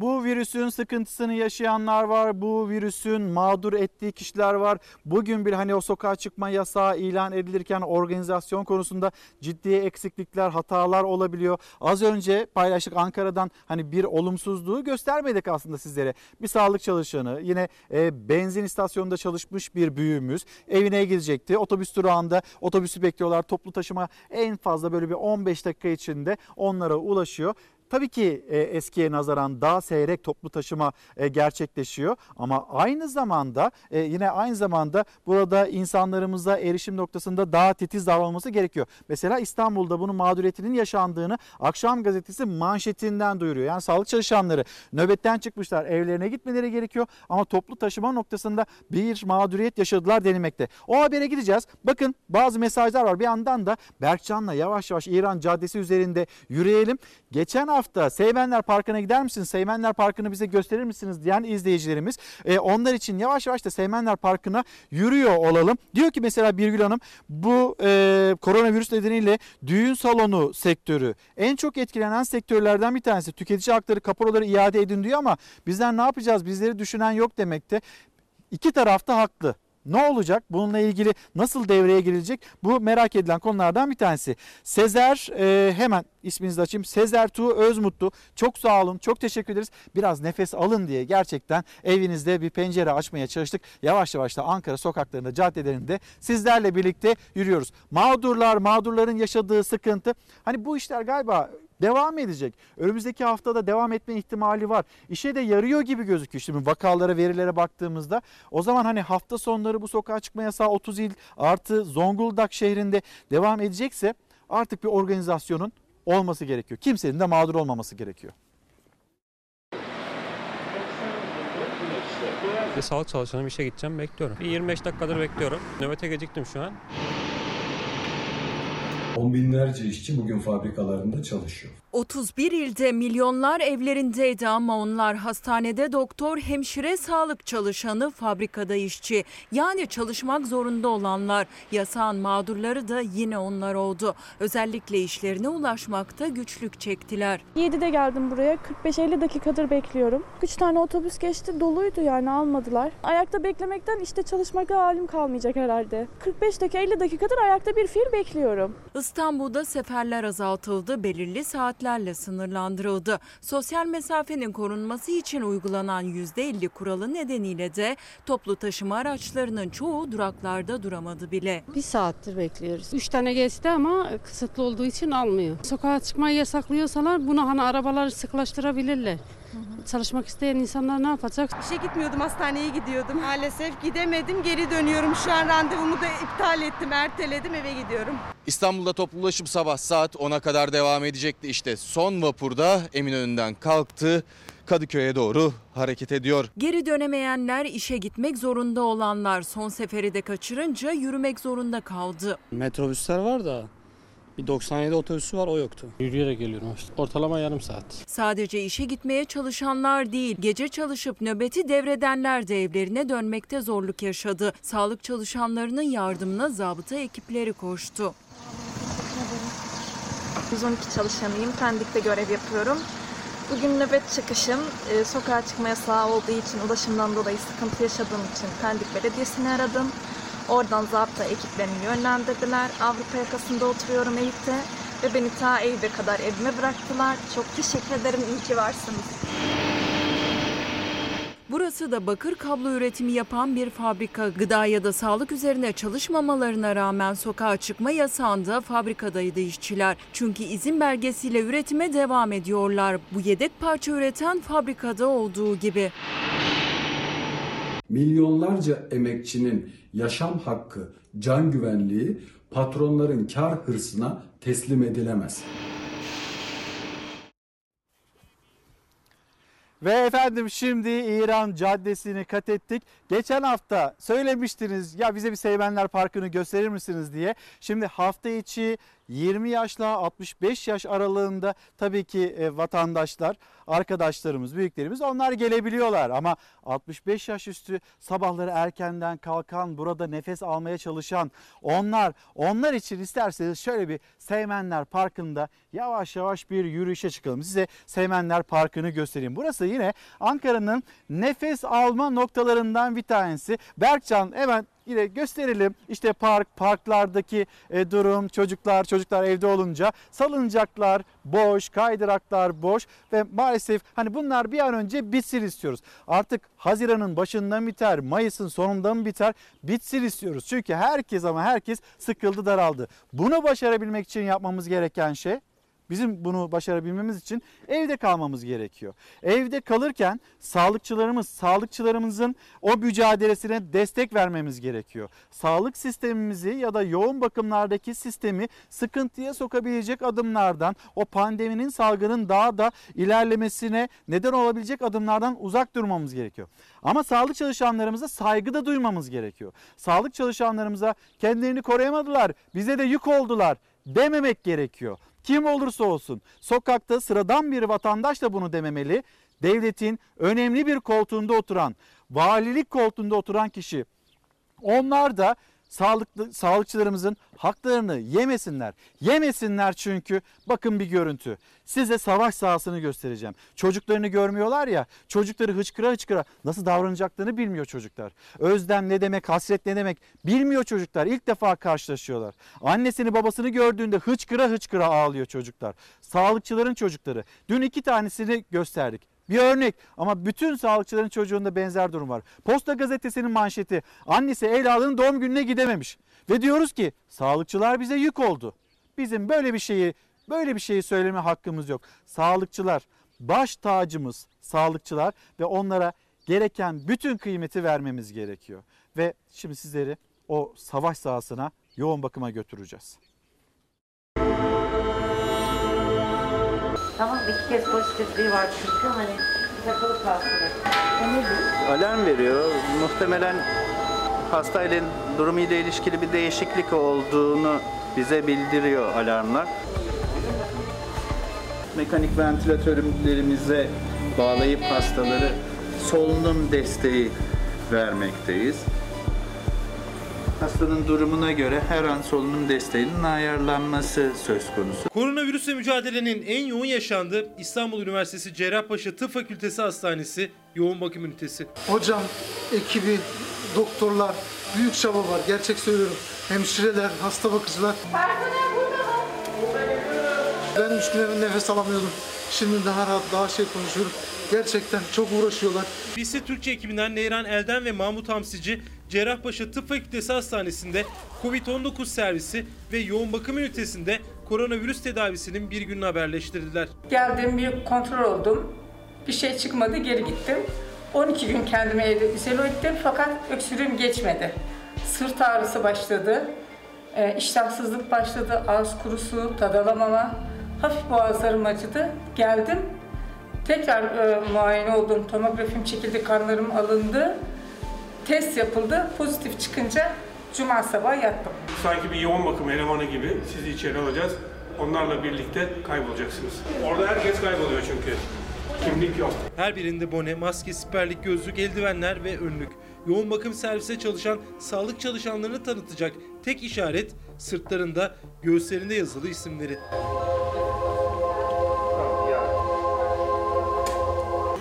Bu virüsün sıkıntısını yaşayanlar var. Bu virüsün mağdur ettiği kişiler var. Bugün bir hani o sokağa çıkma yasağı ilan edilirken organizasyon konusunda ciddi eksiklikler, hatalar olabiliyor. Az önce paylaştık Ankara'dan hani bir olumsuzluğu göstermedik aslında sizlere. Bir sağlık çalışanı yine e, benzin istasyonunda çalışmış bir büyüğümüz evine gidecekti. Otobüs durağında otobüsü bekliyorlar. Toplu taşıma en fazla böyle bir 15 dakika içinde onlara ulaşıyor. Tabii ki e, eskiye nazaran daha seyrek toplu taşıma e, gerçekleşiyor ama aynı zamanda e, yine aynı zamanda burada insanlarımıza erişim noktasında daha titiz davranılması gerekiyor. Mesela İstanbul'da bunun mağduriyetinin yaşandığını Akşam gazetesi manşetinden duyuruyor. Yani sağlık çalışanları nöbetten çıkmışlar evlerine gitmeleri gerekiyor ama toplu taşıma noktasında bir mağduriyet yaşadılar denilmekte. O habere gideceğiz. Bakın bazı mesajlar var. Bir yandan da Berkcan'la yavaş yavaş İran Caddesi üzerinde yürüyelim. Geçen hafta Seymenler Parkı'na gider misiniz? Seymenler Parkı'nı bize gösterir misiniz diyen izleyicilerimiz. E, onlar için yavaş yavaş da Seymenler Parkı'na yürüyor olalım. Diyor ki mesela Birgül Hanım bu e, koronavirüs nedeniyle düğün salonu sektörü en çok etkilenen sektörlerden bir tanesi. Tüketici hakları kaporoları iade edin diyor ama bizler ne yapacağız? Bizleri düşünen yok demekte. İki tarafta haklı. Ne olacak? Bununla ilgili nasıl devreye girilecek? Bu merak edilen konulardan bir tanesi. Sezer e, hemen isminizi açayım. Sezer Tuğ Özmutlu. Çok sağ olun. Çok teşekkür ederiz. Biraz nefes alın diye gerçekten evinizde bir pencere açmaya çalıştık. Yavaş yavaş da Ankara sokaklarında, caddelerinde sizlerle birlikte yürüyoruz. Mağdurlar, mağdurların yaşadığı sıkıntı. Hani bu işler galiba devam edecek. Önümüzdeki haftada devam etme ihtimali var. İşe de yarıyor gibi gözüküyor. Şimdi vakalara, verilere baktığımızda o zaman hani hafta sonları bu sokağa çıkma yasağı 30 il artı Zonguldak şehrinde devam edecekse artık bir organizasyonun olması gerekiyor. Kimsenin de mağdur olmaması gerekiyor.
Sağlık çalışanım işe gideceğim bekliyorum. Bir 25 dakikadır bekliyorum. Nöbete geciktim şu an.
On binlerce işçi bugün fabrikalarında çalışıyor.
31 ilde milyonlar evlerindeydi ama onlar hastanede doktor, hemşire, sağlık çalışanı, fabrikada işçi. Yani çalışmak zorunda olanlar, yasağın mağdurları da yine onlar oldu. Özellikle işlerine ulaşmakta güçlük çektiler.
7'de geldim buraya. 45-50 dakikadır bekliyorum. 3 tane otobüs geçti. Doluydu yani almadılar. Ayakta beklemekten işte çalışmakta halim kalmayacak herhalde. 45 dakika 50 dakikadır ayakta bir fiil bekliyorum.
İstanbul'da seferler azaltıldı, belirli saatlerle sınırlandırıldı. Sosyal mesafenin korunması için uygulanan %50 kuralı nedeniyle de toplu taşıma araçlarının çoğu duraklarda duramadı bile.
Bir saattir bekliyoruz. Üç tane geçti ama kısıtlı olduğu için almıyor. Sokağa çıkmayı yasaklıyorsalar bunu hani arabaları sıklaştırabilirler. Çalışmak isteyen insanlar ne yapacak?
İşe gitmiyordum, hastaneye gidiyordum. Maalesef gidemedim, geri dönüyorum. Şu an randevumu da iptal ettim, erteledim, eve gidiyorum.
İstanbul'da toplu ulaşım sabah saat 10'a kadar devam edecekti. İşte son vapurda Eminönü'nden kalktı. Kadıköy'e doğru hareket ediyor.
Geri dönemeyenler, işe gitmek zorunda olanlar son seferi de kaçırınca yürümek zorunda kaldı.
Metrobüsler var da bir 97 otobüsü var o yoktu.
Yürüyerek geliyorum işte. Ortalama yarım saat.
Sadece işe gitmeye çalışanlar değil, gece çalışıp nöbeti devredenler de evlerine dönmekte zorluk yaşadı. Sağlık çalışanlarının yardımına zabıta ekipleri koştu.
112 çalışanıyım. Pendik'te görev yapıyorum. Bugün nöbet çıkışım. Ee, sokağa çıkma yasağı olduğu için, ulaşımdan dolayı sıkıntı yaşadığım için Pendik Belediyesi'ni aradım. Oradan zabıta ekiplerini yönlendirdiler. Avrupa yakasında oturuyorum Eyüp'te ve beni ta Eyüp'e kadar evime bıraktılar. Çok teşekkür ederim. İyi ki varsınız.
Burası da bakır kablo üretimi yapan bir fabrika. Gıda ya da sağlık üzerine çalışmamalarına rağmen sokağa çıkma yasağında fabrikadaydı işçiler. Çünkü izin belgesiyle üretime devam ediyorlar. Bu yedek parça üreten fabrikada olduğu gibi.
Milyonlarca emekçinin yaşam hakkı, can güvenliği patronların kar hırsına teslim edilemez.
Ve efendim şimdi İran Caddesi'ni kat ettik. Geçen hafta söylemiştiniz ya bize bir Seymenler Parkı'nı gösterir misiniz diye. Şimdi hafta içi 20 yaşla 65 yaş aralığında tabii ki e, vatandaşlar, arkadaşlarımız, büyüklerimiz onlar gelebiliyorlar. Ama 65 yaş üstü sabahları erkenden kalkan, burada nefes almaya çalışan onlar, onlar için isterseniz şöyle bir Seymenler Parkı'nda yavaş yavaş bir yürüyüşe çıkalım. Size Seymenler Parkı'nı göstereyim. Burası yine Ankara'nın nefes alma noktalarından bir tanesi. Berkcan hemen yine gösterelim. İşte park, parklardaki e, durum, çocuklar, çocuklar evde olunca salıncaklar boş, kaydıraklar boş ve maalesef hani bunlar bir an önce bitsin istiyoruz. Artık Haziran'ın başından biter, Mayıs'ın sonundan biter, bitsin istiyoruz. Çünkü herkes ama herkes sıkıldı, daraldı. Bunu başarabilmek için yapmamız gereken şey Bizim bunu başarabilmemiz için evde kalmamız gerekiyor. Evde kalırken sağlıkçılarımız, sağlıkçılarımızın o mücadelesine destek vermemiz gerekiyor. Sağlık sistemimizi ya da yoğun bakımlardaki sistemi sıkıntıya sokabilecek adımlardan, o pandeminin salgının daha da ilerlemesine neden olabilecek adımlardan uzak durmamız gerekiyor. Ama sağlık çalışanlarımıza saygı da duymamız gerekiyor. Sağlık çalışanlarımıza kendilerini koruyamadılar, bize de yük oldular dememek gerekiyor. Kim olursa olsun sokakta sıradan bir vatandaş da bunu dememeli. Devletin önemli bir koltuğunda oturan, valilik koltuğunda oturan kişi onlar da sağlıklı sağlıkçılarımızın haklarını yemesinler. Yemesinler çünkü bakın bir görüntü. Size savaş sahasını göstereceğim. Çocuklarını görmüyorlar ya. Çocukları hıçkıra hıçkıra nasıl davranacaklarını bilmiyor çocuklar. Özlem ne demek, hasret ne demek bilmiyor çocuklar. İlk defa karşılaşıyorlar. Annesini babasını gördüğünde hıçkıra hıçkıra ağlıyor çocuklar. Sağlıkçıların çocukları. Dün iki tanesini gösterdik. Bir örnek ama bütün sağlıkçıların çocuğunda benzer durum var. Posta gazetesinin manşeti annesi evladının doğum gününe gidememiş. Ve diyoruz ki sağlıkçılar bize yük oldu. Bizim böyle bir şeyi böyle bir şeyi söyleme hakkımız yok. Sağlıkçılar baş tacımız sağlıkçılar ve onlara gereken bütün kıymeti vermemiz gerekiyor. Ve şimdi sizleri o savaş sahasına yoğun bakıma götüreceğiz.
Tamam iki kez pozitifliği var çünkü hani takılı kalsın.
alarm veriyor. Muhtemelen hastayla durumuyla ilişkili bir değişiklik olduğunu bize bildiriyor alarmlar. Mekanik ventilatörlerimize bağlayıp hastaları solunum desteği vermekteyiz. Hastanın durumuna göre her an solunum desteğinin ayarlanması söz konusu.
Koronavirüsle mücadelenin en yoğun yaşandığı İstanbul Üniversitesi Cerrahpaşa Tıp Fakültesi Hastanesi yoğun bakım ünitesi.
Hocam, ekibi, doktorlar, büyük çaba var. Gerçek söylüyorum. Hemşireler, hasta bakıcılar. Ben üç gün nefes alamıyordum. Şimdi daha rahat, daha şey konuşuyorum. Gerçekten çok uğraşıyorlar.
Birisi Türkçe ekibinden Neyran Elden ve Mahmut Hamsici Cerrahpaşa Tıp Fakültesi Hastanesi'nde Covid-19 servisi ve yoğun bakım ünitesinde koronavirüs tedavisinin bir gününü haberleştirdiler.
Geldim bir kontrol oldum. Bir şey çıkmadı geri gittim. 12 gün kendimi evde izole ettim fakat öksürüğüm geçmedi. Sırt ağrısı başladı. E, iştahsızlık başladı. Ağız kurusu, tad alamama. Hafif boğazlarım acıdı. Geldim. Tekrar e, muayene oldum. Tomografim çekildi, kanlarım alındı. Test yapıldı. Pozitif çıkınca cuma sabahı yattım.
Sanki bir yoğun bakım elemanı gibi sizi içeri alacağız. Onlarla birlikte kaybolacaksınız. Orada herkes kayboluyor çünkü. Kimlik yok.
Her birinde bone, maske, siperlik, gözlük, eldivenler ve önlük. Yoğun bakım servise çalışan sağlık çalışanlarını tanıtacak tek işaret sırtlarında, göğüslerinde yazılı isimleri.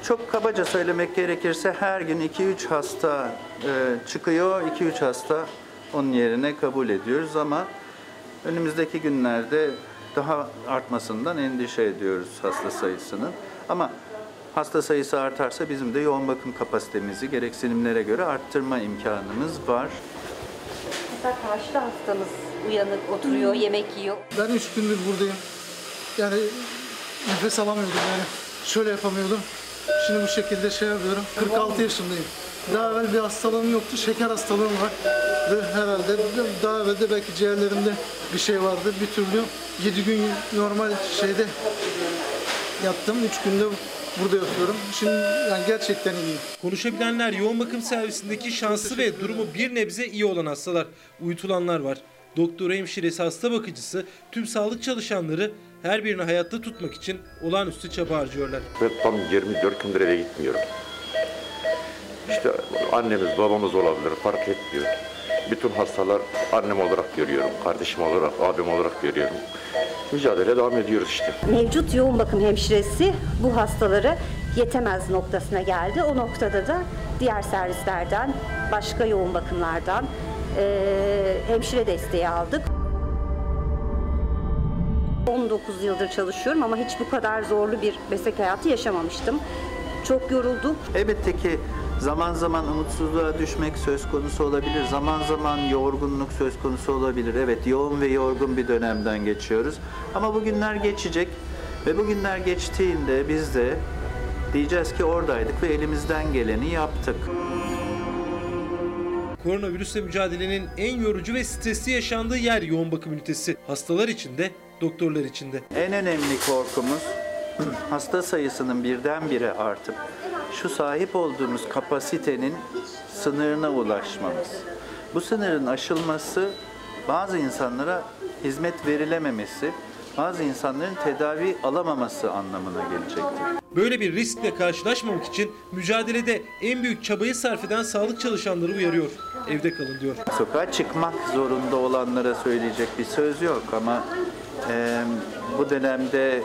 Çok kabaca söylemek gerekirse her gün 2-3 hasta çıkıyor, 2-3 hasta onun yerine kabul ediyoruz ama önümüzdeki günlerde daha artmasından endişe ediyoruz hasta sayısının. Ama hasta sayısı artarsa bizim de yoğun bakım kapasitemizi gereksinimlere göre arttırma imkanımız var.
Mesela karşıda hastamız uyanık oturuyor, yemek yiyor.
Ben üç gündür buradayım. Yani nefes alamıyordum yani. Şöyle yapamıyordum. Şimdi bu şekilde şey yapıyorum. 46 yaşındayım. Daha evvel bir hastalığım yoktu. Şeker hastalığım var. Ve herhalde daha evvel de belki ciğerlerimde bir şey vardı. Bir türlü 7 gün normal şeyde yattım. 3 günde burada yatıyorum. Şimdi yani gerçekten iyiyim.
Konuşabilenler yoğun bakım servisindeki şanslı ve durumu bir nebze iyi olan hastalar. Uyutulanlar var. Doktor hemşiresi hasta bakıcısı tüm sağlık çalışanları her birini hayatta tutmak için olağanüstü çaba harcıyorlar.
Ben tam 24 gündür eve gitmiyorum. İşte annemiz babamız olabilir fark etmiyor. Bütün hastalar annem olarak görüyorum, kardeşim olarak, abim olarak görüyorum. Mücadele devam ediyoruz işte.
Mevcut yoğun bakım hemşiresi bu hastaları yetemez noktasına geldi. O noktada da diğer servislerden, başka yoğun bakımlardan eee, hemşire desteği aldık. 19 yıldır çalışıyorum ama hiç bu kadar zorlu bir meslek hayatı yaşamamıştım. Çok yorulduk.
Elbette ki zaman zaman umutsuzluğa düşmek söz konusu olabilir. Zaman zaman yorgunluk söz konusu olabilir. Evet yoğun ve yorgun bir dönemden geçiyoruz. Ama bu günler geçecek ve bu günler geçtiğinde biz de diyeceğiz ki oradaydık ve elimizden geleni yaptık.
Koronavirüsle mücadelenin en yorucu ve stresli yaşandığı yer yoğun bakım ünitesi. Hastalar için de, doktorlar için de.
En önemli korkumuz <clears throat> hasta sayısının birdenbire artıp şu sahip olduğumuz kapasitenin sınırına ulaşmamız. Bu sınırın aşılması bazı insanlara hizmet verilememesi, bazı insanların tedavi alamaması anlamına gelecektir.
Böyle bir riskle karşılaşmamak için mücadelede en büyük çabayı sarf eden sağlık çalışanları uyarıyor. Evde kalın diyor.
Sokağa çıkmak zorunda olanlara söyleyecek bir söz yok ama e, bu dönemde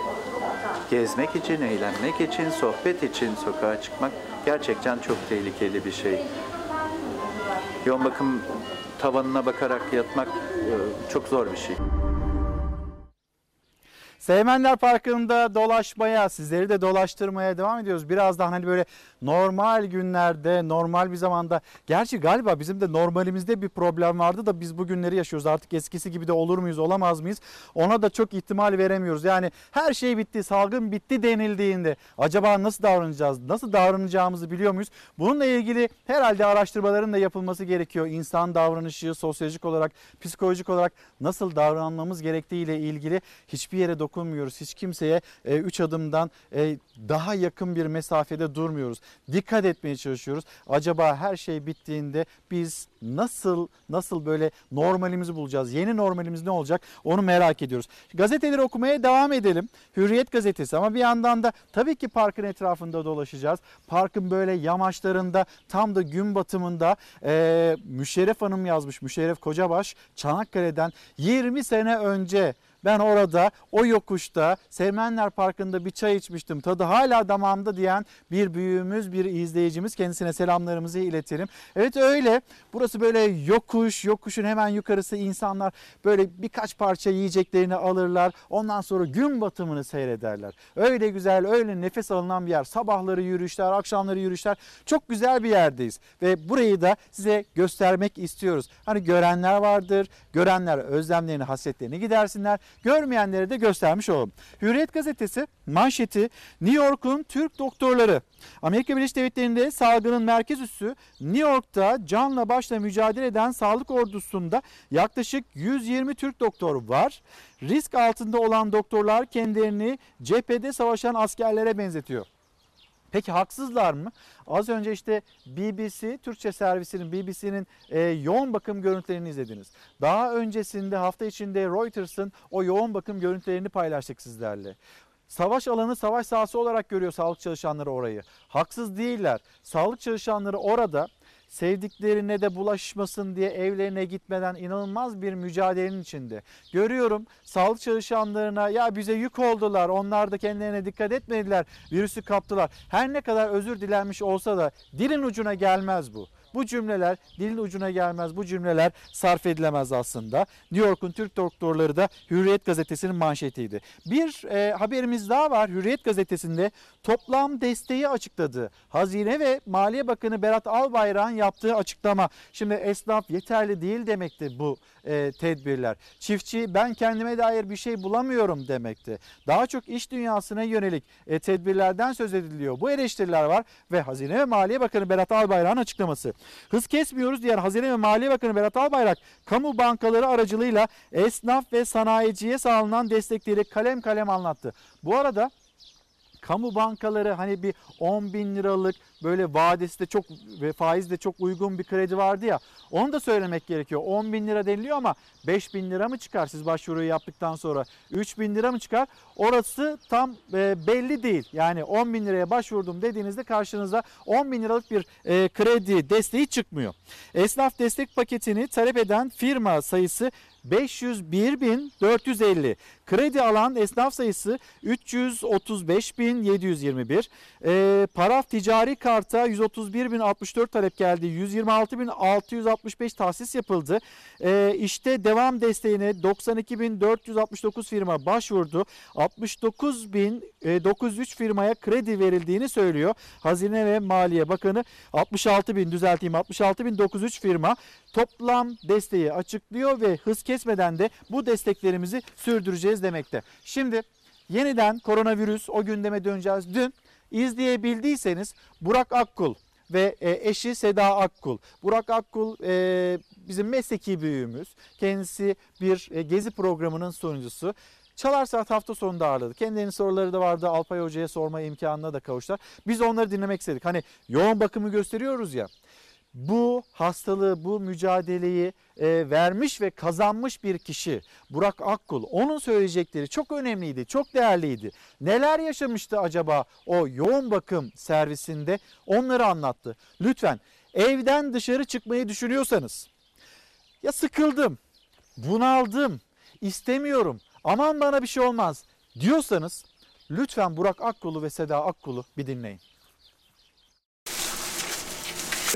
gezmek için, eğlenmek için, sohbet için sokağa çıkmak gerçekten çok tehlikeli bir şey. Yoğun bakım tavanına bakarak yatmak e, çok zor bir şey.
Seymenler Parkı'nda dolaşmaya, sizleri de dolaştırmaya devam ediyoruz. Birazdan hani böyle normal günlerde, normal bir zamanda. Gerçi galiba bizim de normalimizde bir problem vardı da biz bu günleri yaşıyoruz. Artık eskisi gibi de olur muyuz, olamaz mıyız? Ona da çok ihtimal veremiyoruz. Yani her şey bitti, salgın bitti denildiğinde acaba nasıl davranacağız, nasıl davranacağımızı biliyor muyuz? Bununla ilgili herhalde araştırmaların da yapılması gerekiyor. İnsan davranışı, sosyolojik olarak, psikolojik olarak nasıl davranmamız gerektiği ile ilgili hiçbir yere dokunmuyoruz. Hiç kimseye 3 adımdan e, daha yakın bir mesafede durmuyoruz. Dikkat etmeye çalışıyoruz. Acaba her şey bittiğinde biz nasıl nasıl böyle normalimizi bulacağız? Yeni normalimiz ne olacak? Onu merak ediyoruz. Gazeteleri okumaya devam edelim. Hürriyet gazetesi ama bir yandan da tabii ki parkın etrafında dolaşacağız. Parkın böyle yamaçlarında tam da gün batımında e, Müşerref Hanım yazmış. Müşerref Kocabaş Çanakkale'den 20 sene önce ben orada o yokuşta Sevmenler Parkı'nda bir çay içmiştim. Tadı hala damağımda diyen bir büyüğümüz, bir izleyicimiz. Kendisine selamlarımızı iletelim. Evet öyle. Burası böyle yokuş, yokuşun hemen yukarısı insanlar böyle birkaç parça yiyeceklerini alırlar. Ondan sonra gün batımını seyrederler. Öyle güzel, öyle nefes alınan bir yer. Sabahları yürüyüşler, akşamları yürüyüşler. Çok güzel bir yerdeyiz. Ve burayı da size göstermek istiyoruz. Hani görenler vardır. Görenler özlemlerini, hasretlerini gidersinler. Görmeyenlere de göstermiş olalım. Hürriyet gazetesi manşeti New York'un Türk doktorları. Amerika Birleşik Devletleri'nde salgının merkez üssü New York'ta canla başla mücadele eden sağlık ordusunda yaklaşık 120 Türk doktor var. Risk altında olan doktorlar kendilerini cephede savaşan askerlere benzetiyor. Peki haksızlar mı? Az önce işte BBC, Türkçe servisinin, BBC'nin e, yoğun bakım görüntülerini izlediniz. Daha öncesinde hafta içinde Reuters'ın o yoğun bakım görüntülerini paylaştık sizlerle. Savaş alanı savaş sahası olarak görüyor sağlık çalışanları orayı. Haksız değiller. Sağlık çalışanları orada sevdiklerine de bulaşmasın diye evlerine gitmeden inanılmaz bir mücadelenin içinde. Görüyorum sağlık çalışanlarına ya bize yük oldular onlar da kendilerine dikkat etmediler virüsü kaptılar. Her ne kadar özür dilenmiş olsa da dilin ucuna gelmez bu. Bu cümleler dilin ucuna gelmez. Bu cümleler sarf edilemez aslında. New York'un Türk doktorları da Hürriyet gazetesinin manşetiydi. Bir e, haberimiz daha var. Hürriyet gazetesinde toplam desteği açıkladı. Hazine ve Maliye Bakanı Berat Albayrak'ın yaptığı açıklama. Şimdi esnaf yeterli değil demekti bu e, tedbirler. Çiftçi ben kendime dair bir şey bulamıyorum demekti. Daha çok iş dünyasına yönelik e, tedbirlerden söz ediliyor. Bu eleştiriler var ve Hazine ve Maliye Bakanı Berat Albayrak'ın açıklaması. Hız kesmiyoruz diyen Hazine ve Maliye Bakanı Berat Albayrak, kamu bankaları aracılığıyla esnaf ve sanayiciye sağlanan destekleri kalem kalem anlattı. Bu arada kamu bankaları hani bir 10 bin liralık böyle vadesi de çok ve faiz de çok uygun bir kredi vardı ya onu da söylemek gerekiyor. 10 bin lira deniliyor ama 5 bin lira mı çıkar siz başvuruyu yaptıktan sonra 3 bin lira mı çıkar orası tam e, belli değil. Yani 10 bin liraya başvurdum dediğinizde karşınıza 10 bin liralık bir e, kredi desteği çıkmıyor. Esnaf destek paketini talep eden firma sayısı 501.450. Kredi alan esnaf sayısı 335.721. E, paraf ticari karta 131.064 talep geldi. 126.665 tahsis yapıldı. E, işte devam desteğine 92.469 firma başvurdu. 69.903 firmaya kredi verildiğini söylüyor. Hazine ve Maliye Bakanı 66.000 düzelteyim 66.903 firma toplam desteği açıklıyor ve hız kesmeden de bu desteklerimizi sürdüreceğiz demekte. Şimdi yeniden koronavirüs o gündeme döneceğiz. Dün izleyebildiyseniz Burak Akkul ve e, eşi Seda Akkul. Burak Akkul e, bizim mesleki büyüğümüz. Kendisi bir e, gezi programının sunucusu. Çalar Saat hafta sonunda ağırladı. Kendilerinin soruları da vardı. Alpay Hoca'ya sorma imkanına da kavuştular. Biz onları dinlemek istedik. Hani yoğun bakımı gösteriyoruz ya bu hastalığı, bu mücadeleyi e, vermiş ve kazanmış bir kişi Burak Akkul. Onun söyleyecekleri çok önemliydi, çok değerliydi. Neler yaşamıştı acaba o yoğun bakım servisinde onları anlattı. Lütfen evden dışarı çıkmayı düşünüyorsanız ya sıkıldım, bunaldım, istemiyorum, aman bana bir şey olmaz diyorsanız lütfen Burak Akkul'u ve Seda Akkul'u bir dinleyin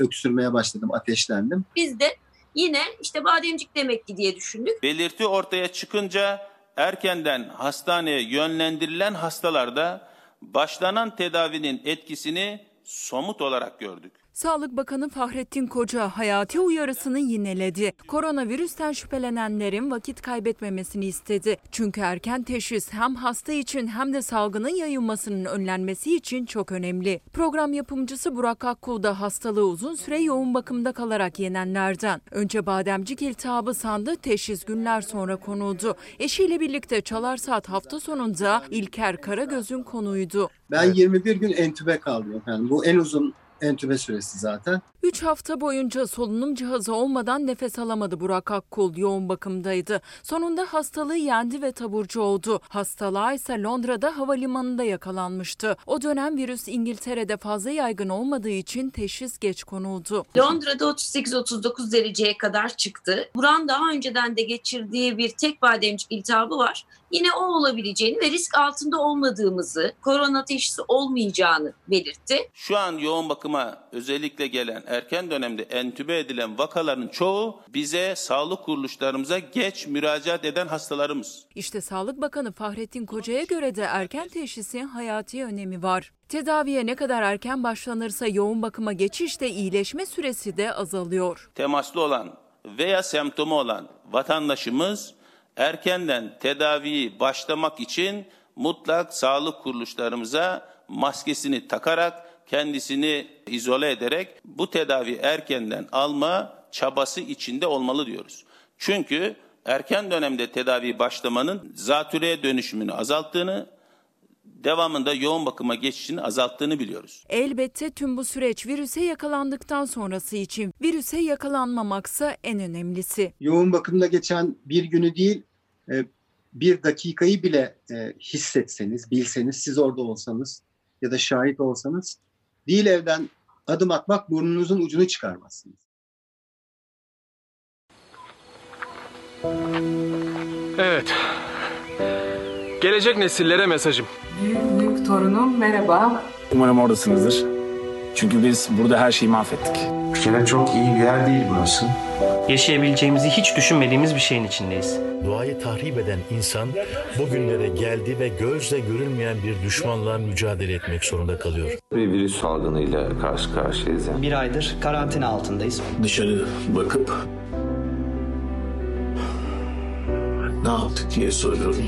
öksürmeye başladım, ateşlendim.
Biz de yine işte bademcik demek ki diye düşündük.
Belirti ortaya çıkınca erkenden hastaneye yönlendirilen hastalarda başlanan tedavinin etkisini somut olarak gördük.
Sağlık Bakanı Fahrettin Koca hayati uyarısını yineledi. Koronavirüsten şüphelenenlerin vakit kaybetmemesini istedi. Çünkü erken teşhis hem hasta için hem de salgının yayılmasının önlenmesi için çok önemli. Program yapımcısı Burak Akkul da hastalığı uzun süre yoğun bakımda kalarak yenenlerden. Önce bademcik iltihabı sandı, teşhis günler sonra konuldu. Eşiyle birlikte Çalar Saat hafta sonunda İlker Karagöz'ün konuydu.
Ben 21 gün entübe kaldım efendim. Bu en uzun entübe süresi zaten.
3 hafta boyunca solunum cihazı olmadan nefes alamadı Burak Akkul. Yoğun bakımdaydı. Sonunda hastalığı yendi ve taburcu oldu. Hastalığa ise Londra'da havalimanında yakalanmıştı. O dönem virüs İngiltere'de fazla yaygın olmadığı için teşhis geç konuldu.
Londra'da 38-39 dereceye kadar çıktı. Buran daha önceden de geçirdiği bir tek bademcik iltihabı var. Yine o olabileceğini ve risk altında olmadığımızı, korona teşhisi olmayacağını belirtti.
Şu an yoğun bakıma özellikle gelen erken dönemde entübe edilen vakaların çoğu bize sağlık kuruluşlarımıza geç müracaat eden hastalarımız.
İşte Sağlık Bakanı Fahrettin Koca'ya göre de erken teşhisin hayati önemi var. Tedaviye ne kadar erken başlanırsa yoğun bakıma geçişte iyileşme süresi de azalıyor.
Temaslı olan veya semptomu olan vatandaşımız erkenden tedaviyi başlamak için mutlak sağlık kuruluşlarımıza maskesini takarak kendisini izole ederek bu tedavi erkenden alma çabası içinde olmalı diyoruz. Çünkü erken dönemde tedavi başlamanın zatürreye dönüşümünü azalttığını, devamında yoğun bakıma geçişini azalttığını biliyoruz.
Elbette tüm bu süreç virüse yakalandıktan sonrası için. Virüse yakalanmamaksa en önemlisi.
Yoğun bakımda geçen bir günü değil, bir dakikayı bile hissetseniz, bilseniz, siz orada olsanız ya da şahit olsanız değil evden adım atmak burnunuzun ucunu çıkarmazsınız.
Evet. Gelecek nesillere mesajım.
Büyük büyük torunum merhaba.
Umarım oradasınızdır. Çünkü biz burada her şeyi mahvettik.
Ülkede çok iyi bir yer değil burası.
Yaşayabileceğimizi hiç düşünmediğimiz bir şeyin içindeyiz.
Doğayı tahrip eden insan bugünlere geldi ve gözle görülmeyen bir düşmanla mücadele etmek zorunda kalıyor.
Bir virüs salgınıyla karşı karşıyayız. Yani.
Bir aydır karantina altındayız.
Dışarı bakıp ne yaptık diye soruyorum.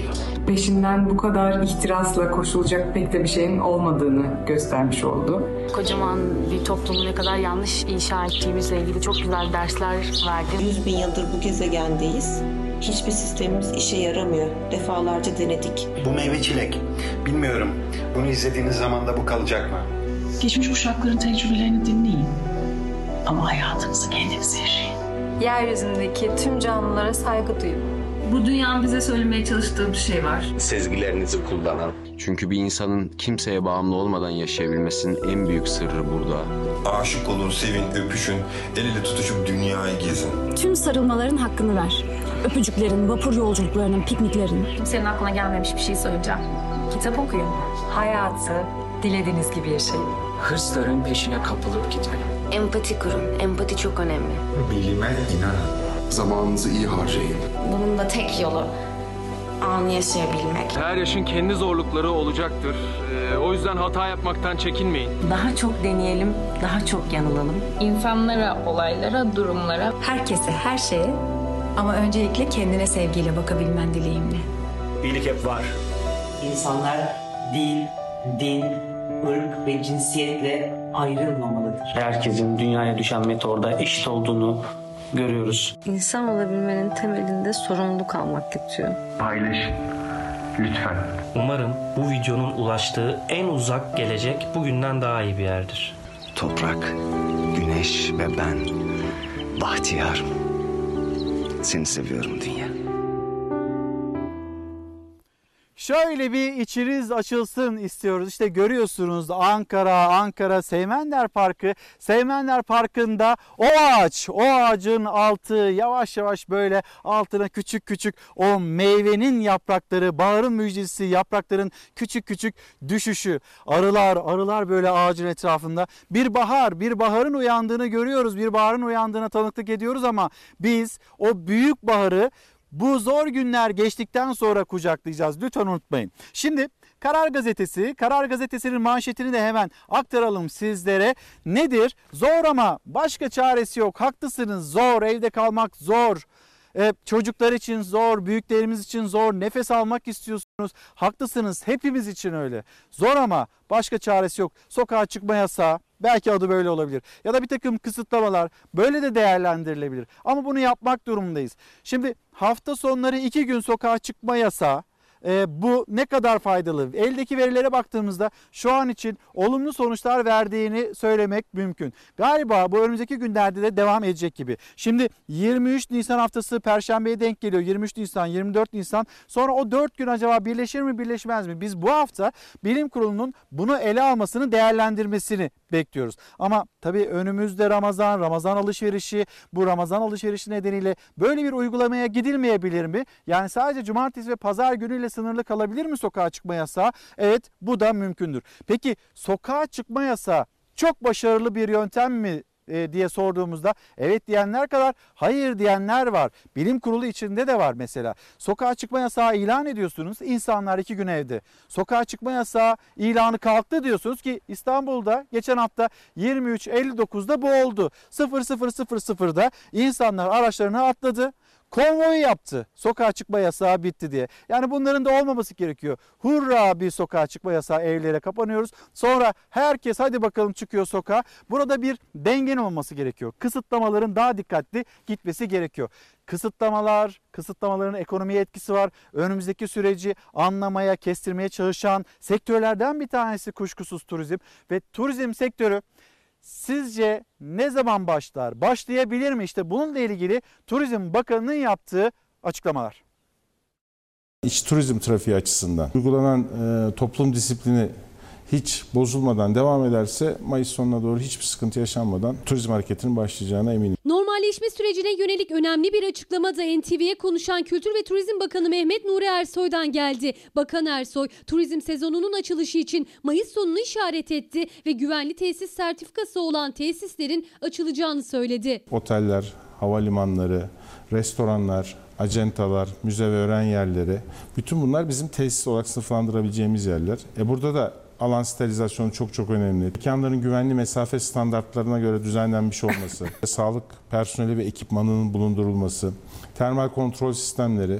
Peşinden bu kadar ihtirasla koşulacak pek de bir şeyin olmadığını göstermiş oldu.
Kocaman bir toplumu ne kadar yanlış inşa ettiğimizle ilgili çok güzel dersler verdi.
100 bin yıldır bu gezegendeyiz
Hiçbir sistemimiz işe yaramıyor. Defalarca denedik.
Bu meyve çilek. Bilmiyorum. Bunu izlediğiniz zaman da bu kalacak mı?
Geçmiş kuşakların tecrübelerini dinleyin. Ama hayatınızı kendiniz yaşayın.
Yeryüzündeki tüm canlılara saygı duyun.
Bu dünyanın bize söylemeye çalıştığı bir şey var.
Sezgilerinizi kullanın. Çünkü bir insanın kimseye bağımlı olmadan yaşayabilmesinin en büyük sırrı burada.
Aşık olun, sevin, öpüşün, el ele tutuşup dünyayı gezin.
Tüm sarılmaların hakkını ver. Öpücüklerin, vapur yolculuklarının, pikniklerin.
Kimsenin aklına gelmemiş bir şey söyleyeceğim. Kitap okuyun. Hayatı dilediğiniz gibi yaşayın.
Hırsların peşine kapılıp gitmeyin.
Empati kurun. Empati çok önemli.
Bilime inanın.
Zamanınızı iyi harcayın.
Bunun da tek yolu anı yaşayabilmek.
Her yaşın kendi zorlukları olacaktır. Ee, o yüzden hata yapmaktan çekinmeyin.
Daha çok deneyelim, daha çok yanılalım.
İnsanlara, olaylara, durumlara,
Herkese, her şeye ama öncelikle kendine sevgiyle bakabilmen dileğimle.
İyilik hep var.
İnsanlar dil, din, ırk ve cinsiyetle ayrılmamalıdır.
Herkesin dünyaya düşen meteorda eşit olduğunu görüyoruz.
İnsan olabilmenin temelinde sorumluluk almak yatıyor.
Paylaşın. Lütfen.
Umarım bu videonun ulaştığı en uzak gelecek bugünden daha iyi bir yerdir.
Toprak, güneş ve ben. Bahtiyar. Seni seviyorum dünya.
Şöyle bir içiniz açılsın istiyoruz. İşte görüyorsunuz Ankara, Ankara Seymenler Parkı. Seymenler Parkı'nda o ağaç, o ağacın altı yavaş yavaş böyle altına küçük küçük o meyvenin yaprakları, baharın müjdesi yaprakların küçük küçük düşüşü. Arılar, arılar böyle ağacın etrafında. Bir bahar, bir baharın uyandığını görüyoruz. Bir baharın uyandığına tanıklık ediyoruz ama biz o büyük baharı bu zor günler geçtikten sonra kucaklayacağız. Lütfen unutmayın. Şimdi Karar Gazetesi, Karar Gazetesi'nin manşetini de hemen aktaralım sizlere. Nedir? Zor ama başka çaresi yok. Haklısınız. Zor, evde kalmak zor. Ee, çocuklar için zor, büyüklerimiz için zor. Nefes almak istiyorsunuz. Haklısınız. Hepimiz için öyle. Zor ama başka çaresi yok. Sokağa çıkma yasağı, Belki adı böyle olabilir. Ya da bir takım kısıtlamalar böyle de değerlendirilebilir. Ama bunu yapmak durumundayız. Şimdi hafta sonları iki gün sokağa çıkma yasağı e, bu ne kadar faydalı? Eldeki verilere baktığımızda şu an için olumlu sonuçlar verdiğini söylemek mümkün. Galiba bu önümüzdeki günlerde de devam edecek gibi. Şimdi 23 Nisan haftası Perşembe'ye denk geliyor. 23 Nisan, 24 Nisan. Sonra o 4 gün acaba birleşir mi birleşmez mi? Biz bu hafta bilim kurulunun bunu ele almasını değerlendirmesini bekliyoruz. Ama tabii önümüzde Ramazan, Ramazan alışverişi, bu Ramazan alışverişi nedeniyle böyle bir uygulamaya gidilmeyebilir mi? Yani sadece cumartesi ve pazar günüyle sınırlı kalabilir mi sokağa çıkma yasağı? Evet bu da mümkündür. Peki sokağa çıkma yasağı çok başarılı bir yöntem mi e, diye sorduğumuzda evet diyenler kadar hayır diyenler var. Bilim kurulu içinde de var mesela. Sokağa çıkma yasağı ilan ediyorsunuz. İnsanlar iki gün evde. Sokağa çıkma yasağı ilanı kalktı diyorsunuz ki İstanbul'da geçen hafta 23.59'da bu oldu. 00.00'da insanlar araçlarını atladı konvoyu yaptı. Sokağa çıkma yasağı bitti diye. Yani bunların da olmaması gerekiyor. Hurra bir sokağa çıkma yasağı evlere kapanıyoruz. Sonra herkes hadi bakalım çıkıyor sokağa. Burada bir dengenin olması gerekiyor. Kısıtlamaların daha dikkatli gitmesi gerekiyor. Kısıtlamalar, kısıtlamaların ekonomiye etkisi var. Önümüzdeki süreci anlamaya, kestirmeye çalışan sektörlerden bir tanesi kuşkusuz turizm ve turizm sektörü sizce ne zaman başlar? Başlayabilir mi? İşte bununla ilgili Turizm Bakanı'nın yaptığı açıklamalar.
İç turizm trafiği açısından uygulanan e, toplum disiplini hiç bozulmadan devam ederse Mayıs sonuna doğru hiçbir sıkıntı yaşanmadan turizm hareketinin başlayacağına eminim.
Normalleşme sürecine yönelik önemli bir açıklama da NTV'ye konuşan Kültür ve Turizm Bakanı Mehmet Nuri Ersoy'dan geldi. Bakan Ersoy, turizm sezonunun açılışı için Mayıs sonunu işaret etti ve güvenli tesis sertifikası olan tesislerin açılacağını söyledi.
Oteller, havalimanları, restoranlar, acentalar, müze ve öğren yerleri bütün bunlar bizim tesis olarak sınıflandırabileceğimiz yerler. E burada da alan sterilizasyonu çok çok önemli. Mekanların güvenli mesafe standartlarına göre düzenlenmiş olması, <laughs> sağlık personeli ve ekipmanının bulundurulması, termal kontrol sistemleri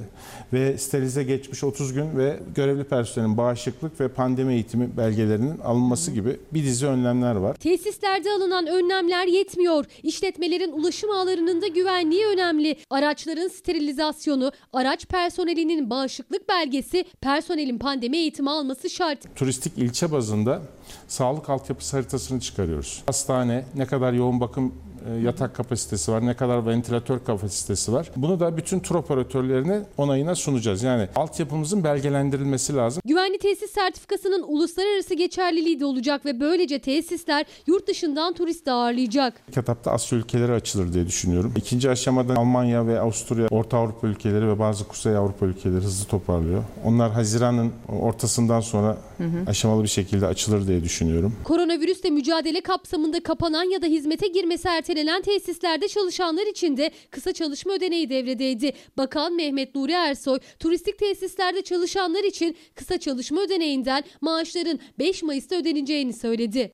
ve sterilize geçmiş 30 gün ve görevli personelin bağışıklık ve pandemi eğitimi belgelerinin alınması gibi bir dizi önlemler var.
Tesislerde alınan önlemler yetmiyor. İşletmelerin ulaşım ağlarının da güvenliği önemli. Araçların sterilizasyonu, araç personelinin bağışıklık belgesi, personelin pandemi eğitimi alması şart.
Turistik ilçe bazında sağlık altyapısı haritasını çıkarıyoruz. Hastane, ne kadar yoğun bakım yatak kapasitesi var, ne kadar ventilatör kapasitesi var. Bunu da bütün tur operatörlerine onayına sunacağız. Yani altyapımızın belgelendirilmesi lazım.
Güvenli tesis sertifikasının uluslararası geçerliliği de olacak ve böylece tesisler yurt dışından turist ağırlayacak.
İlk etapta Asya ülkeleri açılır diye düşünüyorum. İkinci aşamada Almanya ve Avusturya, Orta Avrupa ülkeleri ve bazı Kuzey Avrupa ülkeleri hızlı toparlıyor. Onlar Haziran'ın ortasından sonra
Hı hı.
aşamalı bir şekilde açılır diye düşünüyorum.
Koronavirüsle mücadele kapsamında kapanan ya da hizmete girmesi ertelenen tesislerde çalışanlar için de kısa çalışma ödeneği devredeydi. Bakan Mehmet Nuri Ersoy, turistik tesislerde çalışanlar için kısa çalışma ödeneğinden maaşların 5 Mayıs'ta ödeneceğini söyledi.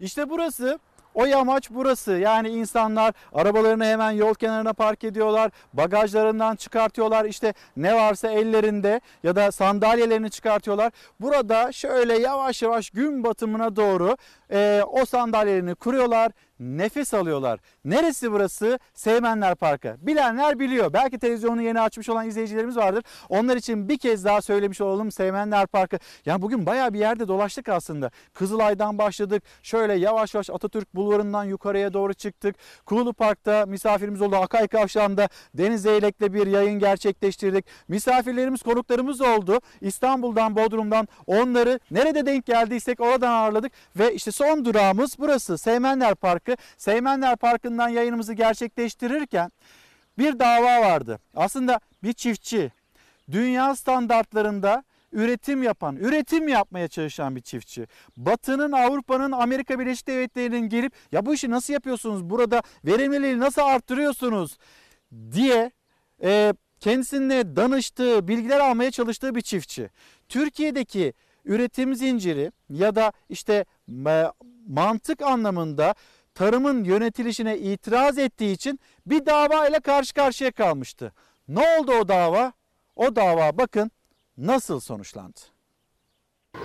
İşte burası o yamaç burası. Yani insanlar arabalarını hemen yol kenarına park ediyorlar. Bagajlarından çıkartıyorlar. İşte ne varsa ellerinde ya da sandalyelerini çıkartıyorlar. Burada şöyle yavaş yavaş gün batımına doğru e, o sandalyelerini kuruyorlar. Nefes alıyorlar. Neresi burası? Seymenler Parkı. Bilenler biliyor. Belki televizyonu yeni açmış olan izleyicilerimiz vardır. Onlar için bir kez daha söylemiş olalım Seymenler Parkı. Yani bugün bayağı bir yerde dolaştık aslında. Kızılay'dan başladık. Şöyle yavaş yavaş Atatürk Bulvarı'ndan yukarıya doğru çıktık. Kuğulu Park'ta misafirimiz oldu. Akay Kavşağı'nda Deniz Zeylek'le bir yayın gerçekleştirdik. Misafirlerimiz, konuklarımız oldu. İstanbul'dan, Bodrum'dan onları nerede denk geldiysek oradan ağırladık. Ve işte son durağımız burası Seymenler Parkı. Seymenler Parkı'ndan yayınımızı gerçekleştirirken bir dava vardı. Aslında bir çiftçi dünya standartlarında üretim yapan, üretim yapmaya çalışan bir çiftçi. Batı'nın, Avrupa'nın, Amerika Birleşik Devletleri'nin gelip ya bu işi nasıl yapıyorsunuz? Burada verimliliği nasıl arttırıyorsunuz? diye e, kendisine danıştığı, bilgiler almaya çalıştığı bir çiftçi. Türkiye'deki üretim zinciri ya da işte e, mantık anlamında tarımın yönetilişine itiraz ettiği için bir dava ile karşı karşıya kalmıştı. Ne oldu o dava? O dava bakın nasıl sonuçlandı. <laughs>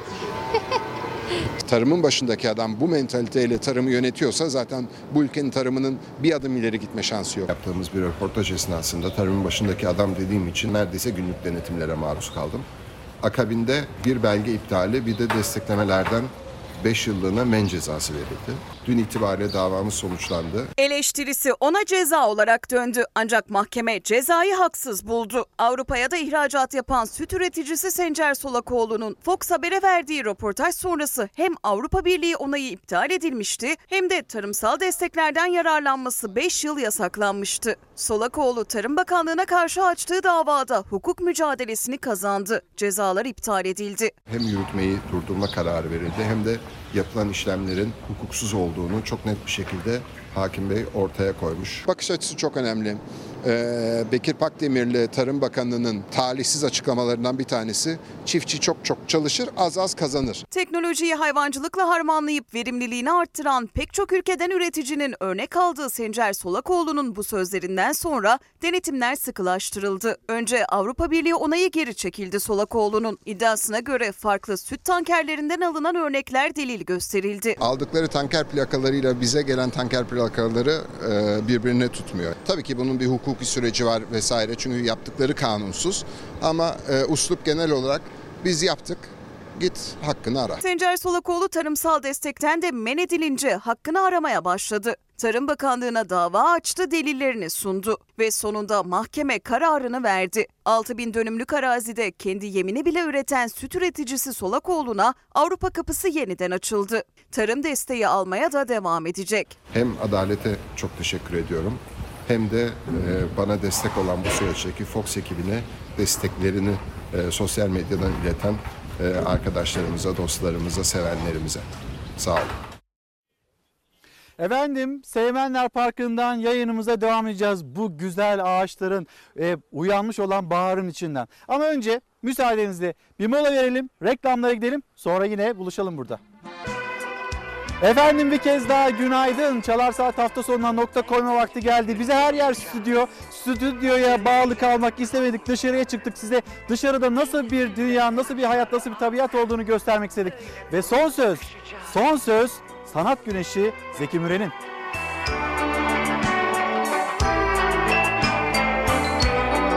Tarımın başındaki adam bu mentaliteyle tarımı yönetiyorsa zaten bu ülkenin tarımının bir adım ileri gitme şansı yok.
Yaptığımız bir röportaj esnasında tarımın başındaki adam dediğim için neredeyse günlük denetimlere maruz kaldım. Akabinde bir belge iptali bir de desteklemelerden 5 yıllığına men cezası verildi. Dün itibariyle davamız sonuçlandı.
Eleştirisi ona ceza olarak döndü ancak mahkeme cezayı haksız buldu. Avrupa'ya da ihracat yapan süt üreticisi Sencer Solakoğlu'nun Fox Haber'e verdiği röportaj sonrası hem Avrupa Birliği onayı iptal edilmişti hem de tarımsal desteklerden yararlanması 5 yıl yasaklanmıştı. Solakoğlu Tarım Bakanlığı'na karşı açtığı davada hukuk mücadelesini kazandı. Cezalar iptal edildi.
Hem yürütmeyi durdurma kararı verildi hem de yapılan işlemlerin hukuksuz olduğunu çok net bir şekilde hakim bey ortaya koymuş.
Bakış açısı çok önemli. Ee, Bekir Pakdemirli Tarım Bakanı'nın talihsiz açıklamalarından bir tanesi çiftçi çok çok çalışır az az kazanır.
Teknolojiyi hayvancılıkla harmanlayıp verimliliğini arttıran pek çok ülkeden üreticinin örnek aldığı Sencer Solakoğlu'nun bu sözlerinden sonra denetimler sıkılaştırıldı. Önce Avrupa Birliği onayı geri çekildi Solakoğlu'nun. iddiasına göre farklı süt tankerlerinden alınan örnekler delil gösterildi.
Aldıkları tanker plakalarıyla bize gelen tanker plakaları e, birbirine tutmuyor. Tabii ki bunun bir hukuki süreci var vesaire çünkü yaptıkları kanunsuz ama e, uslup genel olarak biz yaptık git hakkını ara.
Sencer Solakoğlu tarımsal destekten de men edilince hakkını aramaya başladı. Tarım Bakanlığı'na dava açtı, delillerini sundu ve sonunda mahkeme kararını verdi. 6 bin dönümlük arazide kendi yemini bile üreten süt üreticisi Solakoğlu'na Avrupa kapısı yeniden açıldı. Tarım desteği almaya da devam edecek.
Hem adalete çok teşekkür ediyorum hem de e, bana destek olan bu süreçteki Fox ekibine desteklerini e, sosyal medyadan ileten e, arkadaşlarımıza, dostlarımıza, sevenlerimize. Sağ olun.
Efendim Seymenler Parkı'ndan yayınımıza devam edeceğiz. Bu güzel ağaçların e, uyanmış olan baharın içinden. Ama önce müsaadenizle bir mola verelim, reklamlara gidelim. Sonra yine buluşalım burada. Efendim bir kez daha günaydın. Çalar Saat hafta sonuna nokta koyma vakti geldi. Bize her yer stüdyo. Stüdyoya bağlı kalmak istemedik. Dışarıya çıktık. Size dışarıda nasıl bir dünya, nasıl bir hayat, nasıl bir tabiat olduğunu göstermek istedik. Ve son söz, son söz sanat güneşi Zeki Müren'in.